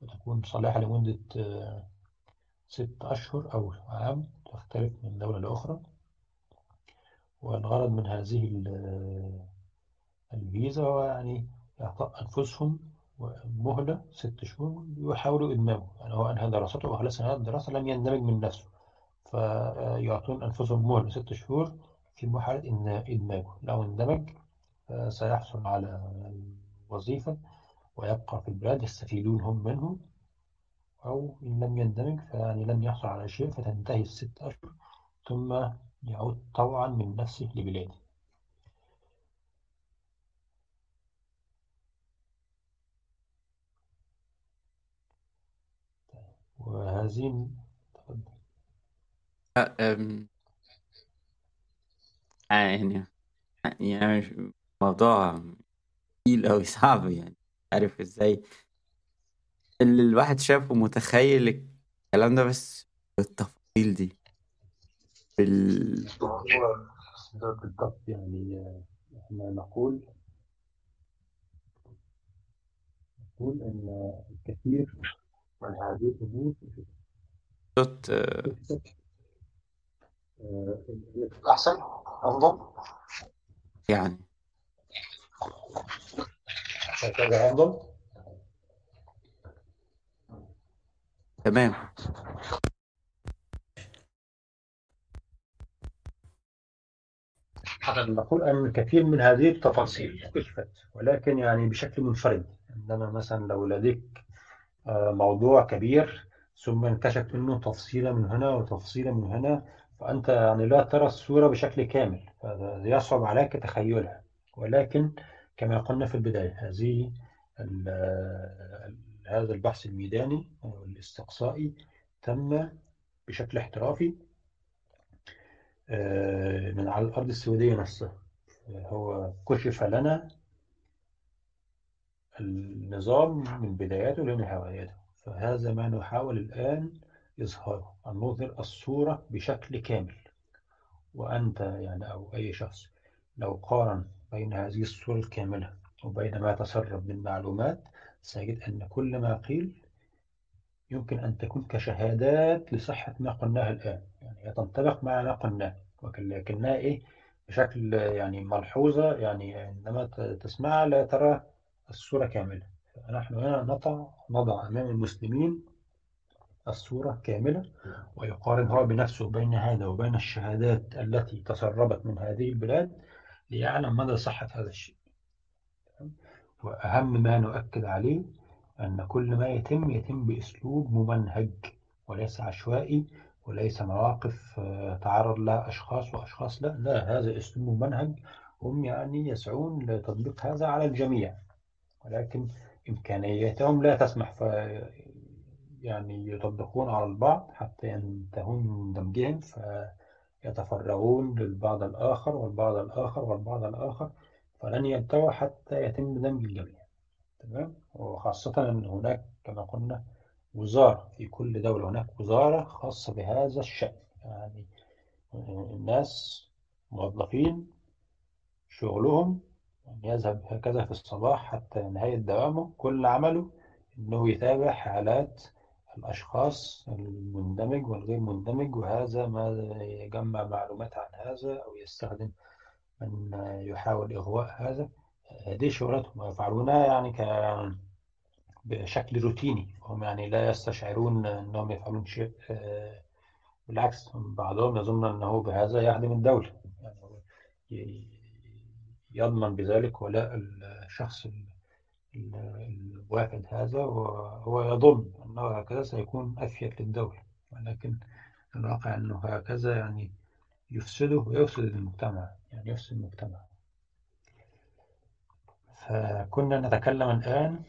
وتكون صالحة لمدة ست أشهر أو عام تختلف من دولة لأخرى. والغرض من هذه الفيزا هو يعني إعطاء أنفسهم مهلة ست شهور يحاولوا إدماجه يعني هو أنهى دراسته وخلص نهاية الدراسة لم يندمج من نفسه فيعطون أنفسهم مهلة ست شهور في محاولة إدماجه لو اندمج سيحصل على وظيفة ويبقى في البلاد يستفيدون هم منه أو إن لم يندمج فيعني لم يحصل على شيء فتنتهي الست أشهر ثم يعود طوعا من نفسه لبلاده. وهذه أم... يعني يعني موضوع تقيل أوي صعب يعني عارف إزاي. اللي الواحد شافه متخيل الكلام ده بس بالتفاصيل دي. بال... بالضبط يعني إحنا نقول نقول ان الكثير من هذه الأمور صوت أحسن أفضل. يعني هكذا أفضل. تمام. نقول أن الكثير من هذه التفاصيل كشفت ولكن يعني بشكل منفرد. عندما مثلا لو لديك موضوع كبير ثم انكشف منه تفصيلة من هنا وتفصيلة من هنا فأنت يعني لا ترى الصورة بشكل كامل فيصعب عليك تخيلها. ولكن كما قلنا في البداية هذه هذا البحث الميداني الاستقصائي تم بشكل احترافي آه، من على الأرض السعودية نفسها. هو كشف لنا النظام من بداياته لنهايته فهذا ما نحاول الآن إظهاره أن نظهر الصورة بشكل كامل. وأنت يعني أو أي شخص لو قارن بين هذه الصورة الكاملة وبين ما تسرب من معلومات سيجد أن كل ما قيل يمكن أن تكون كشهادات لصحة ما قلناه الآن. يعني تنطبق مع ما قلناه ولكنها إيه؟ بشكل يعني ملحوظة يعني عندما تسمعها لا ترى الصورة كاملة. فنحن هنا نضع نضع أمام المسلمين الصورة كاملة ويقارن هو بنفسه بين هذا وبين الشهادات التي تسربت من هذه البلاد. ليعلم مدى صحة هذا الشيء. وأهم ما نؤكد عليه أن كل ما يتم يتم بأسلوب ممنهج وليس عشوائي وليس مواقف آه، تعرض لها أشخاص وأشخاص لا. لا هذا أسلوب ممنهج. هم يعني يسعون لتطبيق هذا على الجميع. ولكن إمكانياتهم لا تسمح ف يعني يطبقون على البعض حتى ينتهون من دمجهم فيتفرغون للبعض الآخر والبعض الآخر والبعض الآخر فلن ينتهوا حتى يتم دمج الجميع. تمام؟ وخاصة أن هناك كما قلنا وزارة في كل دولة هناك وزارة خاصة بهذا الشأن. يعني الناس موظفين شغلهم يذهب هكذا في الصباح حتى نهاية دوامه. كل عمله أنه يتابع حالات الأشخاص المندمج والغير مندمج وهذا ما يجمع معلومات عن هذا أو يستخدم من يحاول إغواء هذا. هذه شغلتهم يفعلونها يعني ك بشكل روتيني. هم يعني لا يستشعرون أنهم يفعلون شيء آه، بالعكس بعضهم يظن أنه بهذا يخدم الدولة يعني يضمن بذلك ولاء الشخص الواحد هذا وهو يظن أنه هكذا سيكون أفيد للدولة ولكن الواقع أنه هكذا يعني يفسده ويفسد المجتمع يعني يفسد المجتمع. فكنا نتكلم الآن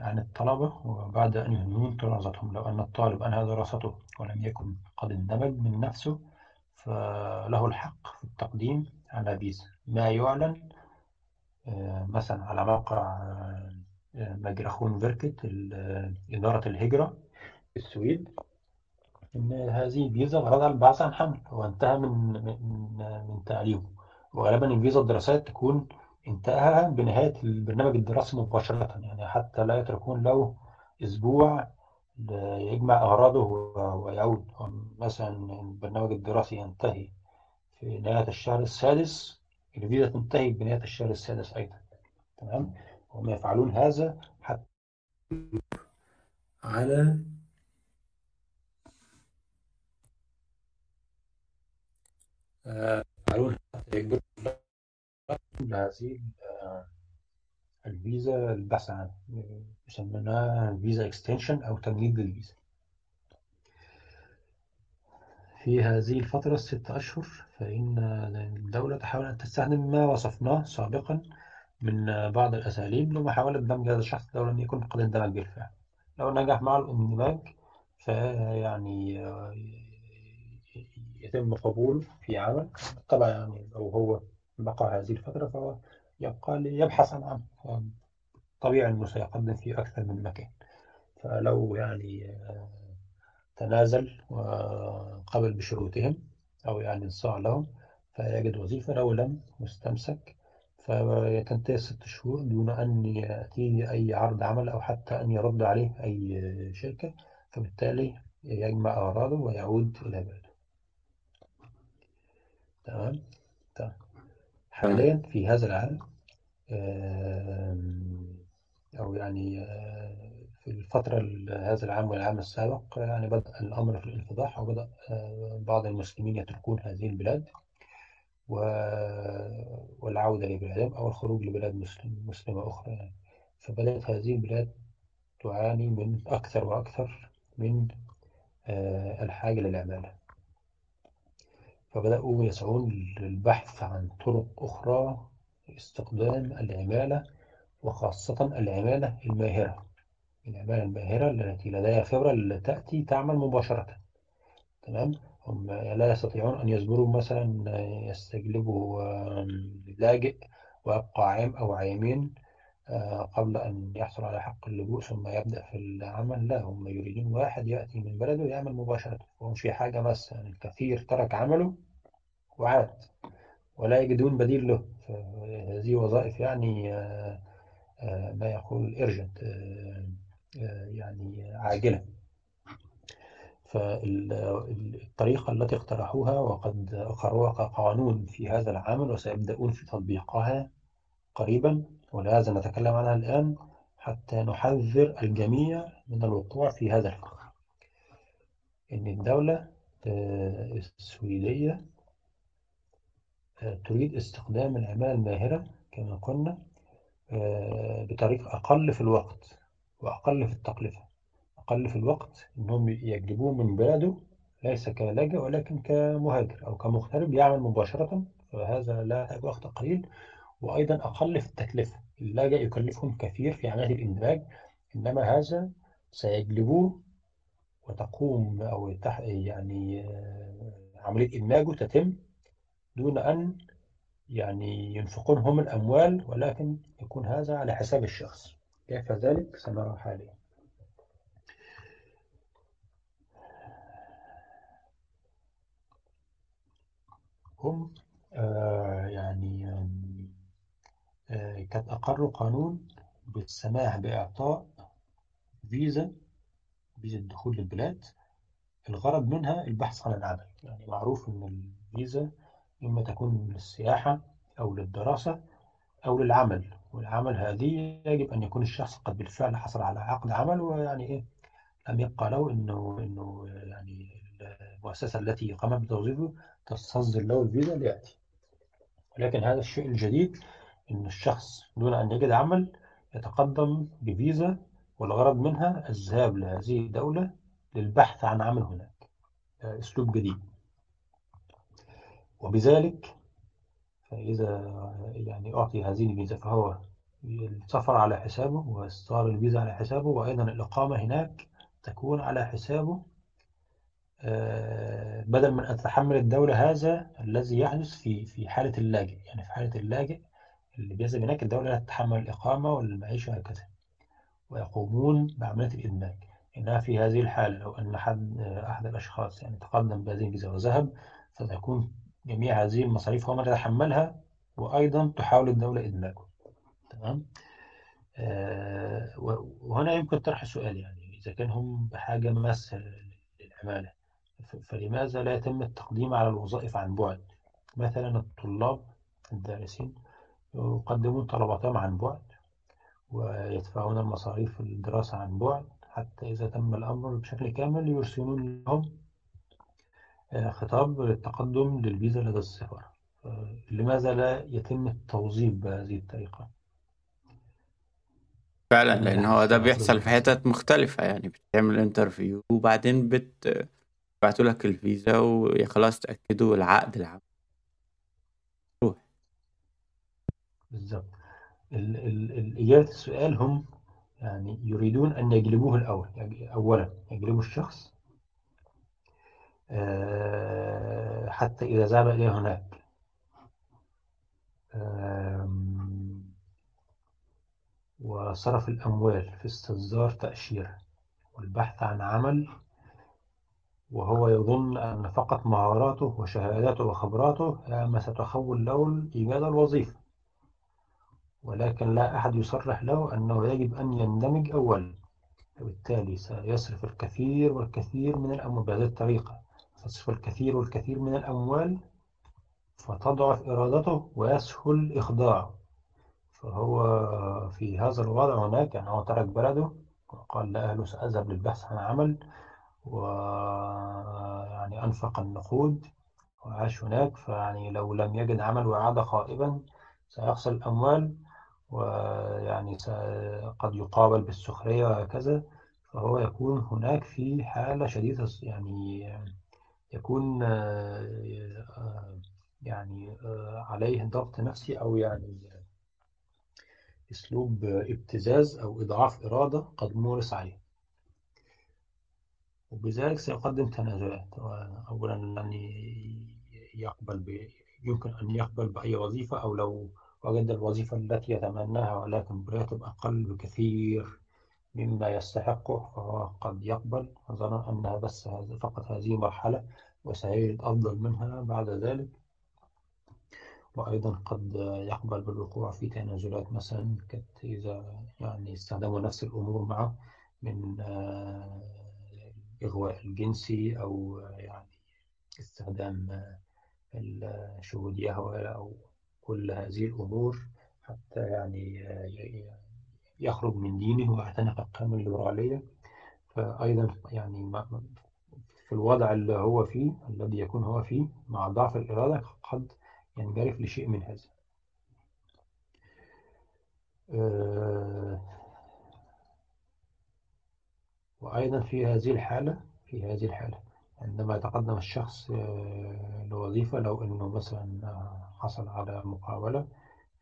عن الطلبة وبعد أن ينهون دراستهم لو أن الطالب أنهى دراسته ولم يكن قد اندمج من نفسه فله الحق في التقديم على فيزا ما يعلن مثلا على موقع آه، ميغراخونس فيركت إدارة الهجرة في السويد إن هذه الفيزا غرضها البحث عن عمل هو انتهى من من من تعليمه. وغالبا الفيزا الدراسات تكون انتهى بنهاية البرنامج الدراسي مباشرة يعني حتى لا يتركون له أسبوع يجمع أغراضه ويعود. مثلا البرنامج الدراسي ينتهي في نهاية الشهر السادس الفيزا تنتهي بنهاية الشهر السادس أيضا. تمام؟ هم يفعلون هذا حتى على يفعلون حتى يجبروا هذه الفيزا البحث عنها يسمونها فيزا extension أو تمديد للفيزا. في هذه الفترة الست أشهر فإن الدولة تحاول أن تستخدم ما وصفناه سابقا من بعض الأساليب لمحاولة دمج هذا الشخص لو لم يكن قد اندمج بالفعل. لو نجح مع الاندماج فيعني يتم قبوله في عمل. طبعا يعني لو هو بقى هذه الفترة فهو يبقى ليبحث عن عمل. طبيعي أنه سيقدم في أكثر من مكان. فلو يعني تنازل وقبل بشروطهم أو يعني إنصاع لهم فيجد وظيفة لو لم مستمسك فيتنتهي ست شهور دون أن يأتيه أي عرض عمل أو حتى أن يرد عليه أي شركة فبالتالي يجمع أغراضه ويعود إلى بلده. تمام؟ تمام حاليا في هذا العام أو يعني في الفترة هذا العام والعام السابق يعني بدأ الأمر في الانفضاح وبدأ بعض المسلمين يتركون هذه البلاد والعودة لبلادهم أو الخروج لبلاد مسلم مسلمة أخرى يعني. فبدأت هذه البلاد تعاني من أكثر وأكثر من الحاجة للعمالة فبدأوا يسعون للبحث عن طرق أخرى لاستخدام العمالة وخاصة العمالة الماهرة. العمالة الماهرة التي لديها خبرة تأتي تعمل مباشرة. تمام؟ هم لا يستطيعون أن يصبروا مثلا يستجلبوا لاجئ ويبقى عام أو عامين قبل أن يحصل على حق اللجوء ثم يبدأ في العمل. لا هم يريدون واحد يأتي من بلده يعمل مباشرة. وهم في حاجة بس يعني الكثير ترك عمله وعاد ولا يجدون بديل له. هذه وظائف يعني ما يقول urgent يعني عاجلة. فالطريقة التي اقترحوها وقد أقروها كقانون في هذا العام وسيبدأون في تطبيقها قريبا ولهذا نتكلم عنها الآن حتى نحذر الجميع من الوقوع في هذا الفخ إن الدولة السويدية تريد استخدام العمالة الماهرة كما قلنا بطريقة أقل في الوقت. وأقل في التكلفة أقل في الوقت. إنهم يجلبوه من بلده ليس كلاجئ ولكن كمهاجر أو كمغترب يعمل مباشرة فهذا لا يحتاج وقت قليل. وأيضا أقل في التكلفة اللاجئ يكلفهم كثير في عملية الإندماج إنما هذا سيجلبوه وتقوم أو يعني عملية إدماجه تتم دون أن يعني ينفقون هم الأموال ولكن يكون هذا على حساب الشخص. كيف ذلك سنرى حاليا؟ هم آه يعني آه قد أقروا قانون بالسماح بإعطاء فيزا فيزا الدخول للبلاد. الغرض منها البحث عن العمل. يعني معروف أن الفيزا إما تكون للسياحة أو للدراسة أو للعمل والعمل هذه يجب أن يكون الشخص قد بالفعل حصل على عقد عمل ويعني إيه لم يبقى له إنه إنه يعني المؤسسة التي قامت بتوظيفه تستصدر له الفيزا ليأتي. ولكن هذا الشيء الجديد إن الشخص دون أن يجد عمل يتقدم بفيزا والغرض منها الذهاب لهذه الدولة للبحث عن عمل هناك أسلوب جديد. وبذلك فإذا يعني أعطي هذه الفيزا فهو السفر على حسابه واستغار الفيزا على حسابه وأيضا الإقامة هناك تكون على حسابه بدل من أن تتحمل الدولة هذا الذي يحدث في في حالة اللاجئ. يعني في حالة اللاجئ اللي بيذهب هناك الدولة لا تتحمل الإقامة والمعيشة وهكذا. ويقومون بعملية الإدماج. إنها في هذه الحالة لو أن حد أحد الأشخاص يعني تقدم بهذه الفيزا وذهب فتكون جميع هذه المصاريف هو من يتحملها وأيضا تحاول الدولة إدماجه. تمام؟ آه وهنا يمكن طرح سؤال يعني إذا كان هم بحاجة ماسة للعمالة فلماذا لا يتم التقديم على الوظائف عن بعد؟ مثلا الطلاب الدارسين يقدمون طلباتهم عن بعد ويدفعون المصاريف الدراسة عن بعد حتى إذا تم الأمر بشكل كامل يرسلون لهم خطاب للتقدم للفيزا لدى السفارة لماذا لا يتم التوظيف بهذه الطريقة؟ فعلا لأن هو ده بيحصل في حتت مختلفة يعني بتعمل انترفيو وبعدين بت بعتوا لك الفيزا وخلاص تأكدوا العقد العام روح بالظبط الإجابة السؤال هم يعني يريدون أن يجلبوه الأول أولا يجلبوا الشخص حتى إذا ذهب إلى هناك. وصرف الأموال في استصدار تأشيرة والبحث عن عمل وهو يظن أن فقط مهاراته وشهاداته وخبراته ما ستخول له إيجاد الوظيفة. ولكن لا أحد يصرح له أنه يجب أن يندمج أولا وبالتالي سيصرف الكثير والكثير من الأموال بهذه الطريقة. تصرف الكثير والكثير من الأموال فتضعف إرادته ويسهل إخضاعه فهو في هذا الوضع هناك يعني هو ترك بلده وقال لأهله سأذهب للبحث عن عمل ويعني أنفق النقود وعاش هناك. فيعني لو لم يجد عمل وعاد خائبا سيخسر الأموال ويعني قد يقابل بالسخرية وهكذا. فهو يكون هناك في حالة شديدة يعني يكون يعني عليه ضغط نفسي أو يعني أسلوب ابتزاز أو إضعاف إرادة قد مورس عليه. وبذلك سيقدم تنازلات أولا أن يقبل ب... يمكن أن يقبل بأي وظيفة أو لو وجد الوظيفة التي يتمناها ولكن براتب أقل بكثير. مما يستحقه فهو قد يقبل. ظنا أنها بس فقط هذه مرحلة وسيجد أفضل منها بعد ذلك. وأيضا قد يقبل بالوقوع في تنازلات مثلا إذا يعني استخدموا نفس الأمور معه من الإغواء الجنسي أو يعني استخدام الشهود يهوى أو كل هذه الأمور حتى يعني يخرج من دينه ويعتنق القيم الليبرالية. فأيضا يعني في الوضع اللي هو فيه الذي يكون هو فيه مع ضعف الإرادة قد ينجرف لشيء من هذا. آه، وأيضا في هذه الحالة في هذه الحالة عندما يتقدم الشخص آه، لوظيفة لو أنه مثلا حصل على مقابلة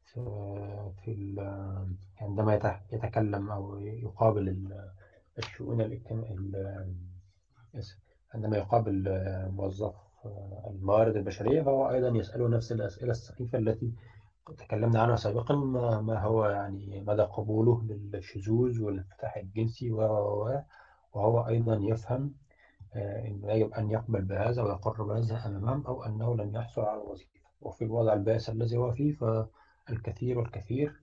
في عندما يتكلم أو يقابل الشؤون الاجتماعية عندما يقابل موظف الموارد البشرية فهو أيضا يسأله نفس الأسئلة السخيفة التي تكلمنا عنها سابقا ما هو يعني مدى قبوله للشذوذ والانفتاح الجنسي وهو أيضا يفهم آه، أنه يجب أن يقبل بهذا ويقر بهذا أمام أو أنه لن يحصل على وظيفة. وفي الوضع البائس الذي هو فيه فالكثير والكثير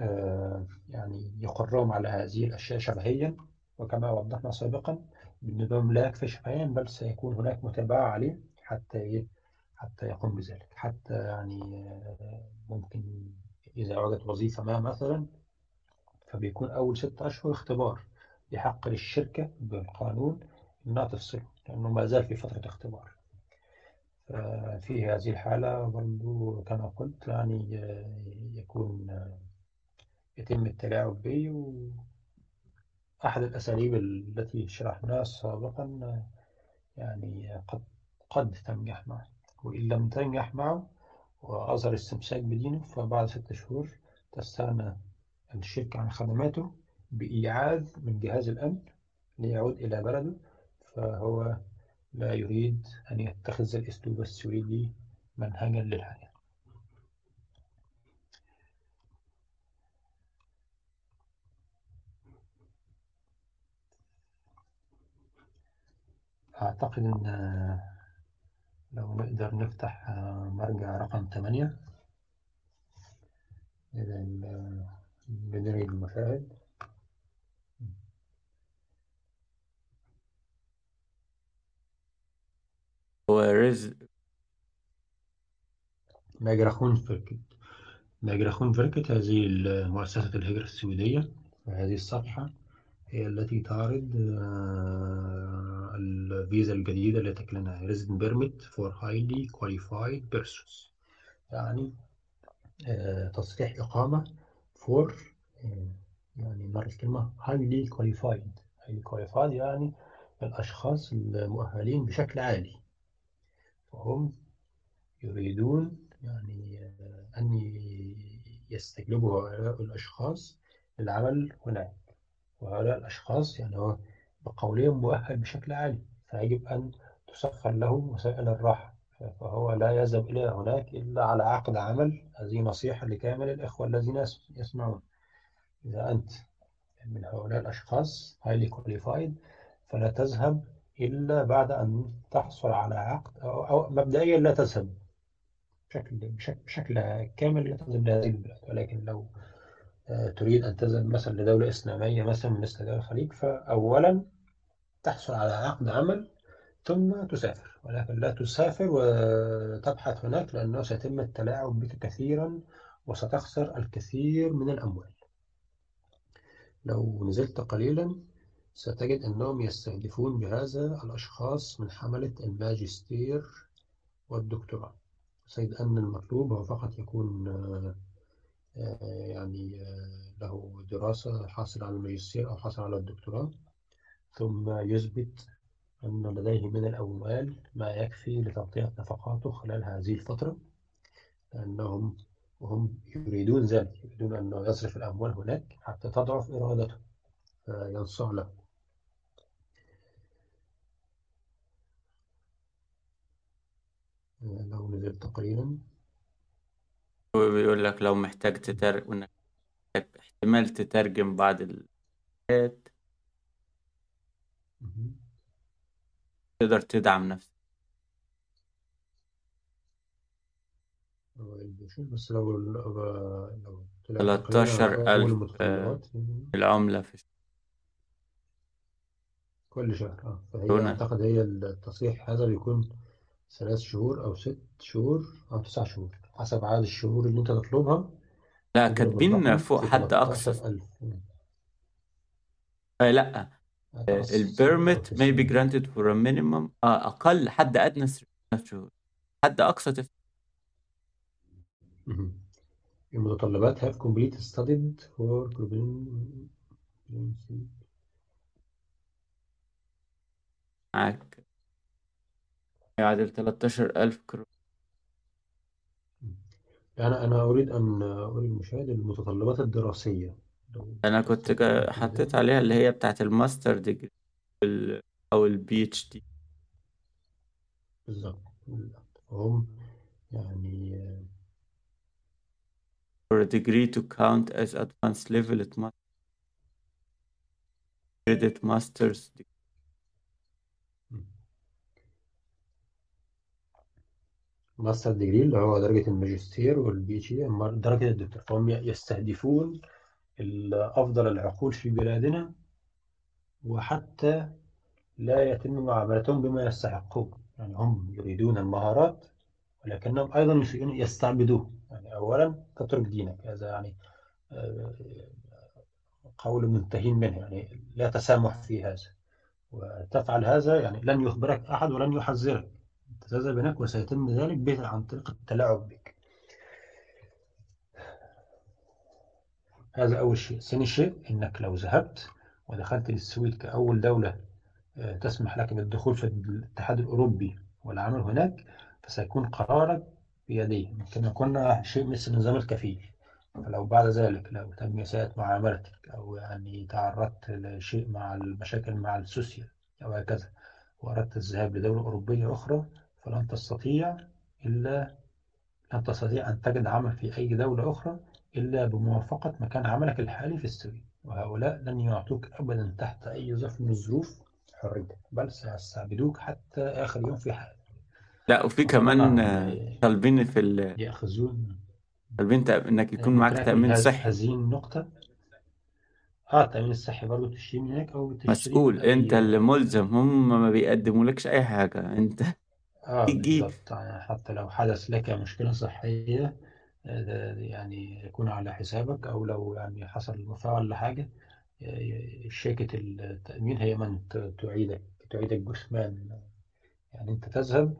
آه، يعني يقرهم على هذه الأشياء شبهيا وكما وضحنا سابقا بالنظام لا يكفي شفهيا بل سيكون هناك متابعة عليه حتى حتى يقوم بذلك. حتى يعني آه، ممكن إذا وجدت وظيفة ما مثلا فبيكون أول ست أشهر اختبار يحق للشركة بالقانون أنها تفصله لأنه ما زال في فترة اختبار. ففي هذه الحالة برضو كما قلت يعني آه، يكون آه، يتم التلاعب به أحد الأساليب التي شرحناها سابقا يعني قد قد تنجح معه وإن لم تنجح معه وأظهر استمساك بدينه فبعد ست شهور تستغنى الشركة عن خدماته بإيعاز من جهاز الأمن ليعود إلى بلده. فهو لا يريد أن يتخذ الأسلوب السويدي منهجا للحياة أعتقد أن لو نقدر نفتح مرجع رقم 8 إلى بدري المشاهد ورز ماجراخون فركت. ماجراخون فركت هذه مؤسسة الهجرة السويدية. وهذه الصفحة هي التي تعرض آه، الفيزا الجديدة التي تكلمها Resident Permit for Highly Qualified Persons يعني آه، تصريح إقامة for آه، يعني نرى الكلمة highly qualified highly qualified يعني الأشخاص المؤهلين بشكل عالي. فهم يريدون يعني أن يستجلبوا هؤلاء الأشخاص للعمل هناك. وهؤلاء الأشخاص يعني هو بقولهم مؤهل بشكل عالي فيجب أن تسخر له وسائل الراحة. فهو لا يذهب إلى هناك إلا على عقد عمل هذه نصيحة لكامل الإخوة الذين يسمعون. إذا أنت من هؤلاء الأشخاص highly qualified فلا تذهب إلا بعد أن تحصل على عقد أو, مبدئيا لا تذهب بشكل, بشكل, بشكل كامل لا تذهب لهذه البلاد. ولكن لو آه، تريد أن تذهب مثلا لدولة إسلامية مثلا مثل دول الخليج فأولا تحصل على عقد عمل ثم تسافر. ولكن لا تسافر وتبحث هناك لأنه سيتم التلاعب بك كثيرا وستخسر الكثير من الأموال. لو نزلت قليلا ستجد أنهم يستهدفون بهذا الأشخاص من حملة الماجستير والدكتوراه. سيد أن المطلوب هو فقط يكون آه، يعني آه، له دراسة حاصل على الماجستير أو حاصل على الدكتوراه. ثم يثبت أن لديه من الأموال ما يكفي لتغطية نفقاته خلال هذه الفترة لأنهم وهم يريدون ذلك يريدون أنه يصرف الأموال هناك حتى تضعف إرادته فينصع له. لو نزلت قليلا هو بيقول لك لو محتاج تترجم احتمال تترجم بعض الحاجات. تقدر تدعم نفسك. بس لو لو لو طلعت قليلا 13 أول ألف المتطلبات العملة في كل شهر آه فهي هنا أعتقد هي التصحيح هذا بيكون ثلاث شهور أو ست شهور أو تسع شهور حسب عدد الشهور اللي أنت تطلبها. لا كاتبين فوق حد أقصى. 13000 آه لا. أو البيرميت may be granted for a minimum آه أقل حد أدنى ثلاث شهور. حد أقصى تف... المتطلبات have complete studied for معاك. يعادل 13000 كرون. أنا أنا أريد أن أري المشاهد المتطلبات الدراسية. لو أنا كنت حطيت عليها اللي هي بتاعت ال master degree أو ال PhD بالظبط هم يعني for a degree to count as advanced level it must credit master's degree. master degree اللي هو درجة الماجستير وال PhD درجة الدكتوراه فهم يستهدفون أفضل العقول في بلادنا وحتى لا يتم معاملتهم بما يستحقون يعني هم يريدون المهارات ولكنهم أيضا يستعبدوه. يعني أولا تترك دينك هذا يعني آه، قول منتهين منه. يعني لا تسامح في هذا. وتفعل هذا يعني لن يخبرك أحد ولن يحذرك. تذهب هناك وسيتم ذلك به عن طريق التلاعب بك. هذا أول شيء. ثاني شيء إنك لو ذهبت ودخلت للسويد كأول دولة آه، تسمح لك بالدخول في الاتحاد الأوروبي والعمل هناك فسيكون قرارك بيديه كما كنا شيء مثل نظام الكفيل فلو بعد ذلك لو تم إساءة معاملتك أو يعني تعرضت لشيء مع المشاكل مع السوسيال أو هكذا وأردت الذهاب لدولة أوروبية أخرى فلن تستطيع إلا لن تستطيع أن تجد عمل في أي دولة أخرى إلا بموافقة مكان عملك الحالي في السويد وهؤلاء لن يعطوك أبدا تحت أي ظرف من الظروف حريتك بل سيستعبدوك حتى آخر يوم في حياتك. لا وفي كمان طالبين في ال... يأخذون طالبين إنك يكون معاك تأمين صحي. هذه النقطة. آه التأمين الصحي برضه تشتري من هناك أو بتشتريه مسؤول. أي اللي ملزم. هم ما بيقدمولكش أي حاجة. أنت آه تجيب بالضبط. يعني حتى لو حدث لك مشكلة صحية آه، يعني يكون على حسابك أو لو يعني حصل وفاة ولا حاجة آه، شركة التأمين هي من ت- تعيدك تعيدك جثمان. يعني أنت تذهب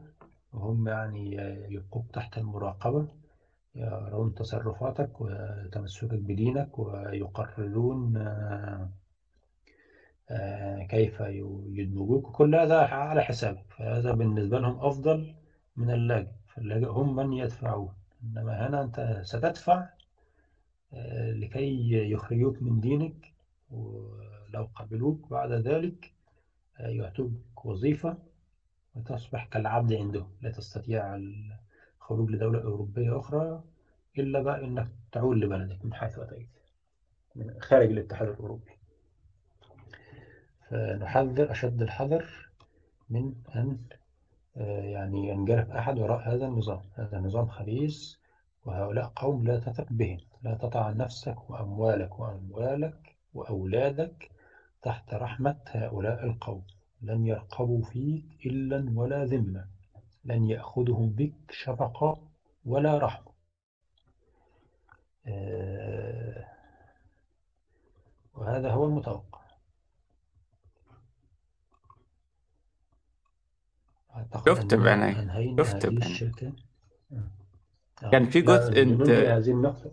وهم يعني يبقوك تحت المراقبة يرون تصرفاتك وتمسكك بدينك ويقررون آه، كيف يدمجوك. وكل هذا على حسابك فهذا بالنسبة لهم أفضل من اللاجئ فاللاجئ هم من يدفعون. إنما هنا أنت ستدفع آه، لكي يخرجوك من دينك ولو قبلوك بعد ذلك آه، يعطوك وظيفة وتصبح كالعبد عندهم. لا تستطيع الخروج لدولة أوروبية أخرى إلا بقى إنك تعود لبلدك من حيث أتيت خارج الاتحاد الأوروبي. فنحذر أشد الحذر من أن آه، يعني ينجرف أحد وراء هذا النظام. هذا نظام خبيث وهؤلاء قوم لا تثق بهم لا تضع نفسك وأموالك وأموالك وأولادك تحت رحمة هؤلاء القوم. لن يرقبوا فيك إلا ولا ذمة. لن يأخذهم بك شفقة ولا رحمة. آه، وهذا هو المتوقع. أعتقد شفت أننا بعيني. أنهينا شفت هذه بعيني. الشركة. آه. كان في لا جزء انت لننهي هذه النقطة.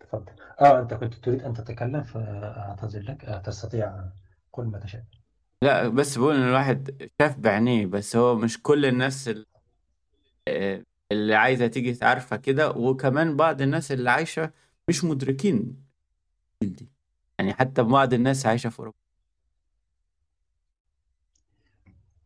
تفضل. آه أنت كنت تريد أن تتكلم فأعتذر لك. آه تستطيع. قل ما تشاء. لا بس بقول إن الواحد شاف بعينيه بس هو مش كل الناس ال- آه، اللي عايزة تيجي عارفة كده وكمان بعض الناس اللي عايشة مش مدركين دي. يعني حتى بعض الناس عايشة في أوروبا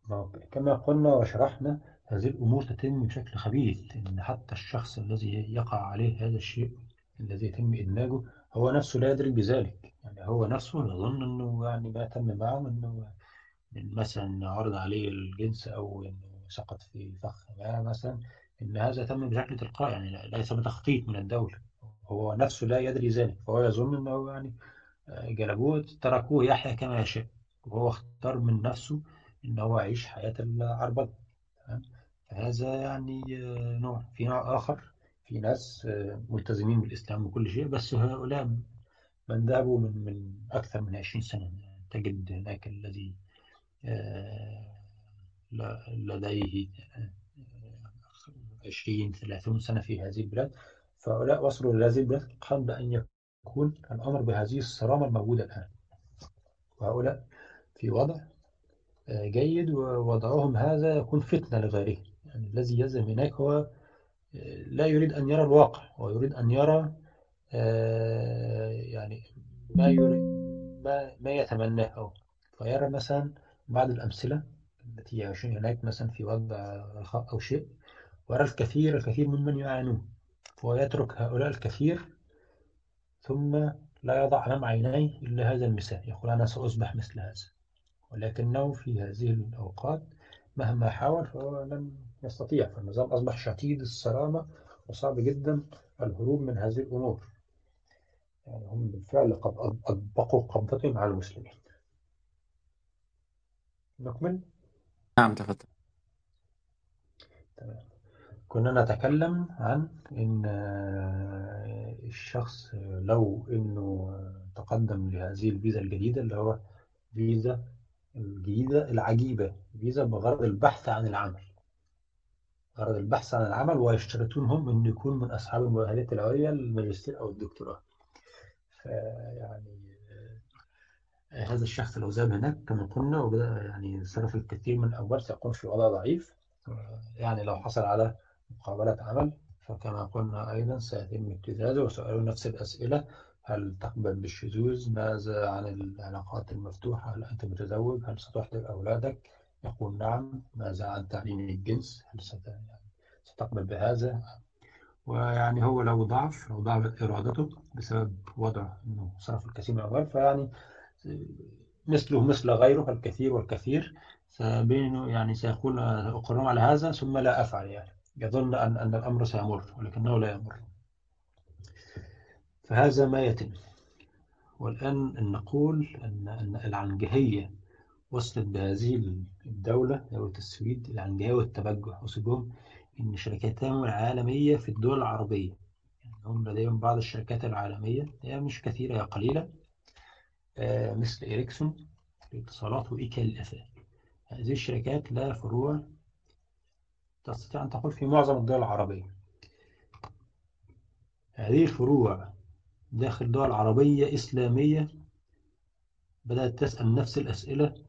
ما هو كما قلنا وشرحنا هذه الأمور تتم بشكل خبيث إن حتى الشخص الذي يقع عليه هذا الشيء الذي يتم إدماجه هو نفسه لا يدري بذلك. يعني هو نفسه يظن أنه يعني ما تم معه من مثلا عرض عليه الجنس أو أنه سقط في فخ ما مثلا إن هذا تم بشكل تلقائي يعني ليس بتخطيط من الدولة. هو نفسه لا يدري ذلك. فهو يظن أنه يعني جلبوه تركوه يحيا كما يشاء. وهو اختار من نفسه إن هو يعيش حياة العربدة فهذا يعني نوع. في نوع آخر في ناس ملتزمين بالإسلام وكل شيء بس هؤلاء من ذهبوا من من أكثر من 20 سنة. تجد هناك الذي لديه 20 30 سنة في هذه البلاد. فهؤلاء وصلوا لهذه البلاد قبل أن يكون الأمر بهذه الصرامة الموجودة الآن. وهؤلاء في وضع جيد ووضعهم هذا يكون فتنة لغيره. يعني الذي يذهب هناك هو لا يريد أن يرى الواقع ويريد أن يرى يعني ما يريد ما, ما يتمناه فيرى مثلا بعض الأمثلة التي يعيشون هناك مثلا في وضع رخاء أو شيء ويرى الكثير الكثير ممن يعانون فهو يترك هؤلاء الكثير ثم لا يضع أمام عينيه إلا هذا المثال يقول أنا سأصبح مثل هذا. ولكنه في هذه الأوقات مهما حاول فهو لم يستطيع فالنظام أصبح شديد الصرامة وصعب جدا الهروب من هذه الأمور. يعني هم بالفعل قد أطبقوا قبضتهم على المسلمين. نكمل؟ نعم تفضل. تمام. كنا نتكلم عن إن الشخص لو إنه تقدم لهذه الفيزا الجديدة اللي هو فيزا الجديدة العجيبة. فيزا بغرض البحث عن العمل. غرض البحث عن العمل ويشترطون هم إنه يكون من أصحاب المؤهلات العليا الماجستير أو الدكتوراه. فيعني هذا الشخص لو ذهب هناك كما قلنا وبدأ يعني صرف الكثير من الأموال سيكون في وضع ضعيف. يعني لو حصل على مقابلة عمل فكما قلنا أيضا سيتم ابتزازه وسؤاله نفس الأسئلة هل تقبل بالشذوذ؟ ماذا عن العلاقات المفتوحة؟ هل أنت متزوج؟ هل ستحضر أولادك؟ يقول نعم. ماذا عن تعليم الجنس؟ هل ستقبل بهذا؟ ويعني هو لو ضعف لو ضعفت إرادته بسبب وضع أنه صرف الكثير من الأموال فيعني مثله مثل غيره الكثير والكثير. سبينه يعني سيقول أقرهم على هذا ثم لا أفعل يعني. يظن أن أن الأمر سيمر ولكنه لا يمر. فهذا ما يتم. والآن نقول أن العنجهية وصلت بهذه الدولة دولة السويد العنجهية والتبجح. وصلهم إن شركاتهم العالمية في الدول العربية. يعني هم لديهم بعض الشركات العالمية. هي مش كثيرة هي قليلة. مثل إريكسون الاتصالات وإيكال الأفاق هذه الشركات لها فروع تستطيع أن تقول في معظم الدول العربية. هذه الفروع داخل دول عربية إسلامية بدأت تسأل نفس الأسئلة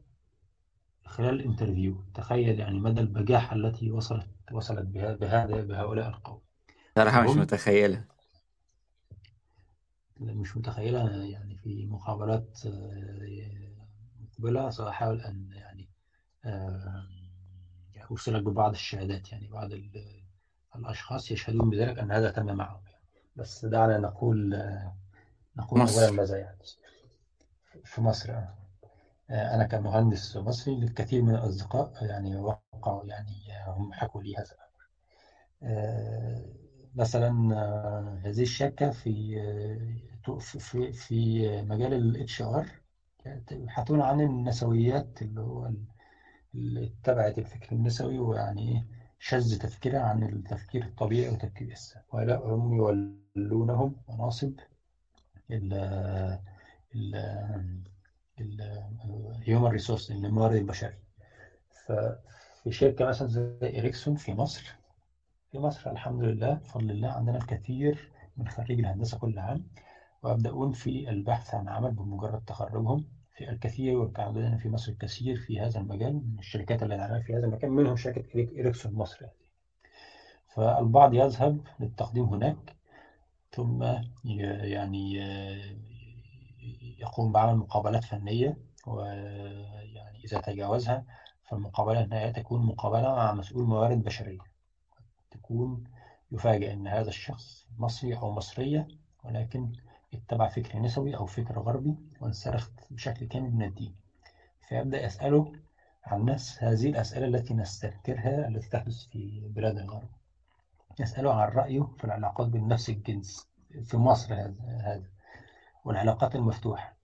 خلال الانترفيو. تخيل يعني مدى البجاحة التي وصلت وصلت بها بهذا بهؤلاء القوم. صراحة مش متخيلة. مش متخيلة. يعني في مقابلات مقبلة سأحاول أن يعني أوصلك ببعض الشهادات. يعني بعض الأشخاص يشهدون بذلك أن هذا تم معهم. بس دعنا نقول نقول أولا ماذا يعني؟ في مصر أنا كمهندس مصري للكثير من الأصدقاء يعني وقعوا يعني هم حكوا لي هذا مثلا هذه الشركة في في في مجال ال HR يبحثون عن النسويات اللي هو اللي اتبعت الفكر النسوي ويعني شذ تفكيرها عن التفكير الطبيعي وتفكير الإسلام ولا هم يولونهم مناصب ال ال ال human resource الموارد البشرية ففي شركة مثلا زي إريكسون في مصر في مصر الحمد لله بفضل الله عندنا الكثير من خريج الهندسة كل عام ويبدأون في البحث عن عمل بمجرد تخرجهم. في الكثير وكان في مصر الكثير في هذا المجال من الشركات اللي نعرفها في هذا المكان منهم شركة إريكسون مصر يعني. فالبعض يذهب للتقديم هناك ثم يعني يقوم بعمل مقابلات فنية ويعني إذا تجاوزها فالمقابلة النهائية تكون مقابلة مع مسؤول موارد بشرية تكون يفاجأ أن هذا الشخص مصري أو مصرية ولكن اتبع فكر نسوي أو فكر غربي وانسلخ بشكل كامل من الدين. فيبدأ يسأله عن نفس هذه الأسئلة التي نستنكرها التي تحدث في بلاد الغرب. يسأله عن رأيه في العلاقات بين نفس الجنس في مصر هذا والعلاقات المفتوحة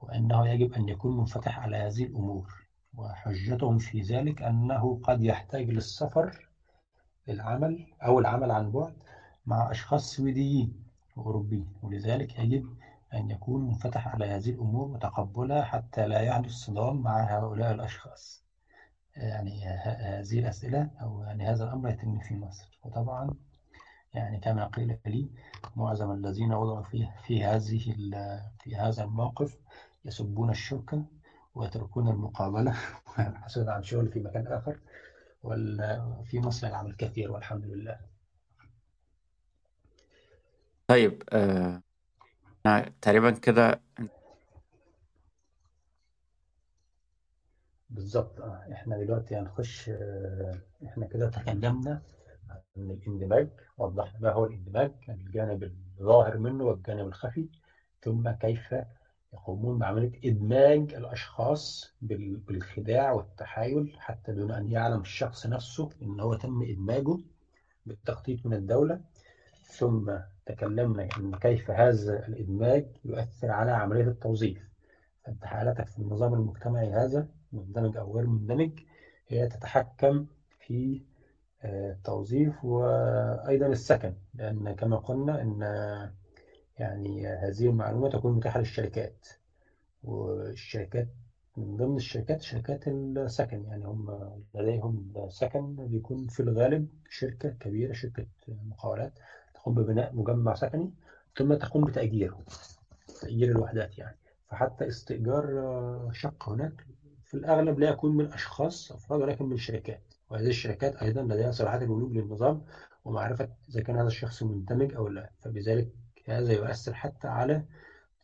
وأنه يجب أن يكون منفتح على هذه الأمور. وحجتهم في ذلك أنه قد يحتاج للسفر للعمل أو العمل عن بعد مع أشخاص سويديين. وأوروبيين ولذلك يجب أن يكون منفتح على هذه الأمور وتقبلها حتى لا يحدث صدام مع هؤلاء الأشخاص. يعني هذه الأسئلة أو يعني هذا الأمر يتم في مصر. وطبعا يعني كما قيل لي معظم الذين وضعوا في في هذه في هذا الموقف يسبون الشركة ويتركون المقابلة. حسنا عن شغل في مكان آخر. وفي مصر العمل كثير والحمد لله. طيب آه تقريبا كده بالظبط آه إحنا دلوقتي هنخش آه إحنا كده تكلمنا عن الاندماج وضحنا ما هو الاندماج الجانب الظاهر منه والجانب الخفي ثم كيف يقومون بعملية إدماج الأشخاص بالخداع والتحايل حتى دون أن يعلم الشخص نفسه إن هو تم إدماجه بالتخطيط من الدولة ثم تكلمنا عن كيف هذا الإدماج يؤثر على عملية التوظيف. فأنت حالتك في النظام المجتمعي هذا مندمج أو غير مندمج هي تتحكم في التوظيف وأيضا السكن. لأن كما قلنا أن يعني هذه المعلومة تكون متاحة للشركات. والشركات من ضمن الشركات شركات السكن. يعني هم لديهم سكن بيكون في الغالب شركة كبيرة شركة مقاولات. تقوم ببناء مجمع سكني ثم تقوم بتأجيره تأجير الوحدات يعني. فحتى استئجار شقة هناك في الأغلب لا يكون من أشخاص أفراد ولكن من شركات. وهذه الشركات أيضا لديها صلاحية البلوغ للنظام ومعرفة إذا كان هذا الشخص مندمج أو لا. فبذلك هذا يؤثر حتى على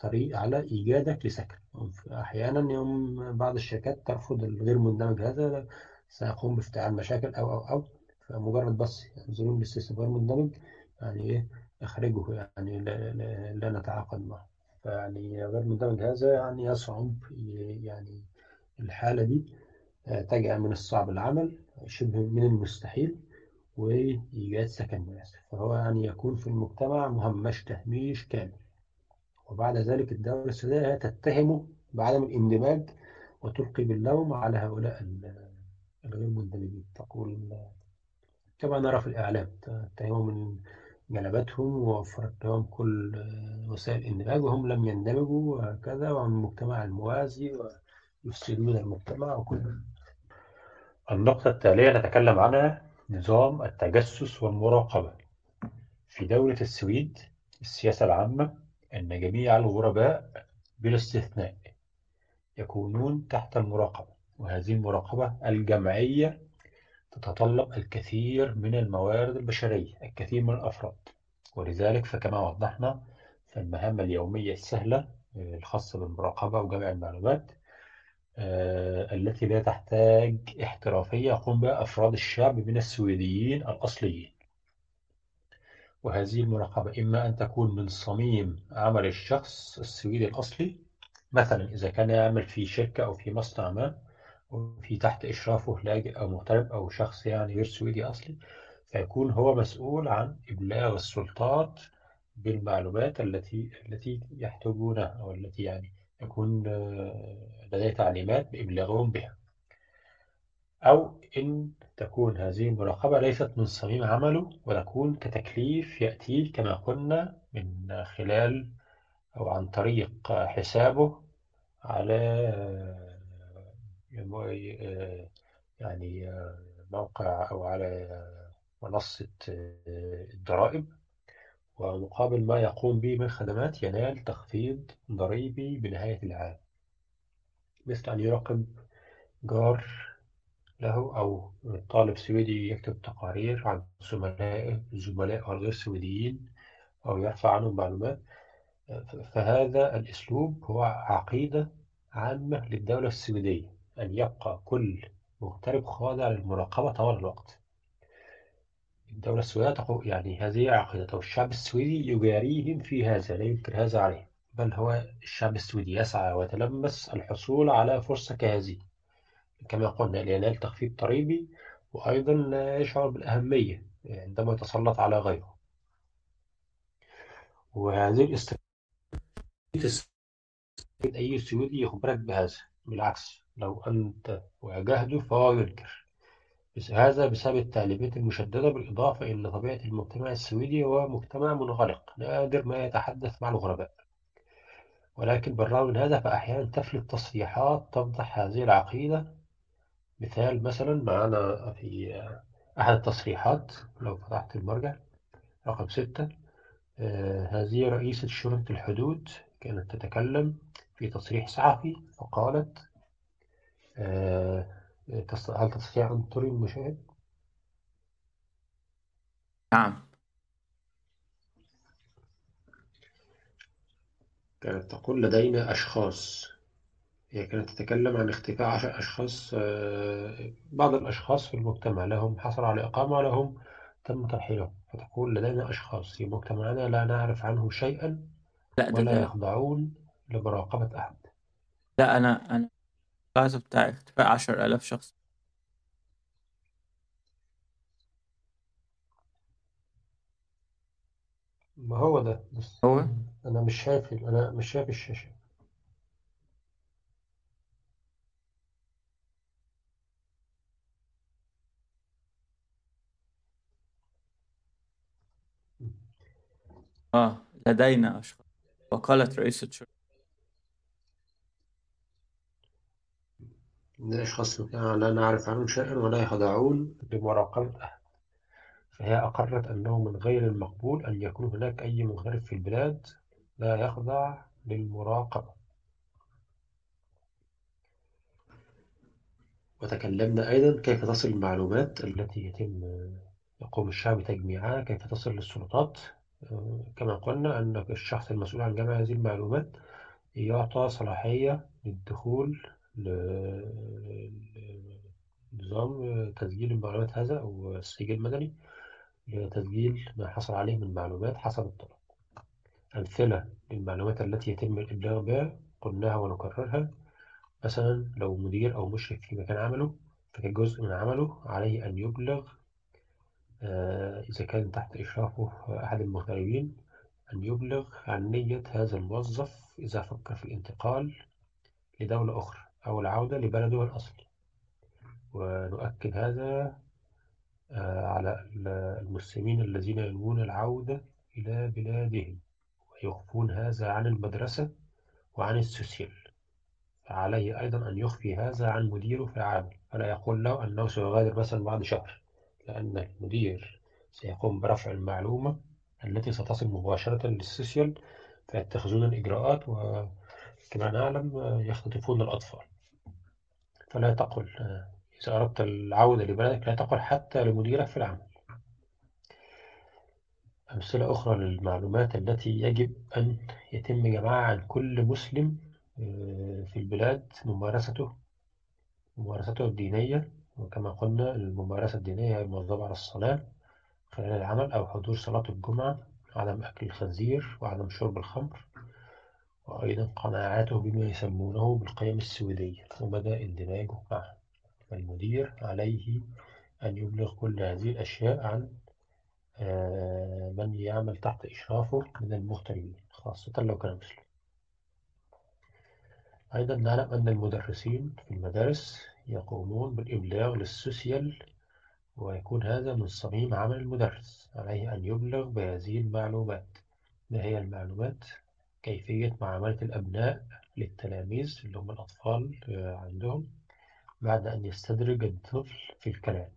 طريق على إيجادك لسكن. أحيانا يوم بعض الشركات ترفض الغير مندمج هذا سيقوم بافتعال مشاكل أو أو أو فمجرد بس ينظرون للاستثمار مندمج. يعني إيه أخرجه يعني لا, نتعاقد معه. فيعني غير مندمج هذا يعني يصعب يعني الحالة دي. تجعل من الصعب العمل شبه من المستحيل وإيجاد سكن مناسب فهو يعني يكون في المجتمع مهمش تهميش كامل. وبعد ذلك الدولة السوداء تتهمه بعدم الاندماج وتلقي باللوم على هؤلاء الغير مندمجين. تقول كما نرى في الإعلام تتهمهم من جلبتهم ووفرت لهم كل وسائل الاندماج وهم لم يندمجوا وهكذا وعن المجتمع الموازي ويفسدون المجتمع وكل. النقطة التالية نتكلم عنها نظام التجسس والمراقبة. في دولة السويد السياسة العامة أن جميع الغرباء بلا استثناء يكونون تحت المراقبة وهذه المراقبة الجمعية تتطلب الكثير من الموارد البشرية الكثير من الأفراد. ولذلك فكما وضحنا فالمهام اليومية السهلة الخاصة بالمراقبة وجمع المعلومات التي لا تحتاج احترافية يقوم بها أفراد الشعب من السويديين الأصليين. وهذه المراقبة إما أن تكون من صميم عمل الشخص السويدي الأصلي مثلا إذا كان يعمل في شركة أو في مصنع ما وفي تحت إشرافه لاجئ أو مغترب أو شخص يعني غير سويدي أصلي فيكون هو مسؤول عن إبلاغ السلطات بالمعلومات التي التي يحتاجونها أو التي يعني يكون لديه تعليمات بإبلاغهم بها. أو إن تكون هذه المراقبة ليست من صميم عمله وتكون كتكليف يأتيه كما قلنا من خلال أو عن طريق حسابه على يعني موقع أو على منصة الضرائب ومقابل ما يقوم به من خدمات ينال تخفيض ضريبي بنهاية العام. مثل أن يراقب جار له أو طالب سويدي يكتب تقارير عن زملائه الزملاء الغير سويديين أو يرفع عنهم معلومات فهذا الأسلوب هو عقيدة عامة للدولة السويدية. أن يبقى كل مغترب خاضع للمراقبة طوال الوقت. الدولة السويدية تقول يعني هذه عقيدته. الشعب السويدي يجاريهم في هذا لا ينكر هذا عليه بل هو الشعب السويدي يسعى ويتلمس الحصول على فرصة كهذه. كما قلنا لينال تخفيض ضريبي وأيضا يشعر بالأهمية عندما يتسلط على غيره. وهذه الاستراتيجية أي سويدي يخبرك بهذا. بالعكس. لو أنت واجهته فهو ينكر هذا بسبب التعليمات المشددة بالإضافة إلى طبيعة المجتمع السويدي هو مجتمع منغلق نادر ما يتحدث مع الغرباء. ولكن بالرغم من هذا فأحيانا تفلت تصريحات تفضح هذه العقيدة. مثال مثلا معنا في أحد التصريحات لو فتحت المرجع رقم ستة آه هذه رئيسة شرطة الحدود كانت تتكلم في تصريح صحفي فقالت هل تستطيع أن تري المشاهد؟ نعم. كانت تقول لدينا أشخاص. هي كانت تتكلم عن اختفاء أشخاص بعض الأشخاص في المجتمع لهم حصل على إقامة ولهم تم ترحيلهم. فتقول لدينا أشخاص في مجتمعنا لا نعرف عنهم شيئا لا ولا يخضعون لمراقبة أحد. لا أنا أنا القاعدة بتاع اختفاء عشر آلاف شخص. ما هو ده؟ بس هو؟ أنا مش شايف أنا مش شايف الشاشة. آه لدينا أشخاص. وقالت رئيسة شرطة من أشخاص في المجتمع لا نعرف عنهم شيئا ولا يخضعون لمراقبة أحد فهي أقرت أنه من غير المقبول أن يكون هناك أي مغترب في البلاد لا يخضع للمراقبة. وتكلمنا أيضا كيف تصل المعلومات التي يتم يقوم الشعب بتجميعها كيف تصل للسلطات. كما قلنا أن الشخص المسؤول عن جمع هذه المعلومات يعطى صلاحية للدخول لنظام تسجيل المعلومات هذا أو السجل المدني لتسجيل ما حصل عليه من معلومات حسب الطلب أمثلة للمعلومات التي يتم الإبلاغ بها قلناها ونكررها. مثلا لو مدير أو مشرف في مكان عمله فكجزء من عمله عليه أن يبلغ آه، إذا كان تحت إشرافه أحد المغتربين أن يبلغ عن نية هذا الموظف إذا فكر في الانتقال لدولة أخرى. أو العودة لبلده الأصلي ونؤكد هذا آه، على المسلمين الذين ينوون العودة إلى بلادهم ويخفون هذا عن المدرسة وعن السوسيال. فعليه أيضا أن يخفي هذا عن مديره في العمل فلا يقول له أنه سيغادر مثلا بعد شهر لأن المدير سيقوم برفع المعلومة التي ستصل مباشرة للسوسيال فيتخذون الإجراءات وكما نعلم يختطفون الأطفال. فلا تقل إذا أردت العودة لبلدك لا تقل حتى لمديرك في العمل. أمثلة أخرى للمعلومات التي يجب أن يتم جمعها عن كل مسلم في البلاد ممارسته ممارسته الدينية وكما قلنا الممارسة الدينية هي المواظبة على الصلاة خلال العمل أو حضور صلاة الجمعة عدم أكل الخنزير وعدم شرب الخمر. وأيضا قناعاته بما يسمونه بالقيم السويدية ومدى اندماجه معها فالمدير عليه أن يبلغ كل هذه الأشياء عن من يعمل تحت إشرافه من المغتربين خاصة لو كان مسلم أيضا نعلم أن المدرسين في المدارس يقومون بالإبلاغ للسوسيال ويكون هذا من صميم عمل المدرس عليه أن يبلغ بهذه المعلومات ما هي المعلومات؟ كيفية معاملة الأبناء للتلاميذ اللي هم الأطفال عندهم بعد أن يستدرج الطفل في الكلام.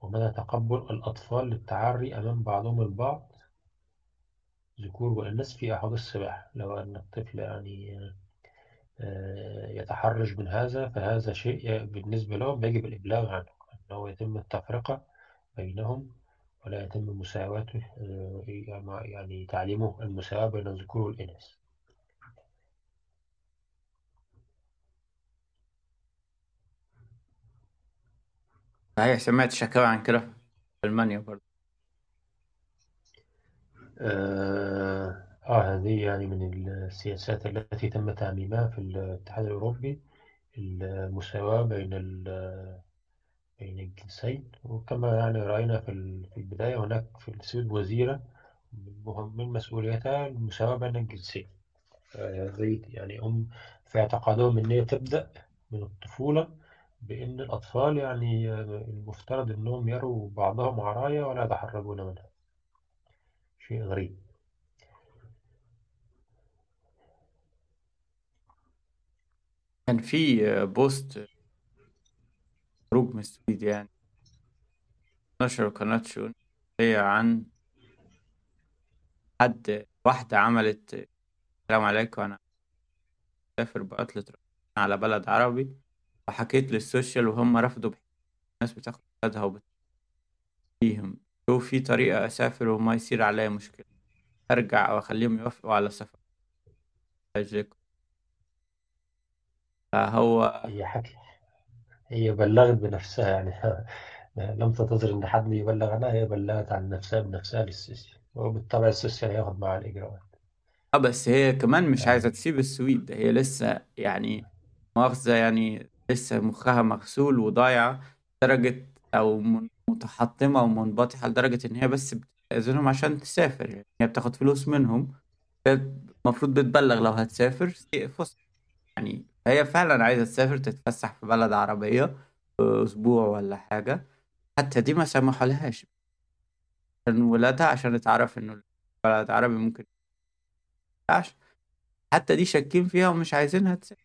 ومدى تقبل الأطفال للتعري أمام بعضهم البعض. ذكور وإناث في أحواض السباحة. لو أن الطفل يعني يتحرج من هذا فهذا شيء بالنسبة لهم يجب الإبلاغ عنه. أنه يتم التفرقة بينهم ولا يتم مساواته يعني تعليمه المساواة بين الذكور والإناث صحيح سمعت شكاوى عن كده في ألمانيا برضه. آه, آه هذه يعني من السياسات التي تم تعميمها في الاتحاد الأوروبي المساواة بين بين الجنسين. وكما يعني رأينا في البداية هناك في السويد وزيرة من مسؤوليتها المساواة بين الجنسين. زي يعني هم في اعتقادهم إن هي تبدأ من الطفولة بإن الأطفال يعني المفترض إنهم يروا بعضهم عرايا ولا يتحرجون منها. شيء غريب. كان في بوست خروج من السويد يعني. نشر قناة شؤون هي عن حد واحدة عملت السلام عليكم أنا مسافر بعطلة على بلد عربي وحكيت للسوشيال وهم رفضوا الناس بتاخد ولادها وبتفيهم شوف في طريقة أسافر وما يصير عليا مشكلة أرجع أو أخليهم يوافقوا على سفر. فهو هي حكي. هي بلغت بنفسها يعني لم تنتظر إن حد يبلغ عنها هي بلغت عن نفسها بنفسها للسيسي وبالطبع السيسي هياخد معها الإجراءات. آه بس هي كمان مش عايزة تسيب السويد هي لسه يعني مؤاخذة يعني لسه مخها مغسول وضايعة درجة أو متحطمة ومنبطحة لدرجة إن هي بس بتأذنهم عشان تسافر يعني هي بتاخد فلوس منهم. المفروض بتبلغ لو هتسافر فسح يعني هي فعلا عايزة تسافر تتفسح في بلد عربية أسبوع ولا حاجة. حتى دي ما سمحوا لهاش عشان ولادها عشان اتعرف إنه بلد عربي ممكن حتى دي شاكين فيها ومش عايزينها تسافر.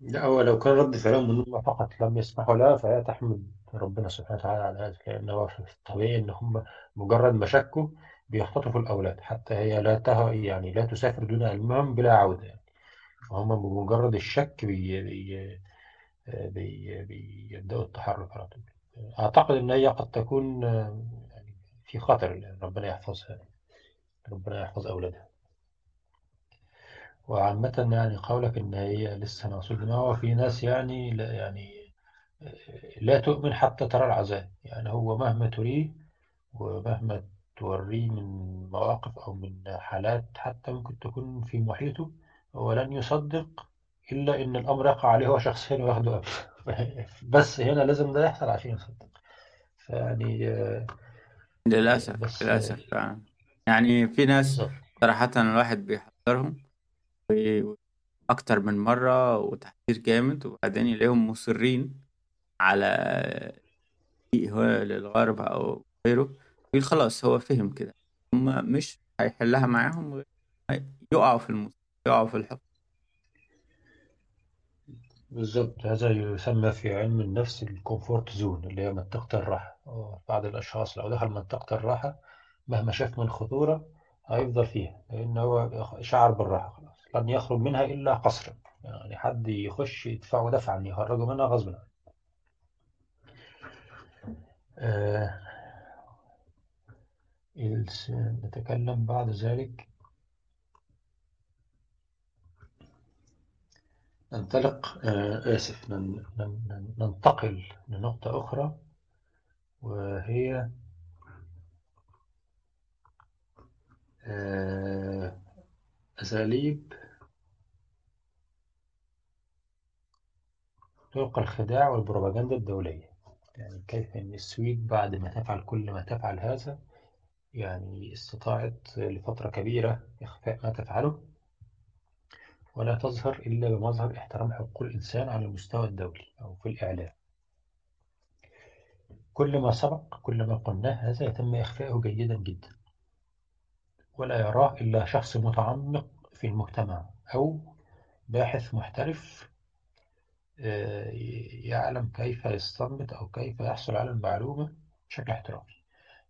لا هو لو كان رد فعلهم إن هم فقط لم يسمحوا لها فهي تحمد ربنا سبحانه وتعالى على هذا لأن هو في الطبيعي إن هم مجرد ما شكوا بيختطفوا الأولاد. حتى هي لا يعني لا تسافر دون علمهم بلا عودة. يعني فهم بمجرد الشك بي بي بي بيبدأوا التحرك على طول. أعتقد إن هي قد تكون يعني في خطر ربنا يحفظها ربنا يحفظ أولادها. وعامة يعني قولك إن هي لسه مغسول دماغها في ناس يعني لا يعني لا تؤمن حتى ترى العذاب. يعني هو مهما تريه ومهما توريه من مواقف أو من حالات حتى ممكن تكون في محيطه هو لن يصدق إلا إن الأمر يقع عليه هو شخصيا وياخده أبدا بس هنا لازم ده يحصل عشان يصدق. فيعني للأسف بس للأسف يعني في ناس صراحة الواحد بيحذرهم أكتر من مرة وتحذير جامد وبعدين يلاقيهم مصرين على هو للغرب أو غيره. يقول خلاص هو فهم كده. هم مش هيحلها معاهم يقعوا في الموت يقعوا في الحب بالظبط هذا يسمى في علم النفس ال comfort zone اللي هي منطقة الراحة. بعض الأشخاص لو دخل منطقة الراحة مهما شاف من خطورة هيفضل فيها لأن هو شعر بالراحة خلاص. لن يخرج منها إلا قصرا. يعني حد يخش يدفعه دفعا يخرجه منها غصبا. عنه آه نتكلم بعد ذلك. ننطلق آه آسف ننتقل لنقطة أخرى وهي آه أساليب طرق الخداع والبروباغندا الدولية. يعني كيف أن السويد بعد ما تفعل كل ما تفعل هذا يعني استطاعت لفترة كبيرة إخفاء ما تفعله ولا تظهر إلا بمظهر احترام حقوق الإنسان على المستوى الدولي أو في الإعلام. كل ما سبق كل ما قلناه هذا يتم إخفاءه جيدا جدا. ولا يراه إلا شخص متعمق في المجتمع أو باحث محترف يعلم كيف يستنبط أو كيف يحصل على المعلومة بشكل احترافي.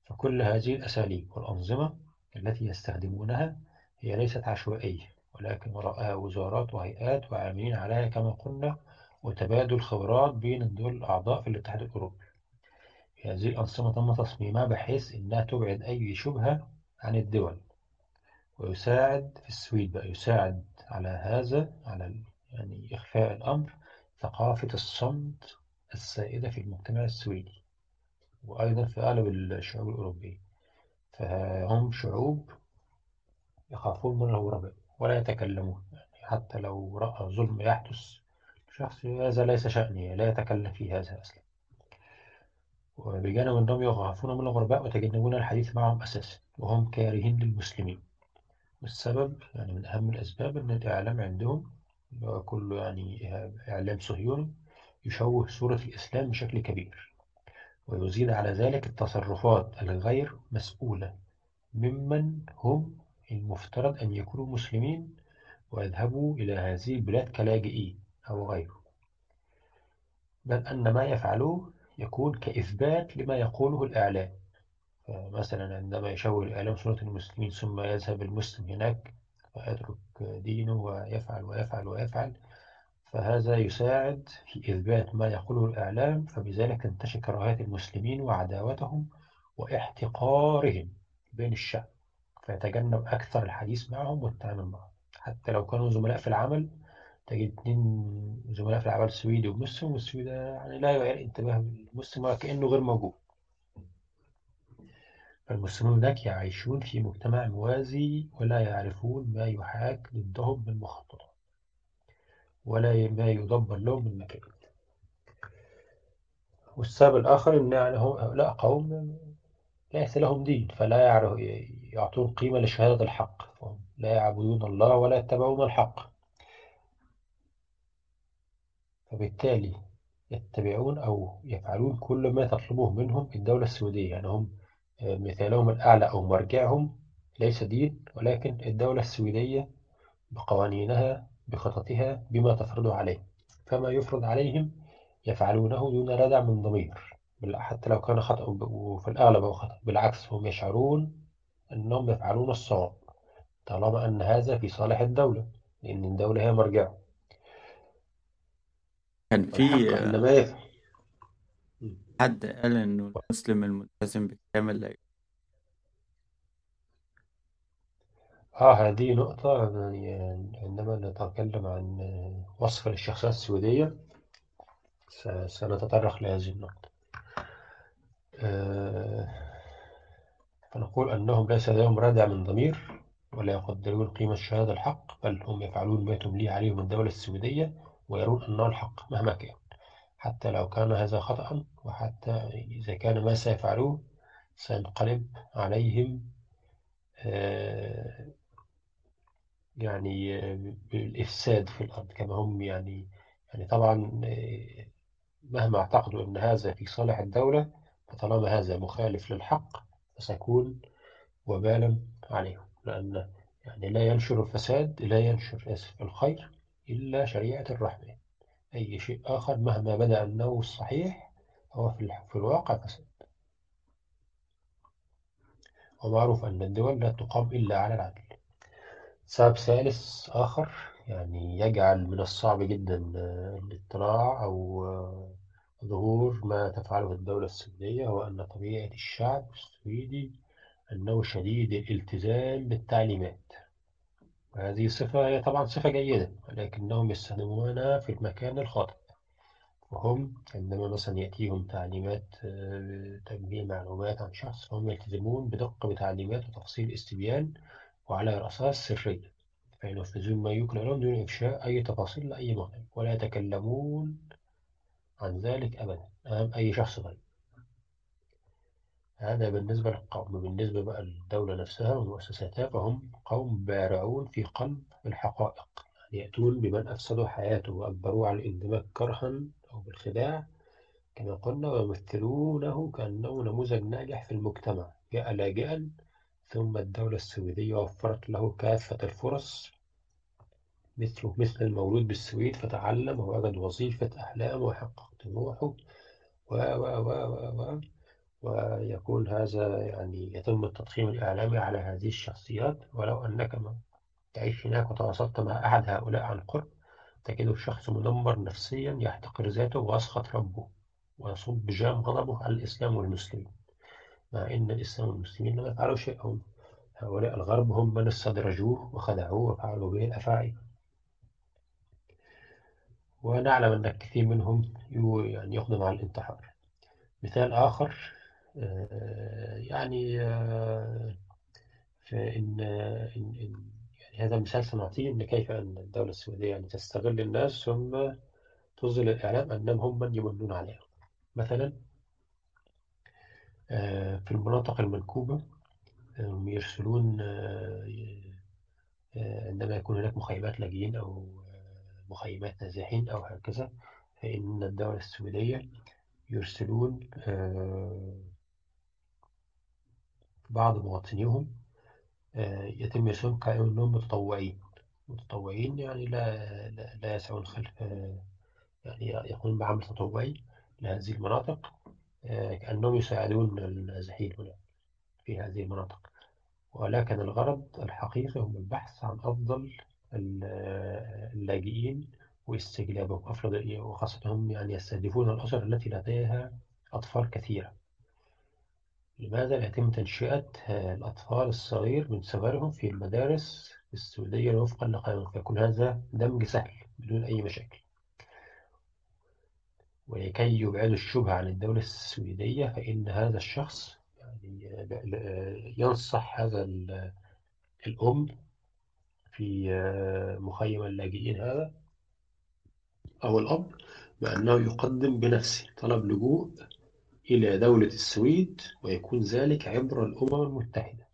فكل هذه الأساليب والأنظمة التي يستخدمونها هي ليست عشوائية. ولكن وراءها وزارات وهيئات وعاملين عليها كما قلنا وتبادل خبرات بين الدول الأعضاء في الاتحاد الأوروبي. هذه الأنظمة تم تصميمها بحيث أنها تبعد أي شبهة عن الدول ويساعد في السويد بقى يساعد على هذا على يعني إخفاء الأمر ثقافة الصمت السائدة في المجتمع السويدي وأيضا في أغلب الشعوب الأوروبية. فهم شعوب يخافون من الغرباء ولا يتكلمون يعني حتى لو رأى ظلم يحدث شخص هذا ليس شأني لا يتكلم في هذا أصلا. وبجانب أنهم يخافون من الغرباء ويتجنبون الحديث معهم أساسا وهم كارهين للمسلمين. والسبب يعني من أهم الأسباب أن الإعلام عندهم كله يعني إعلام صهيوني يشوه صورة الإسلام بشكل كبير. ويزيد على ذلك التصرفات الغير مسؤولة ممن هم المفترض أن يكونوا مسلمين ويذهبوا إلى هذه البلاد كلاجئين أو غيره. بل أن ما يفعلوه يكون كإثبات لما يقوله الإعلام. فمثلا عندما يشوه الإعلام صورة المسلمين ثم يذهب المسلم هناك ويترك دينه ويفعل ويفعل ويفعل فهذا يساعد في إثبات ما يقوله الإعلام فبذلك تنتشر كراهية المسلمين وعداوتهم واحتقارهم بين الشعب. فيتجنب أكثر الحديث معهم والتعامل معهم. حتى لو كانوا زملاء في العمل تجد اتنين زملاء في العمل سويدي ومسلم والسويدي يعني لا يعير انتباه المسلم وكأنه غير موجود. فالمسلمون هناك يعيشون في مجتمع موازي ولا يعرفون ما يحاك ضدهم من مخططات ولا ما يدبر لهم من مكان والسبب الآخر أن يعني هؤلاء قوم ليس لهم دين فلا يعرف يعطون قيمة لشهادة الحق. لا يعبدون الله ولا يتبعون الحق. فبالتالي يتبعون أو يفعلون كل ما تطلبه منهم الدولة السعودية. يعني هم آه، مثالهم الأعلى أو مرجعهم ليس دين ولكن الدولة السويدية بقوانينها بخططها بما تفرض عليه. فما يفرض عليهم يفعلونه دون ردع من ضمير. حتى لو كان خطأ وفي الأغلب هو خطأ بالعكس هم يشعرون أنهم يفعلون الصواب طالما أن هذا في صالح الدولة لأن الدولة هي مرجعه كان في حد قال إنه المسلم الملتزم بالكامل لا آه هذه نقطة. يعني عندما نتكلم عن وصف للشخصيات السويدية سنتطرق لهذه النقطة. آه، فنقول أنهم ليس لهم رادع من ضمير ولا يقدرون قيمة الشهادة الحق بل هم يفعلون ما تمليه عليهم الدولة السويدية ويرون أنه الحق مهما كان حتى لو كان هذا خطأ وحتى إذا كان ما سيفعلوه سينقلب عليهم آه، يعني بالإفساد في الأرض كما هم يعني يعني طبعا آه، مهما اعتقدوا أن هذا في صالح الدولة فطالما هذا مخالف للحق فسيكون وبالا عليهم لأن يعني لا ينشر الفساد لا ينشر آسف الخير إلا شريعة الرحمن أي شيء آخر مهما بدأ أنه الصحيح هو في الواقع فساد. ومعروف أن الدول لا تقام إلا على العدل. سبب ثالث آخر يعني يجعل من الصعب جدا الاطلاع أو ظهور ما تفعله الدولة السويدية هو أن طبيعة الشعب السويدي أنه شديد الالتزام بالتعليمات. وهذه صفة هي طبعا صفة جيدة ولكنهم يستخدمونها في المكان الخاطئ. وهم عندما مثلا يأتيهم تعليمات آه، تجميع معلومات عن شخص فهم يلتزمون بدقة بتعليمات وتفصيل استبيان وعلى أساس سرية فينفذون ما يكن لهم دون إفشاء أي تفاصيل لأي مطلب ولا يتكلمون عن ذلك أبدا أمام أي شخص غير هذا بالنسبة للقوم بالنسبة بقى للدولة نفسها ومؤسساتها فهم قوم بارعون في قلب الحقائق. يعني يأتون بمن أفسدوا حياته وأجبروه على الاندماج كرها أو بالخداع كما قلنا ويمثلونه كأنه نموذج ناجح في المجتمع. جاء لاجئا ثم الدولة السويدية وفرت له كافة الفرص مثله مثل المولود بالسويد فتعلم ووجد وظيفة أحلامه وحقق طموحه و و و و و ويكون هذا يعني يتم التضخيم الإعلامي على هذه الشخصيات. ولو أنك ما تعيش هناك وتواصلت مع أحد هؤلاء عن قرب تجده الشخص مدمر نفسيا يحتقر ذاته ويسخط ربه ويصب بجام غضبه على الإسلام والمسلمين. مع أن الإسلام والمسلمين لم يفعلوا شيئا هؤلاء الغرب هم من استدرجوه وخدعوه وفعلوا به الأفاعي ونعلم أن الكثير منهم يعني يقدم على الانتحار. مثال آخر آه، يعني آه، فإن إن إن يعني هذا مثال سنعطيه إن كيف أن الدولة السعودية يعني تستغل الناس ثم تظهر الإعلام أنهم هم من يمنون عليها. مثلا آه، في المناطق المنكوبة آه، يرسلون آه، آه، عندما يكون هناك مخيمات لاجئين أو آه، مخيمات نازحين أو هكذا فإن الدولة السعودية يرسلون آه، بعض مواطنيهم آه، يتم إرسالهم كأنهم متطوعين. متطوعين يعني لا لا, لا يسعون خلف آه، يعني يقومون بعمل تطوعي لهذه المناطق كأنهم يساعدون النازحين هنا في هذه المناطق. ولكن الغرض الحقيقي هو البحث عن أفضل اللاجئين واستجلابهم أفضل وخاصة هم يعني يستهدفون الأسر التي لديها أطفال كثيرة. لماذا لا يتم تنشئة الأطفال الصغير من صغرهم في المدارس السعودية وفقا لقانون؟ فيكون هذا دمج سهل بدون أي مشاكل. ولكي يبعدوا الشبهة عن الدولة السويدية فإن هذا الشخص يعني ينصح هذا ال- الأم في مخيم اللاجئين هذا أو الأب بأنه يقدم بنفسه طلب لجوء إلى دولة السويد ويكون ذلك عبر الأمم المتحدة.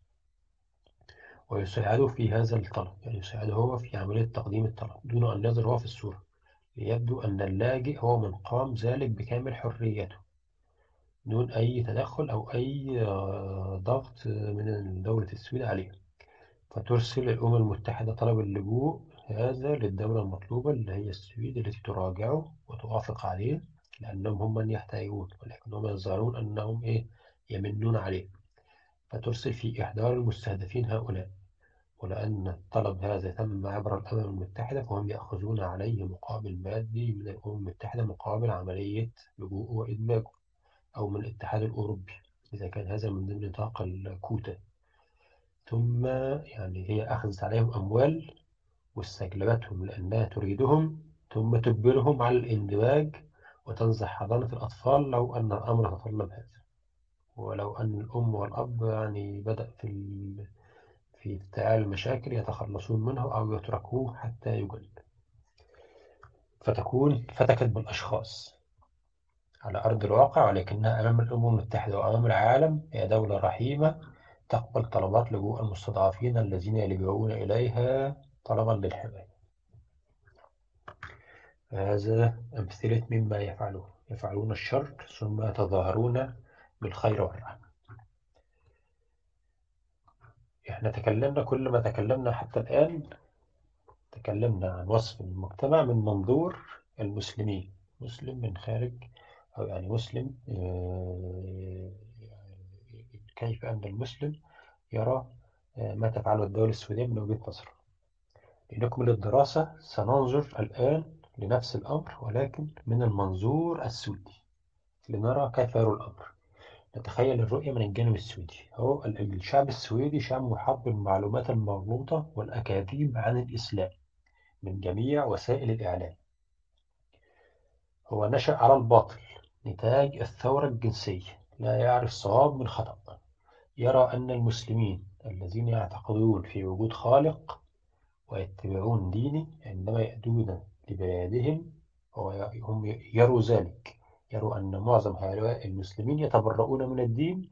ويساعده في هذا الطلب يعني يساعده هو في عملية تقديم الطلب دون أن يظهر هو في الصورة. ليبدو أن اللاجئ هو من قام ذلك بكامل حريته دون أي تدخل أو أي آه، ضغط من دولة السويد عليه. فترسل الأمم المتحدة طلب اللجوء هذا للدولة المطلوبة اللي هي السويد التي تراجعه وتوافق عليه لأنهم هم من يحتاجون ولكنهم يظهرون أنهم إيه يمنون عليه. فترسل في إحضار المستهدفين هؤلاء. ولأن الطلب هذا تم عبر الأمم المتحدة فهم يأخذون عليه مقابل مادي من الأمم المتحدة مقابل عملية لجوء وإدماجه أو من الاتحاد الأوروبي إذا كان هذا من ضمن نطاق الكوتا. ثم يعني هي أخذت عليهم أموال واستجلبتهم لأنها تريدهم ثم تجبرهم على الإندماج وتنزح حضانة الأطفال لو أن الأمر تطلب هذا ولو أن الأم والأب يعني بدأ في. في افتعال المشاكل يتخلصون منه أو يتركوه حتى يجل فتكون فتكت بالأشخاص على أرض الواقع ولكنها أمام الأمم المتحدة وأمام العالم هي دولة رحيمة تقبل طلبات لجوء المستضعفين الذين يلجؤون إليها طلبا للحماية. هذا أمثلة مما يفعلون. يفعلون الشر ثم يتظاهرون بالخير والرحمة. إحنا تكلمنا كل ما تكلمنا حتى الآن تكلمنا عن وصف المجتمع من منظور المسلمين. مسلم من خارج أو يعني مسلم آه، كيف أن المسلم يرى آه، ما تفعله الدولة السعودية من وجهة نظره. لنكمل الدراسة سننظر الآن لنفس الأمر ولكن من المنظور السعودي لنرى كيف يرى الأمر. نتخيل الرؤية من الجانب السعودي هو الشعب السويدي شعب محاط بالمعلومات المغلوطة والأكاذيب عن الإسلام من جميع وسائل الإعلام. هو نشأ على الباطل نتاج الثورة الجنسية لا يعرف صواب من خطأ. يرى أن المسلمين الذين يعتقدون في وجود خالق ويتبعون دينه عندما يأتون لبلادهم هم يروا ذلك. يروا أن معظم هؤلاء المسلمين يتبرؤون من الدين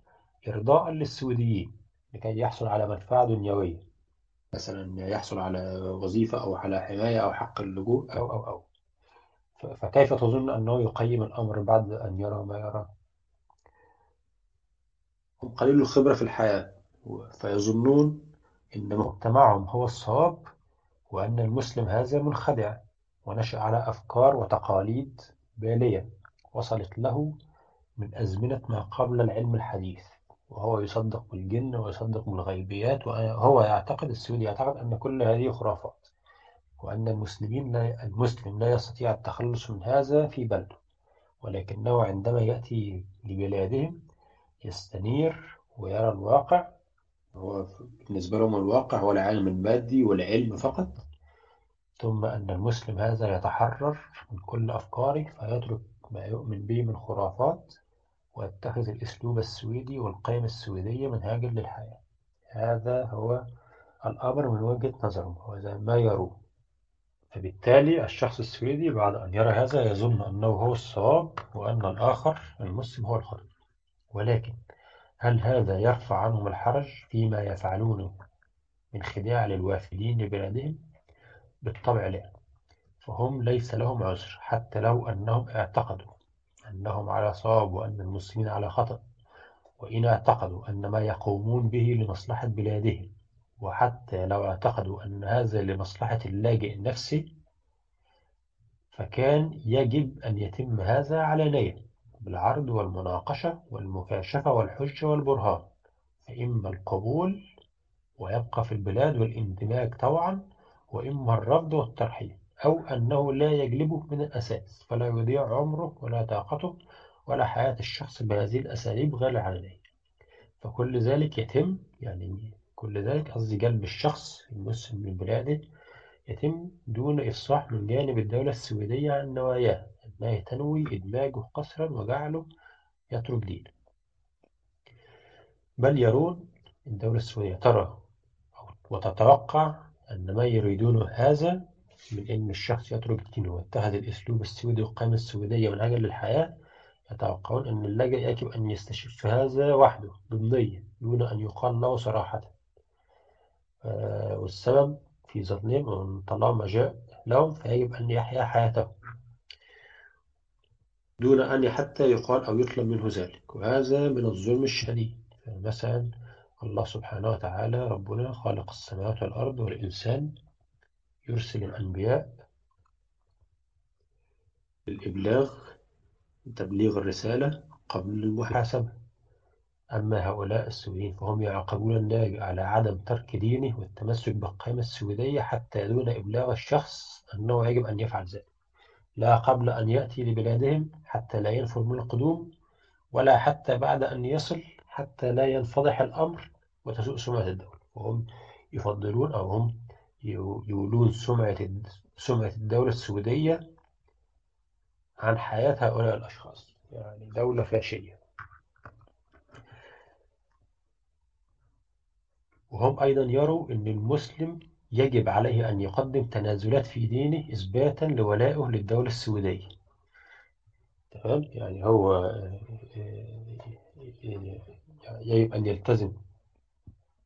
إرضاء للسويديين لكي يحصل على منفعة دنيوية. مثلا يحصل على وظيفة أو على حماية أو حق اللجوء أو أو أو. فكيف تظن أنه يقيم الأمر بعد أن يرى ما يرى؟ هم قليل الخبرة في الحياة. فيظنون أن مجتمعهم هو الصواب وأن المسلم هذا منخدع ونشأ على أفكار وتقاليد بالية وصلت له من أزمنة ما قبل العلم الحديث. وهو يصدق بالجن ويصدق بالغيبيات وهو يعتقد السعودي يعتقد أن كل هذه خرافات وأن المسلمين لا المسلم لا يستطيع التخلص من هذا في بلده. ولكنه عندما يأتي لبلادهم يستنير ويرى الواقع. هو بالنسبة لهم الواقع هو العالم المادي والعلم فقط. ثم أن المسلم هذا يتحرر من كل أفكاره فيترك ما يؤمن به من خرافات ويتخذ الأسلوب السويدي والقيم السويدية منهاجا للحياة. هذا هو الأمر من وجهة نظرهم. وهذا ما يروه فبالتالي الشخص السويدي بعد أن يرى هذا يظن أنه هو الصواب وأن الآخر المسلم هو الخطأ. ولكن هل هذا يرفع عنهم الحرج فيما يفعلونه من خداع للوافدين لبلادهم؟ بالطبع لا فهم ليس لهم عذر حتى لو أنهم اعتقدوا أنهم على صواب وأن المسلمين على خطأ وإن اعتقدوا أن ما يقومون به لمصلحة بلادهم وحتى لو اعتقدوا أن هذا لمصلحة اللاجئ النفسي فكان يجب أن يتم هذا علانية بالعرض والمناقشة والمكاشفة والحجة والبرهان فإما القبول ويبقى في البلاد والإندماج طوعا وإما الرفض والترحيل أو أنه لا يجلبه من الأساس فلا يضيع عمره ولا طاقته ولا حياة الشخص بهذه الأساليب غير العلنية فكل ذلك يتم يعني كل ذلك قصدي جلب الشخص المسلم من بلاده يتم دون إفصاح من جانب الدولة السويدية عن نواياه. أنها تنوي إدماجه قسرا وجعله يترك دينه. بل يرون الدولة السويدية ترى وتتوقع أن ما يريدونه هذا من أن الشخص يترك دينه ويتخذ الأسلوب السويدي والقيمة السويدية من أجل الحياة يتوقعون أن اللاجئ يجب أن يستشف هذا وحده ضمنيا دون أن يقال له صراحة. آه والسبب في ظنهم أن طالما جاء لهم فيجب أن يحيا حياته. دون أن حتى يقال أو يطلب منه ذلك. وهذا من الظلم الشديد. مثلا الله سبحانه وتعالى ربنا خالق السماوات والأرض والإنسان يرسل الأنبياء للإبلاغ تبليغ الرسالة قبل المحاسبة. أما هؤلاء السويين فهم يعاقبون اللاجئ على عدم ترك دينه والتمسك بالقيمة السويدية حتى دون إبلاغ الشخص أنه يجب أن يفعل ذلك. لا قبل أن يأتي لبلادهم حتى لا ينفر من القدوم ولا حتى بعد أن يصل حتى لا ينفضح الأمر وتسوء سمعة الدولة. وهم يفضلون أو هم يولون سمعة سمعة الدولة السويدية عن حياة هؤلاء الأشخاص يعني دولة فاشية. وهم أيضا يروا أن المسلم يجب عليه أن يقدم تنازلات في دينه إثباتا لولائه للدولة السويدية. تمام؟ يعني هو آه، آه، يجب أن يلتزم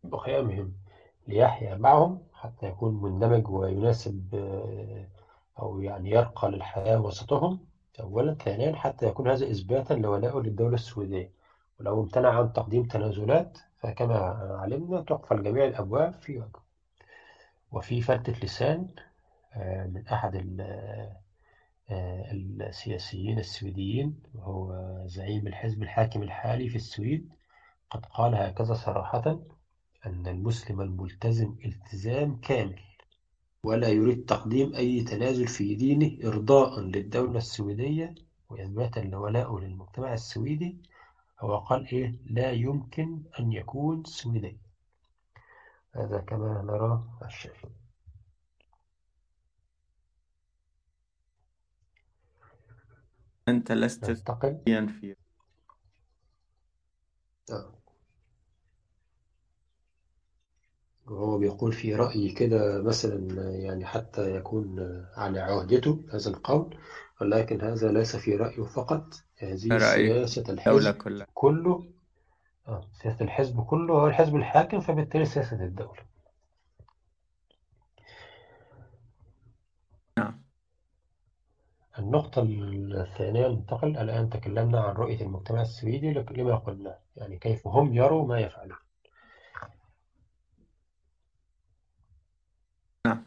بقيامهم ليحيا معهم حتى يكون مندمج ويناسب آه، أو يعني يرقى للحياة وسطهم أولا ثانيا حتى يكون هذا إثباتا لولائه للدولة السويدية. ولو امتنع عن تقديم تنازلات فكما علمنا تقفل جميع الأبواب في وجهه. وفي فتة لسان آه، من أحد آه، السياسيين السويديين وهو زعيم الحزب الحاكم الحالي في السويد. قد قال هكذا صراحة أن المسلم الملتزم التزام كامل ولا يريد تقديم أي تنازل في دينه إرضاء للدولة السويدية وإثباتا لولائه للمجتمع السويدي هو قال إيه لا يمكن أن يكون سويدي. هذا كما نرى الشيء أنت لست ننتقل. في آه. وهو بيقول في رأي كده مثلا يعني حتى يكون على عهدته هذا القول ولكن هذا ليس في رأيه فقط. هذه سياسة الحزب كله آه، سياسة الحزب كله هو الحزب الحاكم فبالتالي سياسة الدولة. نعم. النقطة الثانية ننتقل الآن تكلمنا عن رؤية المجتمع السويدي لما قلنا يعني كيف هم يروا ما يفعلون. نعم.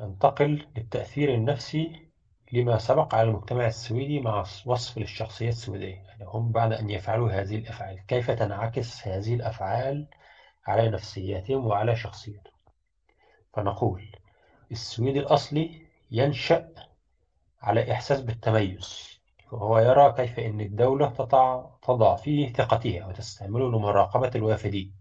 ننتقل للتأثير النفسي لما سبق على المجتمع السويدي مع وصف للشخصية السويدية. يعني هم بعد أن يفعلوا هذه الأفعال كيف تنعكس هذه الأفعال على نفسياتهم وعلى شخصيتهم؟ فنقول السويدي الأصلي ينشأ على إحساس بالتميز. وهو يرى كيف أن الدولة تضع, تضع فيه ثقتها وتستعمله لمراقبة الوافدين.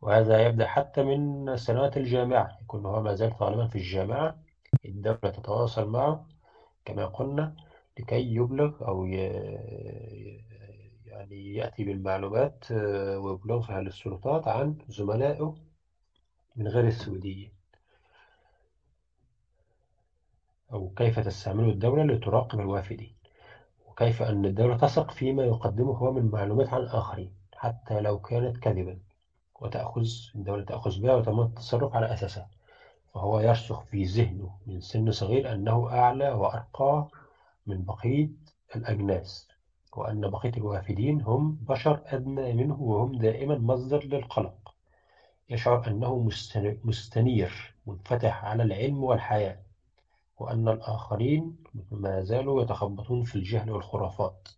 وهذا يبدأ حتى من سنوات الجامعة. يكون هو ما زال طالبا في الجامعة الدولة تتواصل معه كما قلنا لكي يبلغ أو يعني يأتي بالمعلومات آه، ويبلغها للسلطات عن زملائه من غير السعودية أو كيف تستعمل الدولة لتراقب الوافدين؟ وكيف أن الدولة تثق فيما يقدمه هو من معلومات عن الآخرين حتى لو كانت كذبا وتأخذ الدولة تأخذ بها وتم التصرف على أساسها. فهو يرسخ في ذهنه من سن صغير أنه أعلى وأرقى من بقية الأجناس وأن بقية الوافدين هم بشر أدنى منه وهم دائما مصدر للقلق. يشعر أنه مستنير منفتح على العلم والحياة وأن الآخرين ما زالوا يتخبطون في الجهل والخرافات.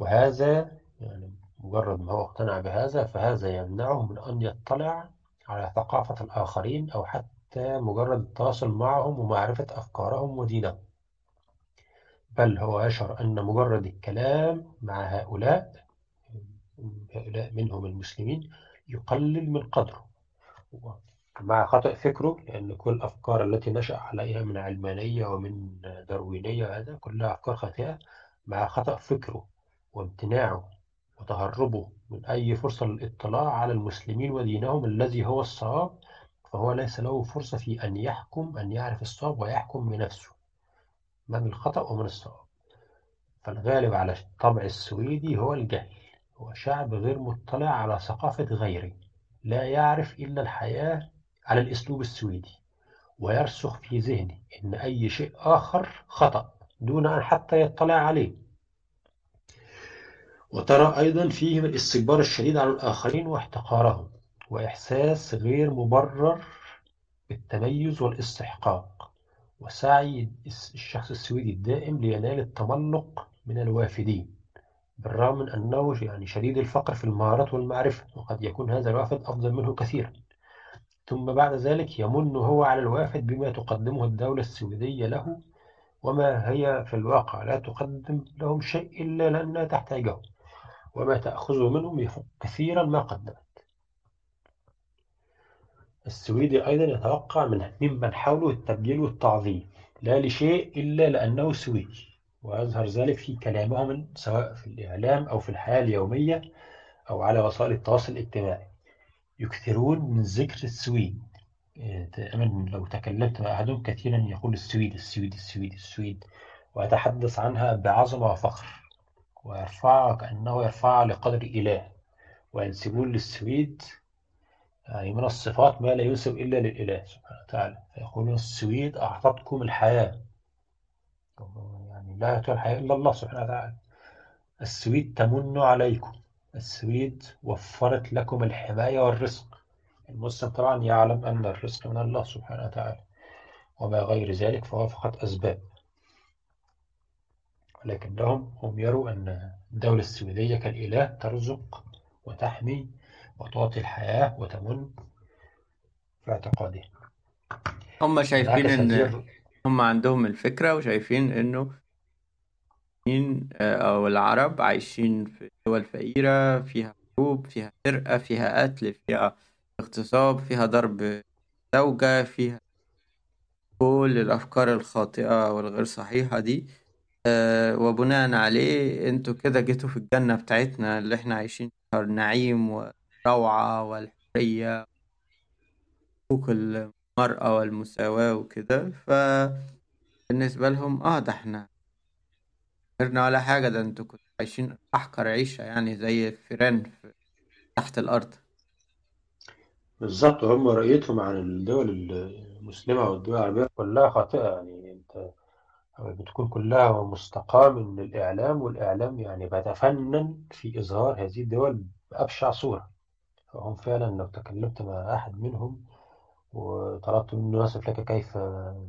وهذا يعني مجرد ما هو اقتنع بهذا فهذا يمنعه من أن يطلع على ثقافة الآخرين أو حتى مجرد التواصل معهم ومعرفة أفكارهم ودينهم. بل هو يشعر أن مجرد الكلام مع هؤلاء هؤلاء منهم المسلمين يقلل من قدره. مع خطأ فكره لأن كل الأفكار التي نشأ عليها من علمانية ومن داروينية هذا كلها أفكار خاطئة مع خطأ فكره وامتناعه وتهربه من أي فرصة للاطلاع على المسلمين ودينهم الذي هو الصواب فهو ليس له فرصة في أن يحكم أن يعرف الصواب ويحكم بنفسه من الخطأ ومن الصواب. فالغالب على الطبع السويدي هو الجهل هو شعب غير مطلع على ثقافة غيره لا يعرف إلا الحياة على الأسلوب السويدي ويرسخ في ذهنه إن أي شيء آخر خطأ دون أن حتى يطلع عليه. وترى أيضا فيهم الاستكبار الشديد على الآخرين واحتقارهم وإحساس غير مبرر بالتميز والاستحقاق وسعي الشخص السويدي الدائم لينال التملق من الوافدين بالرغم من أنه يعني شديد الفقر في المهارات والمعرفة وقد يكون هذا الوافد أفضل منه كثيرا. ثم بعد ذلك يمن هو على الوافد بما تقدمه الدولة السويدية له وما هي في الواقع لا تقدم لهم شيء إلا لأنها تحتاجه. وما تأخذه منهم يفوق كثيرا ما قدمت. السويدي أيضا يتوقع من ممن حوله التبجيل والتعظيم لا لشيء إلا لأنه سويدي ويظهر ذلك في كلامهم سواء في الإعلام أو في الحياة اليومية أو على وسائل التواصل الاجتماعي. يكثرون من ذكر السويد. تقريبا لو تكلمت مع أحدهم كثيرا يقول السويد السويد السويد السويد ويتحدث عنها بعظمة وفخر. ويرفعها كأنه يرفعها لقدر إله. وينسبون للسويد يعني من الصفات ما لا ينسب إلا للإله سبحانه وتعالى. فيقولون السويد أعطتكم الحياة. يعني لا يعطي الحياة إلا الله سبحانه وتعالى. السويد تمن عليكم. السويد وفرت لكم الحماية والرزق. المسلم طبعا يعلم أن الرزق من الله سبحانه وتعالى. وما غير ذلك فهو فقط أسباب. ولكنهم هم يروا أن الدولة السويدية كالإله ترزق وتحمي وتعطي الحياة وتمن في اعتقادهم. هم شايفين إن هم عندهم الفكرة وشايفين إنه أو العرب عايشين في دول فقيرة فيها حروب فيها سرقة فيها قتل فيها اغتصاب فيها ضرب زوجة فيها كل الأفكار الخاطئة والغير صحيحة دي. آه، وبناء عليه أنتوا كده جيتوا في الجنة بتاعتنا اللي إحنا عايشين فيها النعيم والروعة والحرية حقوق المرأة والمساواة وكده. فبالنسبة لهم آه ده إحنا غيرنا ولا حاجة ده أنتوا كنتوا عايشين أحقر عيشة يعني زي الفيران في تحت الأرض. بالظبط هم رؤيتهم عن الدول المسلمة والدول العربية كلها خاطئة يعني. بتكون كلها مستقاة من الإعلام والإعلام يعني بيتفنن في إظهار هذه الدول بأبشع صورة. فهم فعلا لو تكلمت مع أحد منهم وطلبت منه يصف لك كيف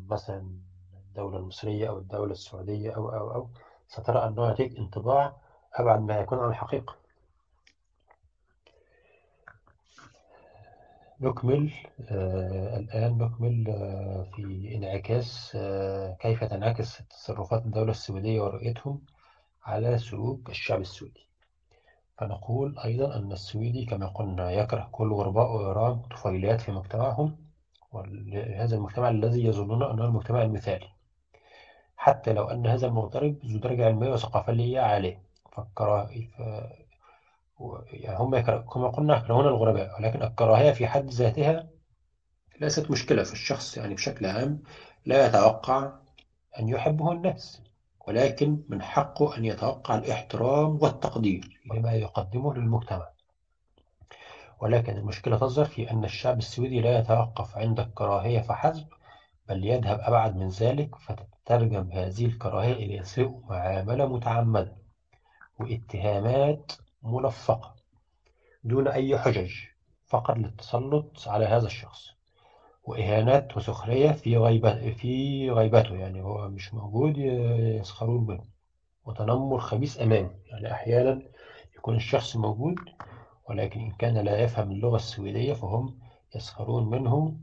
مثلا الدولة المصرية أو الدولة السعودية أو أو أو سترى أنه يعطيك انطباع أبعد ما يكون عن الحقيقة. نكمل آه الآن نكمل آه في انعكاس آه كيف تنعكس تصرفات الدولة السويدية ورؤيتهم على سلوك الشعب السويدي. فنقول أيضا أن السويدي كما قلنا يكره كل غرباء وإيران وطفيليات في مجتمعهم وهذا المجتمع الذي يظنون أنه المجتمع المثالي. حتى لو أن هذا المغترب ذو درجة علمية وثقافية عالية فالكراهية يعني هم كما قلنا يكرهون الغرباء ولكن الكراهية في حد ذاتها ليست مشكلة في الشخص يعني بشكل عام لا يتوقع أن يحبه الناس ولكن من حقه أن يتوقع الإحترام والتقدير لما يقدمه للمجتمع. ولكن المشكلة تظهر في أن الشعب السويدي لا يتوقف عند الكراهية فحسب بل يذهب أبعد من ذلك فتترجم هذه الكراهية إلى سوء معاملة متعمدة واتهامات ملفقة دون أي حجج فقط للتسلط على هذا الشخص. وإهانات وسخرية في غيبة في غيبته يعني هو مش موجود يسخرون منه. وتنمر خبيث أمامه يعني أحيانا يكون الشخص موجود ولكن إن كان لا يفهم اللغة السويدية فهم يسخرون منه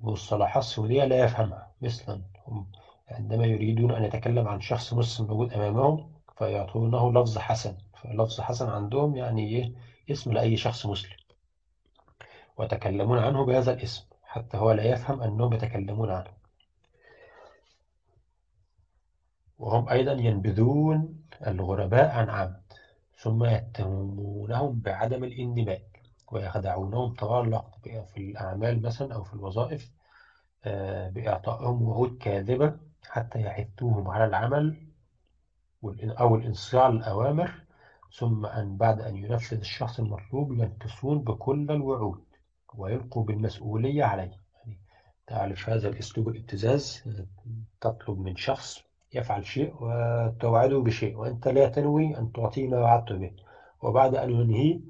بمصطلحات سورية لا يفهمها. مثلا هم عندما يريدون أن يتكلم عن شخص مسلم موجود أمامهم فيعطونه لفظ حسن. فلفظ حسن عندهم يعني إيه؟ اسم لأي شخص مسلم. ويتكلمون عنه بهذا الاسم حتى هو لا يفهم أنهم يتكلمون عنه. وهم أيضا ينبذون الغرباء عن عمد ثم يتهمونهم بعدم الاندماج ويخدعونهم طوال الوقت في الأعمال مثلا أو في الوظائف آه، بإعطائهم وعود كاذبة حتى يحثوهم على العمل أو الإنصياع للأوامر ثم أن بعد أن ينفذ الشخص المطلوب ينكسون بكل الوعود ويلقوا بالمسؤولية عليه. يعني تعرف هذا الأسلوب الابتزاز؟ تطلب من شخص يفعل شيء وتوعده بشيء وأنت لا تنوي أن تعطيه ما وعدت به. وبعد أن ينهيه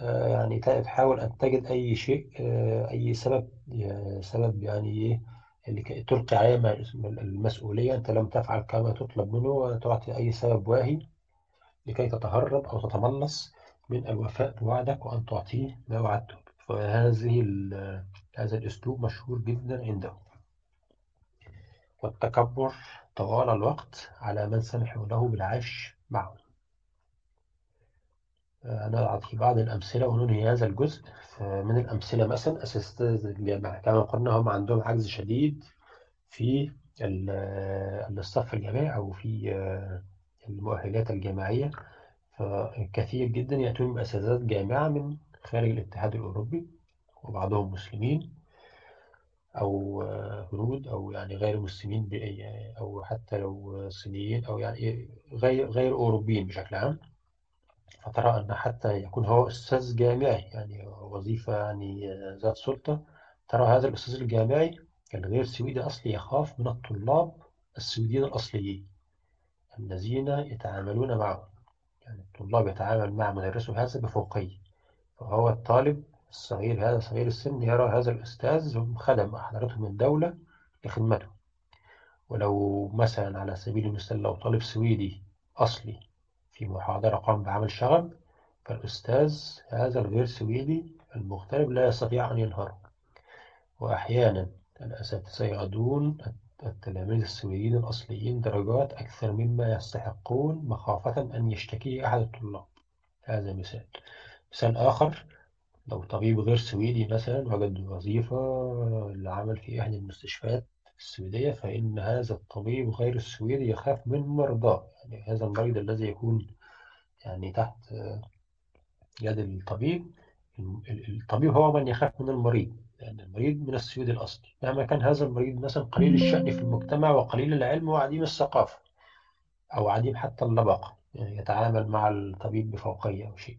آه، يعني تحاول أن تجد أي شيء آه، أي سبب سبب يعني إيه اللي تلقي عليه المسؤولية. أنت لم تفعل كما تطلب منه وتعطي أي سبب واهي. لكي تتهرب أو تتملص من الوفاء بوعدك وأن تعطيه ما وعدته فهذه هذا الأسلوب مشهور جدا عندهم والتكبر طوال الوقت على من سمحوا له بالعيش معه. أنا أعطي بعض الأمثلة وننهي هذا الجزء. من الأمثلة مثلا أساتذة الجامعة. كما قلنا هم عندهم عجز شديد في الصف الجامعي أو في المؤهلات الجامعية فكثير جدا يأتون بأساتذة جامعة من خارج الاتحاد الأوروبي وبعضهم مسلمين أو هنود أو يعني غير مسلمين أو حتى لو صينيين أو يعني غير غير أوروبيين بشكل عام. فترى أن حتى يكون هو أستاذ جامعي يعني وظيفة يعني ذات سلطة ترى هذا الأستاذ الجامعي الغير سويدي أصلي يخاف من الطلاب السويديين الأصليين. الذين يتعاملون معه. يعني الطلاب يتعامل مع مدرسه هذا بفوقية. فهو الطالب الصغير هذا صغير السن يرى هذا الأستاذ خدم أحضرته من دولة لخدمته. ولو مثلا على سبيل المثال لو طالب سويدي أصلي في محاضرة قام بعمل شغب فالأستاذ هذا الغير سويدي المغترب لا يستطيع أن ينهر وأحيانا الأساتذة يعدون التلاميذ السويديين الأصليين درجات أكثر مما يستحقون مخافة أن يشتكي أحد الطلاب. هذا مثال. مثال آخر لو طبيب غير سويدي مثلا وجد وظيفة للعمل في إحدى المستشفيات السويدية فإن هذا الطبيب غير السويدي يخاف من مرضاه يعني هذا المريض الذي يكون يعني تحت يد الطبيب الطبيب هو من يخاف من المريض. لأن المريض من السويد الأصلي مهما كان هذا المريض مثلا قليل الشأن في المجتمع وقليل العلم وعديم الثقافة أو عديم حتى اللباقة يعني يتعامل مع الطبيب بفوقية أو شيء.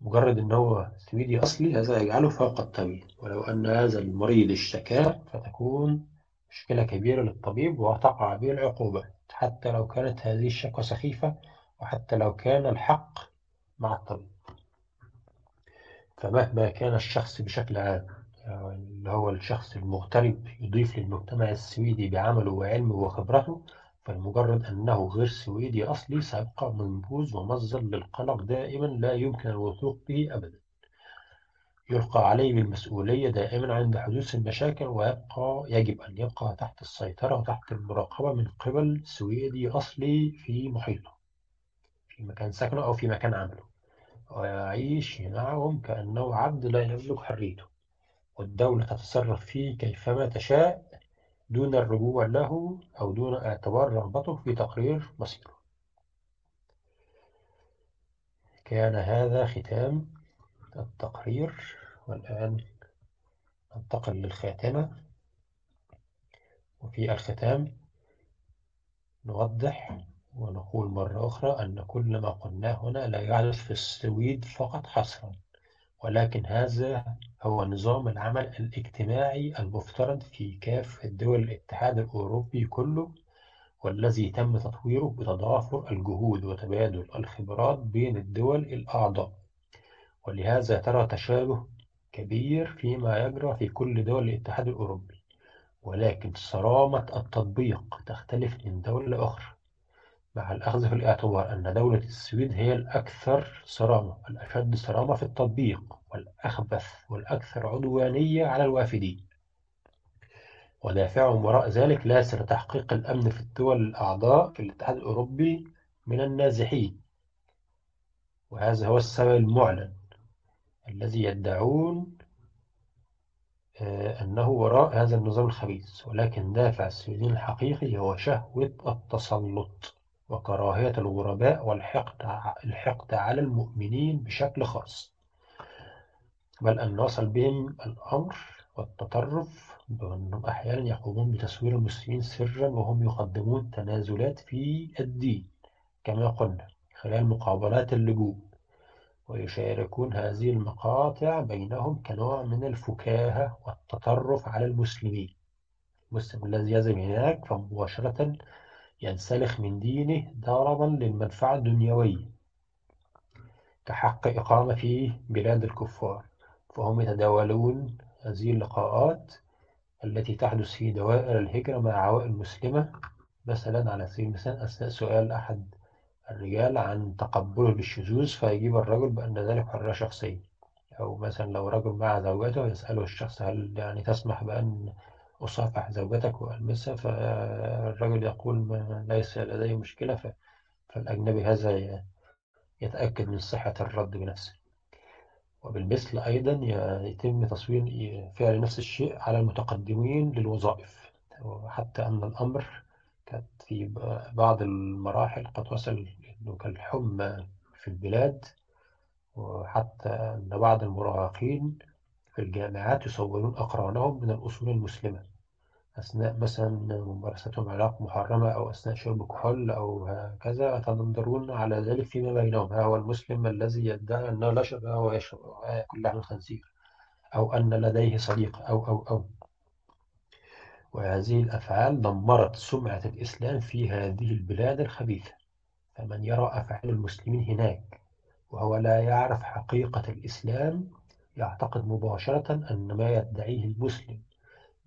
مجرد أن هو سويدي أصلي هذا يجعله فوق الطبيب. ولو أن هذا المريض اشتكى فتكون مشكلة كبيرة للطبيب وتقع به العقوبة حتى لو كانت هذه الشكوى سخيفة وحتى لو كان الحق مع الطبيب. فمهما كان الشخص بشكل عام اللي هو الشخص المغترب يضيف للمجتمع السويدي بعمله وعلمه وخبرته فلمجرد أنه غير سويدي أصلي سيبقى منبوذ ومصدر للقلق دائما لا يمكن الوثوق به أبدا. يلقى عليه بالمسؤولية دائما عند حدوث المشاكل ويبقى يجب أن يبقى تحت السيطرة وتحت المراقبة من قبل سويدي أصلي في محيطه في مكان سكنه أو في مكان عمله. ويعيش معهم كأنه عبد لا يملك حريته. والدولة تتصرف فيه كيفما تشاء دون الرجوع له أو دون اعتبار رغبته في تقرير مصيره كان هذا ختام التقرير. والآن ننتقل للخاتمة. وفي الختام نوضح ونقول مرة أخرى أن كل ما قلناه هنا لا يحدث في السويد فقط حصرا. ولكن هذا هو نظام العمل الاجتماعي المفترض في كافة دول الاتحاد الأوروبي كله والذي تم تطويره بتضافر الجهود وتبادل الخبرات بين الدول الأعضاء. ولهذا ترى تشابه كبير فيما يجرى في كل دول الاتحاد الأوروبي ولكن صرامة التطبيق تختلف من دولة أخرى مع الأخذ في الاعتبار أن دولة السويد هي الأكثر صرامة الأشد صرامة في التطبيق والأخبث والأكثر عدوانية على الوافدين. ودافعهم وراء ذلك ليس لتحقيق الأمن في الدول الأعضاء في الاتحاد الأوروبي من النازحين. وهذا هو السبب المعلن الذي يدعون أنه وراء هذا النظام الخبيث. ولكن دافع السويدين الحقيقي هو شهوة التسلط. وكراهية الغرباء والحقد الحقد على المؤمنين بشكل خاص. بل أن وصل بهم الأمر والتطرف بأنهم أحيانا يقومون بتصوير المسلمين سرا وهم يقدمون تنازلات في الدين كما قلنا خلال مقابلات اللجوء. ويشاركون هذه المقاطع بينهم كنوع من الفكاهة والتطرف على المسلمين. المسلم الذي يذهب هناك فمباشرة ينسلخ من دينه ضربا للمنفعة الدنيوية كحق إقامة في بلاد الكفار. فهم يتداولون هذه اللقاءات التي تحدث في دوائر الهجرة مع عوائل مسلمة مثلا على سبيل المثال أثناء سؤال أحد الرجال عن تقبله للشذوذ فيجيب الرجل بأن ذلك حرية شخصية. أو مثلا لو رجل مع زوجته يسأله الشخص هل يعني تسمح بأن أصافح زوجتك وألمسها فالرجل يقول ما ليس لديه مشكلة فالأجنبي هذا يتأكد من صحة الرد بنفسه. وبالمثل أيضا يتم تصوير فعل نفس الشيء على المتقدمين للوظائف. وحتى أن الأمر كانت في بعض المراحل قد وصل إنه كالحمى في البلاد وحتى أن بعض المراهقين في الجامعات يصورون أقرانهم من الأصول المسلمة. أثناء مثلا ممارستهم علاقة محرمة أو أثناء شرب كحول أو هكذا يتنظرون على ذلك فيما بينهم. ها هو المسلم الذي يدعي أنه لا شرب وهو يشرب كل لحم الخنزير أو أن لديه صديق أو أو أو. وهذه الأفعال دمرت سمعة الإسلام في هذه البلاد الخبيثة. فمن يرى أفعال المسلمين هناك وهو لا يعرف حقيقة الإسلام يعتقد مباشرة أن ما يدعيه المسلم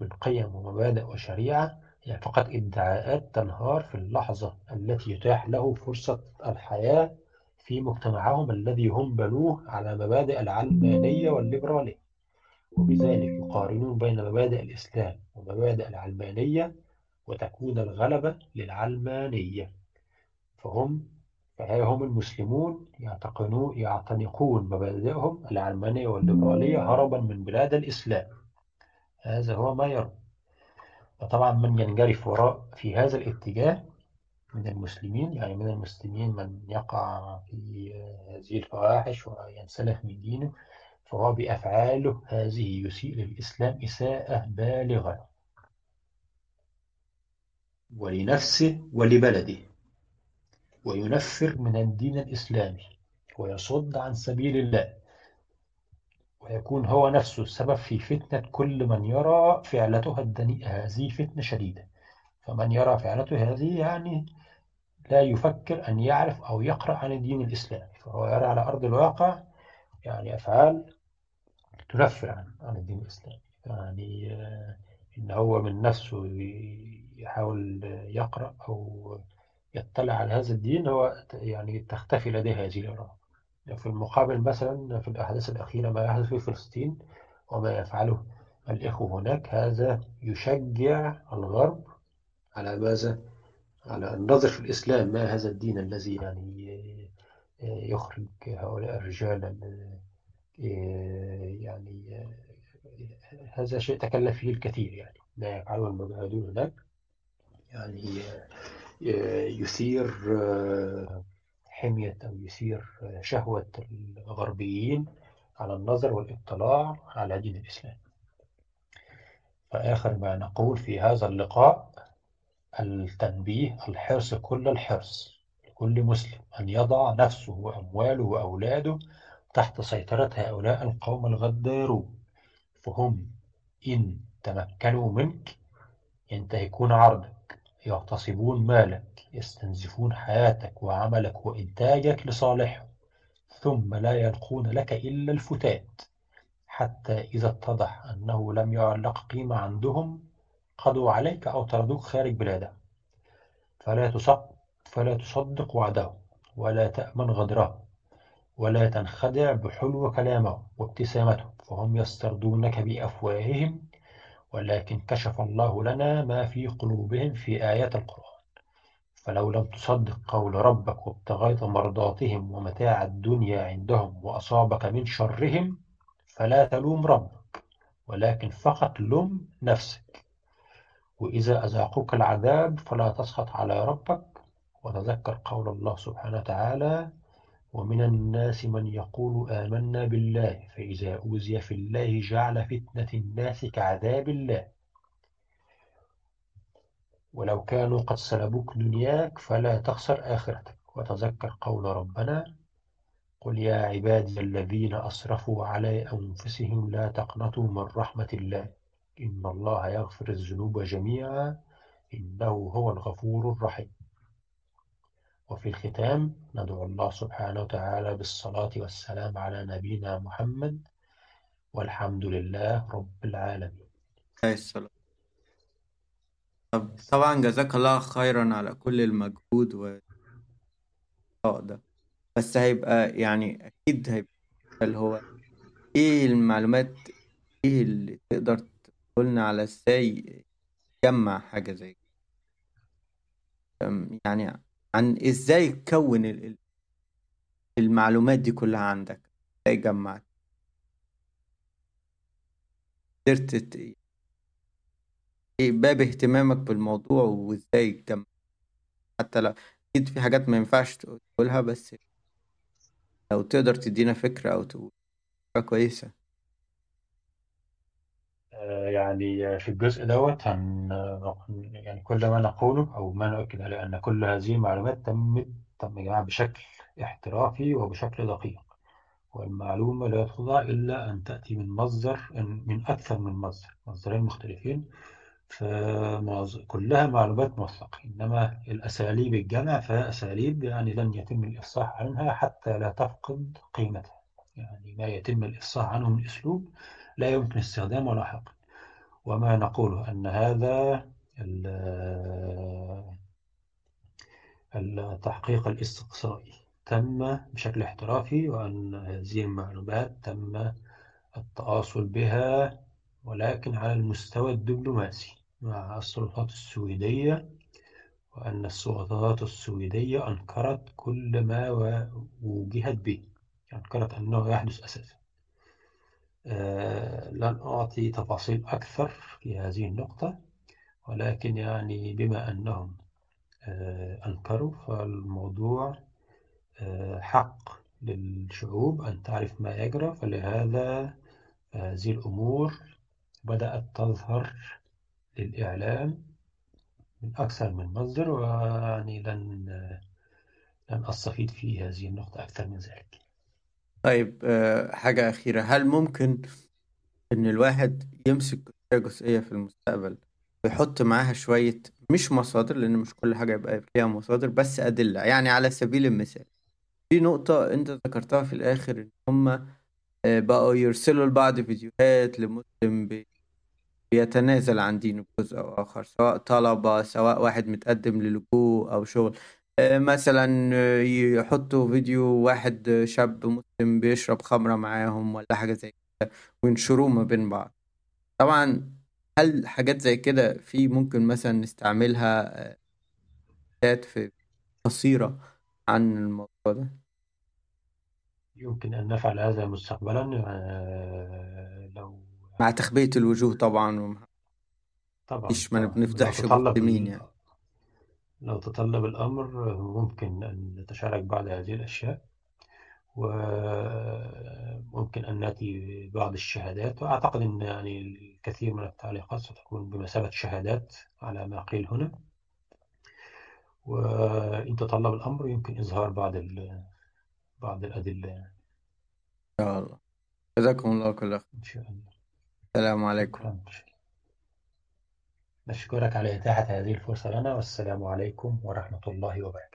من قيم ومبادئ وشريعة هي فقط ادعاءات تنهار في اللحظة التي يتاح له فرصة الحياة في مجتمعهم الذي هم بنوه على مبادئ العلمانية والليبرالية. وبذلك يقارنون بين مبادئ الإسلام ومبادئ العلمانية وتكون الغلبة للعلمانية. فهم فها هم المسلمون يعتنقون مبادئهم العلمانية والليبرالية هربا من بلاد الإسلام. هذا هو ما يرى. وطبعا من ينجرف وراء في هذا الاتجاه من المسلمين يعني من المسلمين من يقع في هذه الفواحش وينسلخ من دينه فهو بأفعاله هذه يسيء للإسلام إساءة بالغة. ولنفسه ولبلده. وينفر من الدين الإسلامي. ويصد عن سبيل الله. ويكون هو نفسه السبب في فتنة كل من يرى فعلته الدنيئة هذه فتنة شديدة. فمن يرى فعلته هذه يعني لا يفكر أن يعرف أو يقرأ عن الدين الإسلامي. فهو يرى على أرض الواقع يعني أفعال تنفر عن عن الدين الإسلامي. يعني إن هو من نفسه يحاول يقرأ أو يطلع على هذا الدين هو يعني تختفي لديه هذه الإرادة في المقابل مثلا في الأحداث الأخيرة ما يحدث في فلسطين وما يفعله الإخوة هناك هذا يشجع الغرب على ماذا؟ على النظر في الإسلام ما هذا الدين الذي يعني يخرج هؤلاء الرجال يعني هذا شيء تكلف فيه الكثير يعني لا يفعله المجاهدون هناك يعني يثير حمية أو يثير شهوة الغربيين على النظر والاطلاع على دين الإسلام. فآخر ما نقول في هذا اللقاء التنبيه الحرص كل الحرص لكل مسلم أن يضع نفسه وأمواله وأولاده تحت سيطرة هؤلاء القوم الغدارون. فهم إن تمكنوا منك ينتهكون عرضك يغتصبون مالك. يستنزفون حياتك وعملك وإنتاجك لصالحهم ثم لا يلقون لك إلا الفتات حتى إذا اتضح أنه لم يعلق قيمة عندهم قضوا عليك أو طردوك خارج بلادهم فلا تصدق, فلا تصدق وعدهم ولا تأمن غدرهم ولا تنخدع بحلو كلامهم وابتسامتهم فهم يستردونك بأفواههم ولكن كشف الله لنا ما في قلوبهم في آيات القرآن. فلو لم تصدق قول ربك وابتغيت مرضاتهم ومتاع الدنيا عندهم وأصابك من شرهم فلا تلوم ربك ولكن فقط لم نفسك. وإذا أذاقوك العذاب فلا تسخط على ربك وتذكر قول الله سبحانه وتعالى ومن الناس من يقول آمنا بالله فإذا أوذي في الله جعل فتنة الناس كعذاب الله. ولو كانوا قد سلبوك دنياك فلا تخسر آخرتك. وتذكر قول ربنا قل يا عبادي الذين أسرفوا على أنفسهم لا تقنطوا من رحمة الله إن الله يغفر الذنوب جميعا إنه هو الغفور الرحيم. وفي الختام ندعو الله سبحانه وتعالى بالصلاة والسلام على نبينا محمد والحمد لله رب العالمين. طب طبعا جزاك الله خيرا على كل المجهود و ده. بس هيبقى يعني أكيد هيبقى اللي هو إيه المعلومات إيه اللي تقدر تقولنا على إزاي تجمع حاجة زي كده؟ يعني عن إزاي تكون المعلومات دي كلها عندك؟ إزاي جمعت قدرت إيه باب اهتمامك بالموضوع وإزاي تجمع حتى لو أكيد في حاجات ما ينفعش تقولها بس لو تقدر تدينا فكرة أو تقول فكرة كويسة. آه، يعني في الجزء دوت هن يعني كل ما نقوله أو ما نؤكد عليه أن كل هذه المعلومات تمت تم جمعها بشكل احترافي وبشكل دقيق. والمعلومة لا تخضع إلا أن تأتي من مصدر من أكثر من مصدر مصدرين مختلفين. فكلها معلومات موثقة. إنما الأساليب الجمع فهي أساليب يعني لن يتم الإفصاح عنها حتى لا تفقد قيمتها. يعني ما يتم الإفصاح عنه من أسلوب لا يمكن استخدامه لاحقا. وما نقوله أن هذا التحقيق الاستقصائي تم بشكل احترافي وأن هذه المعلومات تم التواصل بها ولكن على المستوى الدبلوماسي. مع السلطات السويدية وأن السلطات السويدية أنكرت كل ما وجهت به أنكرت أنه يحدث أساسا. آه لن أعطي تفاصيل أكثر في هذه النقطة ولكن يعني بما أنهم آه أنكروا فالموضوع آه حق للشعوب أن تعرف ما يجرى فلهذا هذه الأمور بدأت تظهر للإعلام من أكثر من مصدر ويعني لن لن أستفيد في هذه النقطة أكثر من ذلك. طيب حاجة أخيرة. هل ممكن إن الواحد يمسك جزئية في المستقبل ويحط معاها شوية مش مصادر لأن مش كل حاجة يبقى فيها مصادر بس أدلة؟ يعني على سبيل المثال في نقطة أنت ذكرتها في الآخر إن هما بقوا يرسلوا لبعض فيديوهات لمسلم بيتنازل عن دينه بجزء أو آخر سواء طلبة سواء واحد متقدم للجوء أو شغل. مثلا يحطوا فيديو واحد شاب مسلم بيشرب خمرة معاهم ولا حاجة زي كده وينشروه ما بين بعض. طبعا هل حاجات زي كده في ممكن مثلا نستعملها في قصيرة عن الموضوع ده؟ يمكن أن نفعل هذا مستقبلا لو مع تخبية الوجوه طبعا وما طبعا فيش ما بنفضحش تطلب مسلمين ال... يعني؟ لو تطلب الأمر ممكن أن نتشارك بعض هذه الأشياء وممكن أن نأتي بعض الشهادات. وأعتقد أن يعني الكثير من التعليقات ستكون بمثابة شهادات على ما قيل هنا. وإن تطلب الأمر يمكن إظهار بعض ال... بعض الأدلة. إن شاء الله. جزاكم الله كل خير إن شاء الله. السلام عليكم. نشكرك على إتاحة هذه الفرصة لنا والسلام عليكم ورحمة الله وبركاته.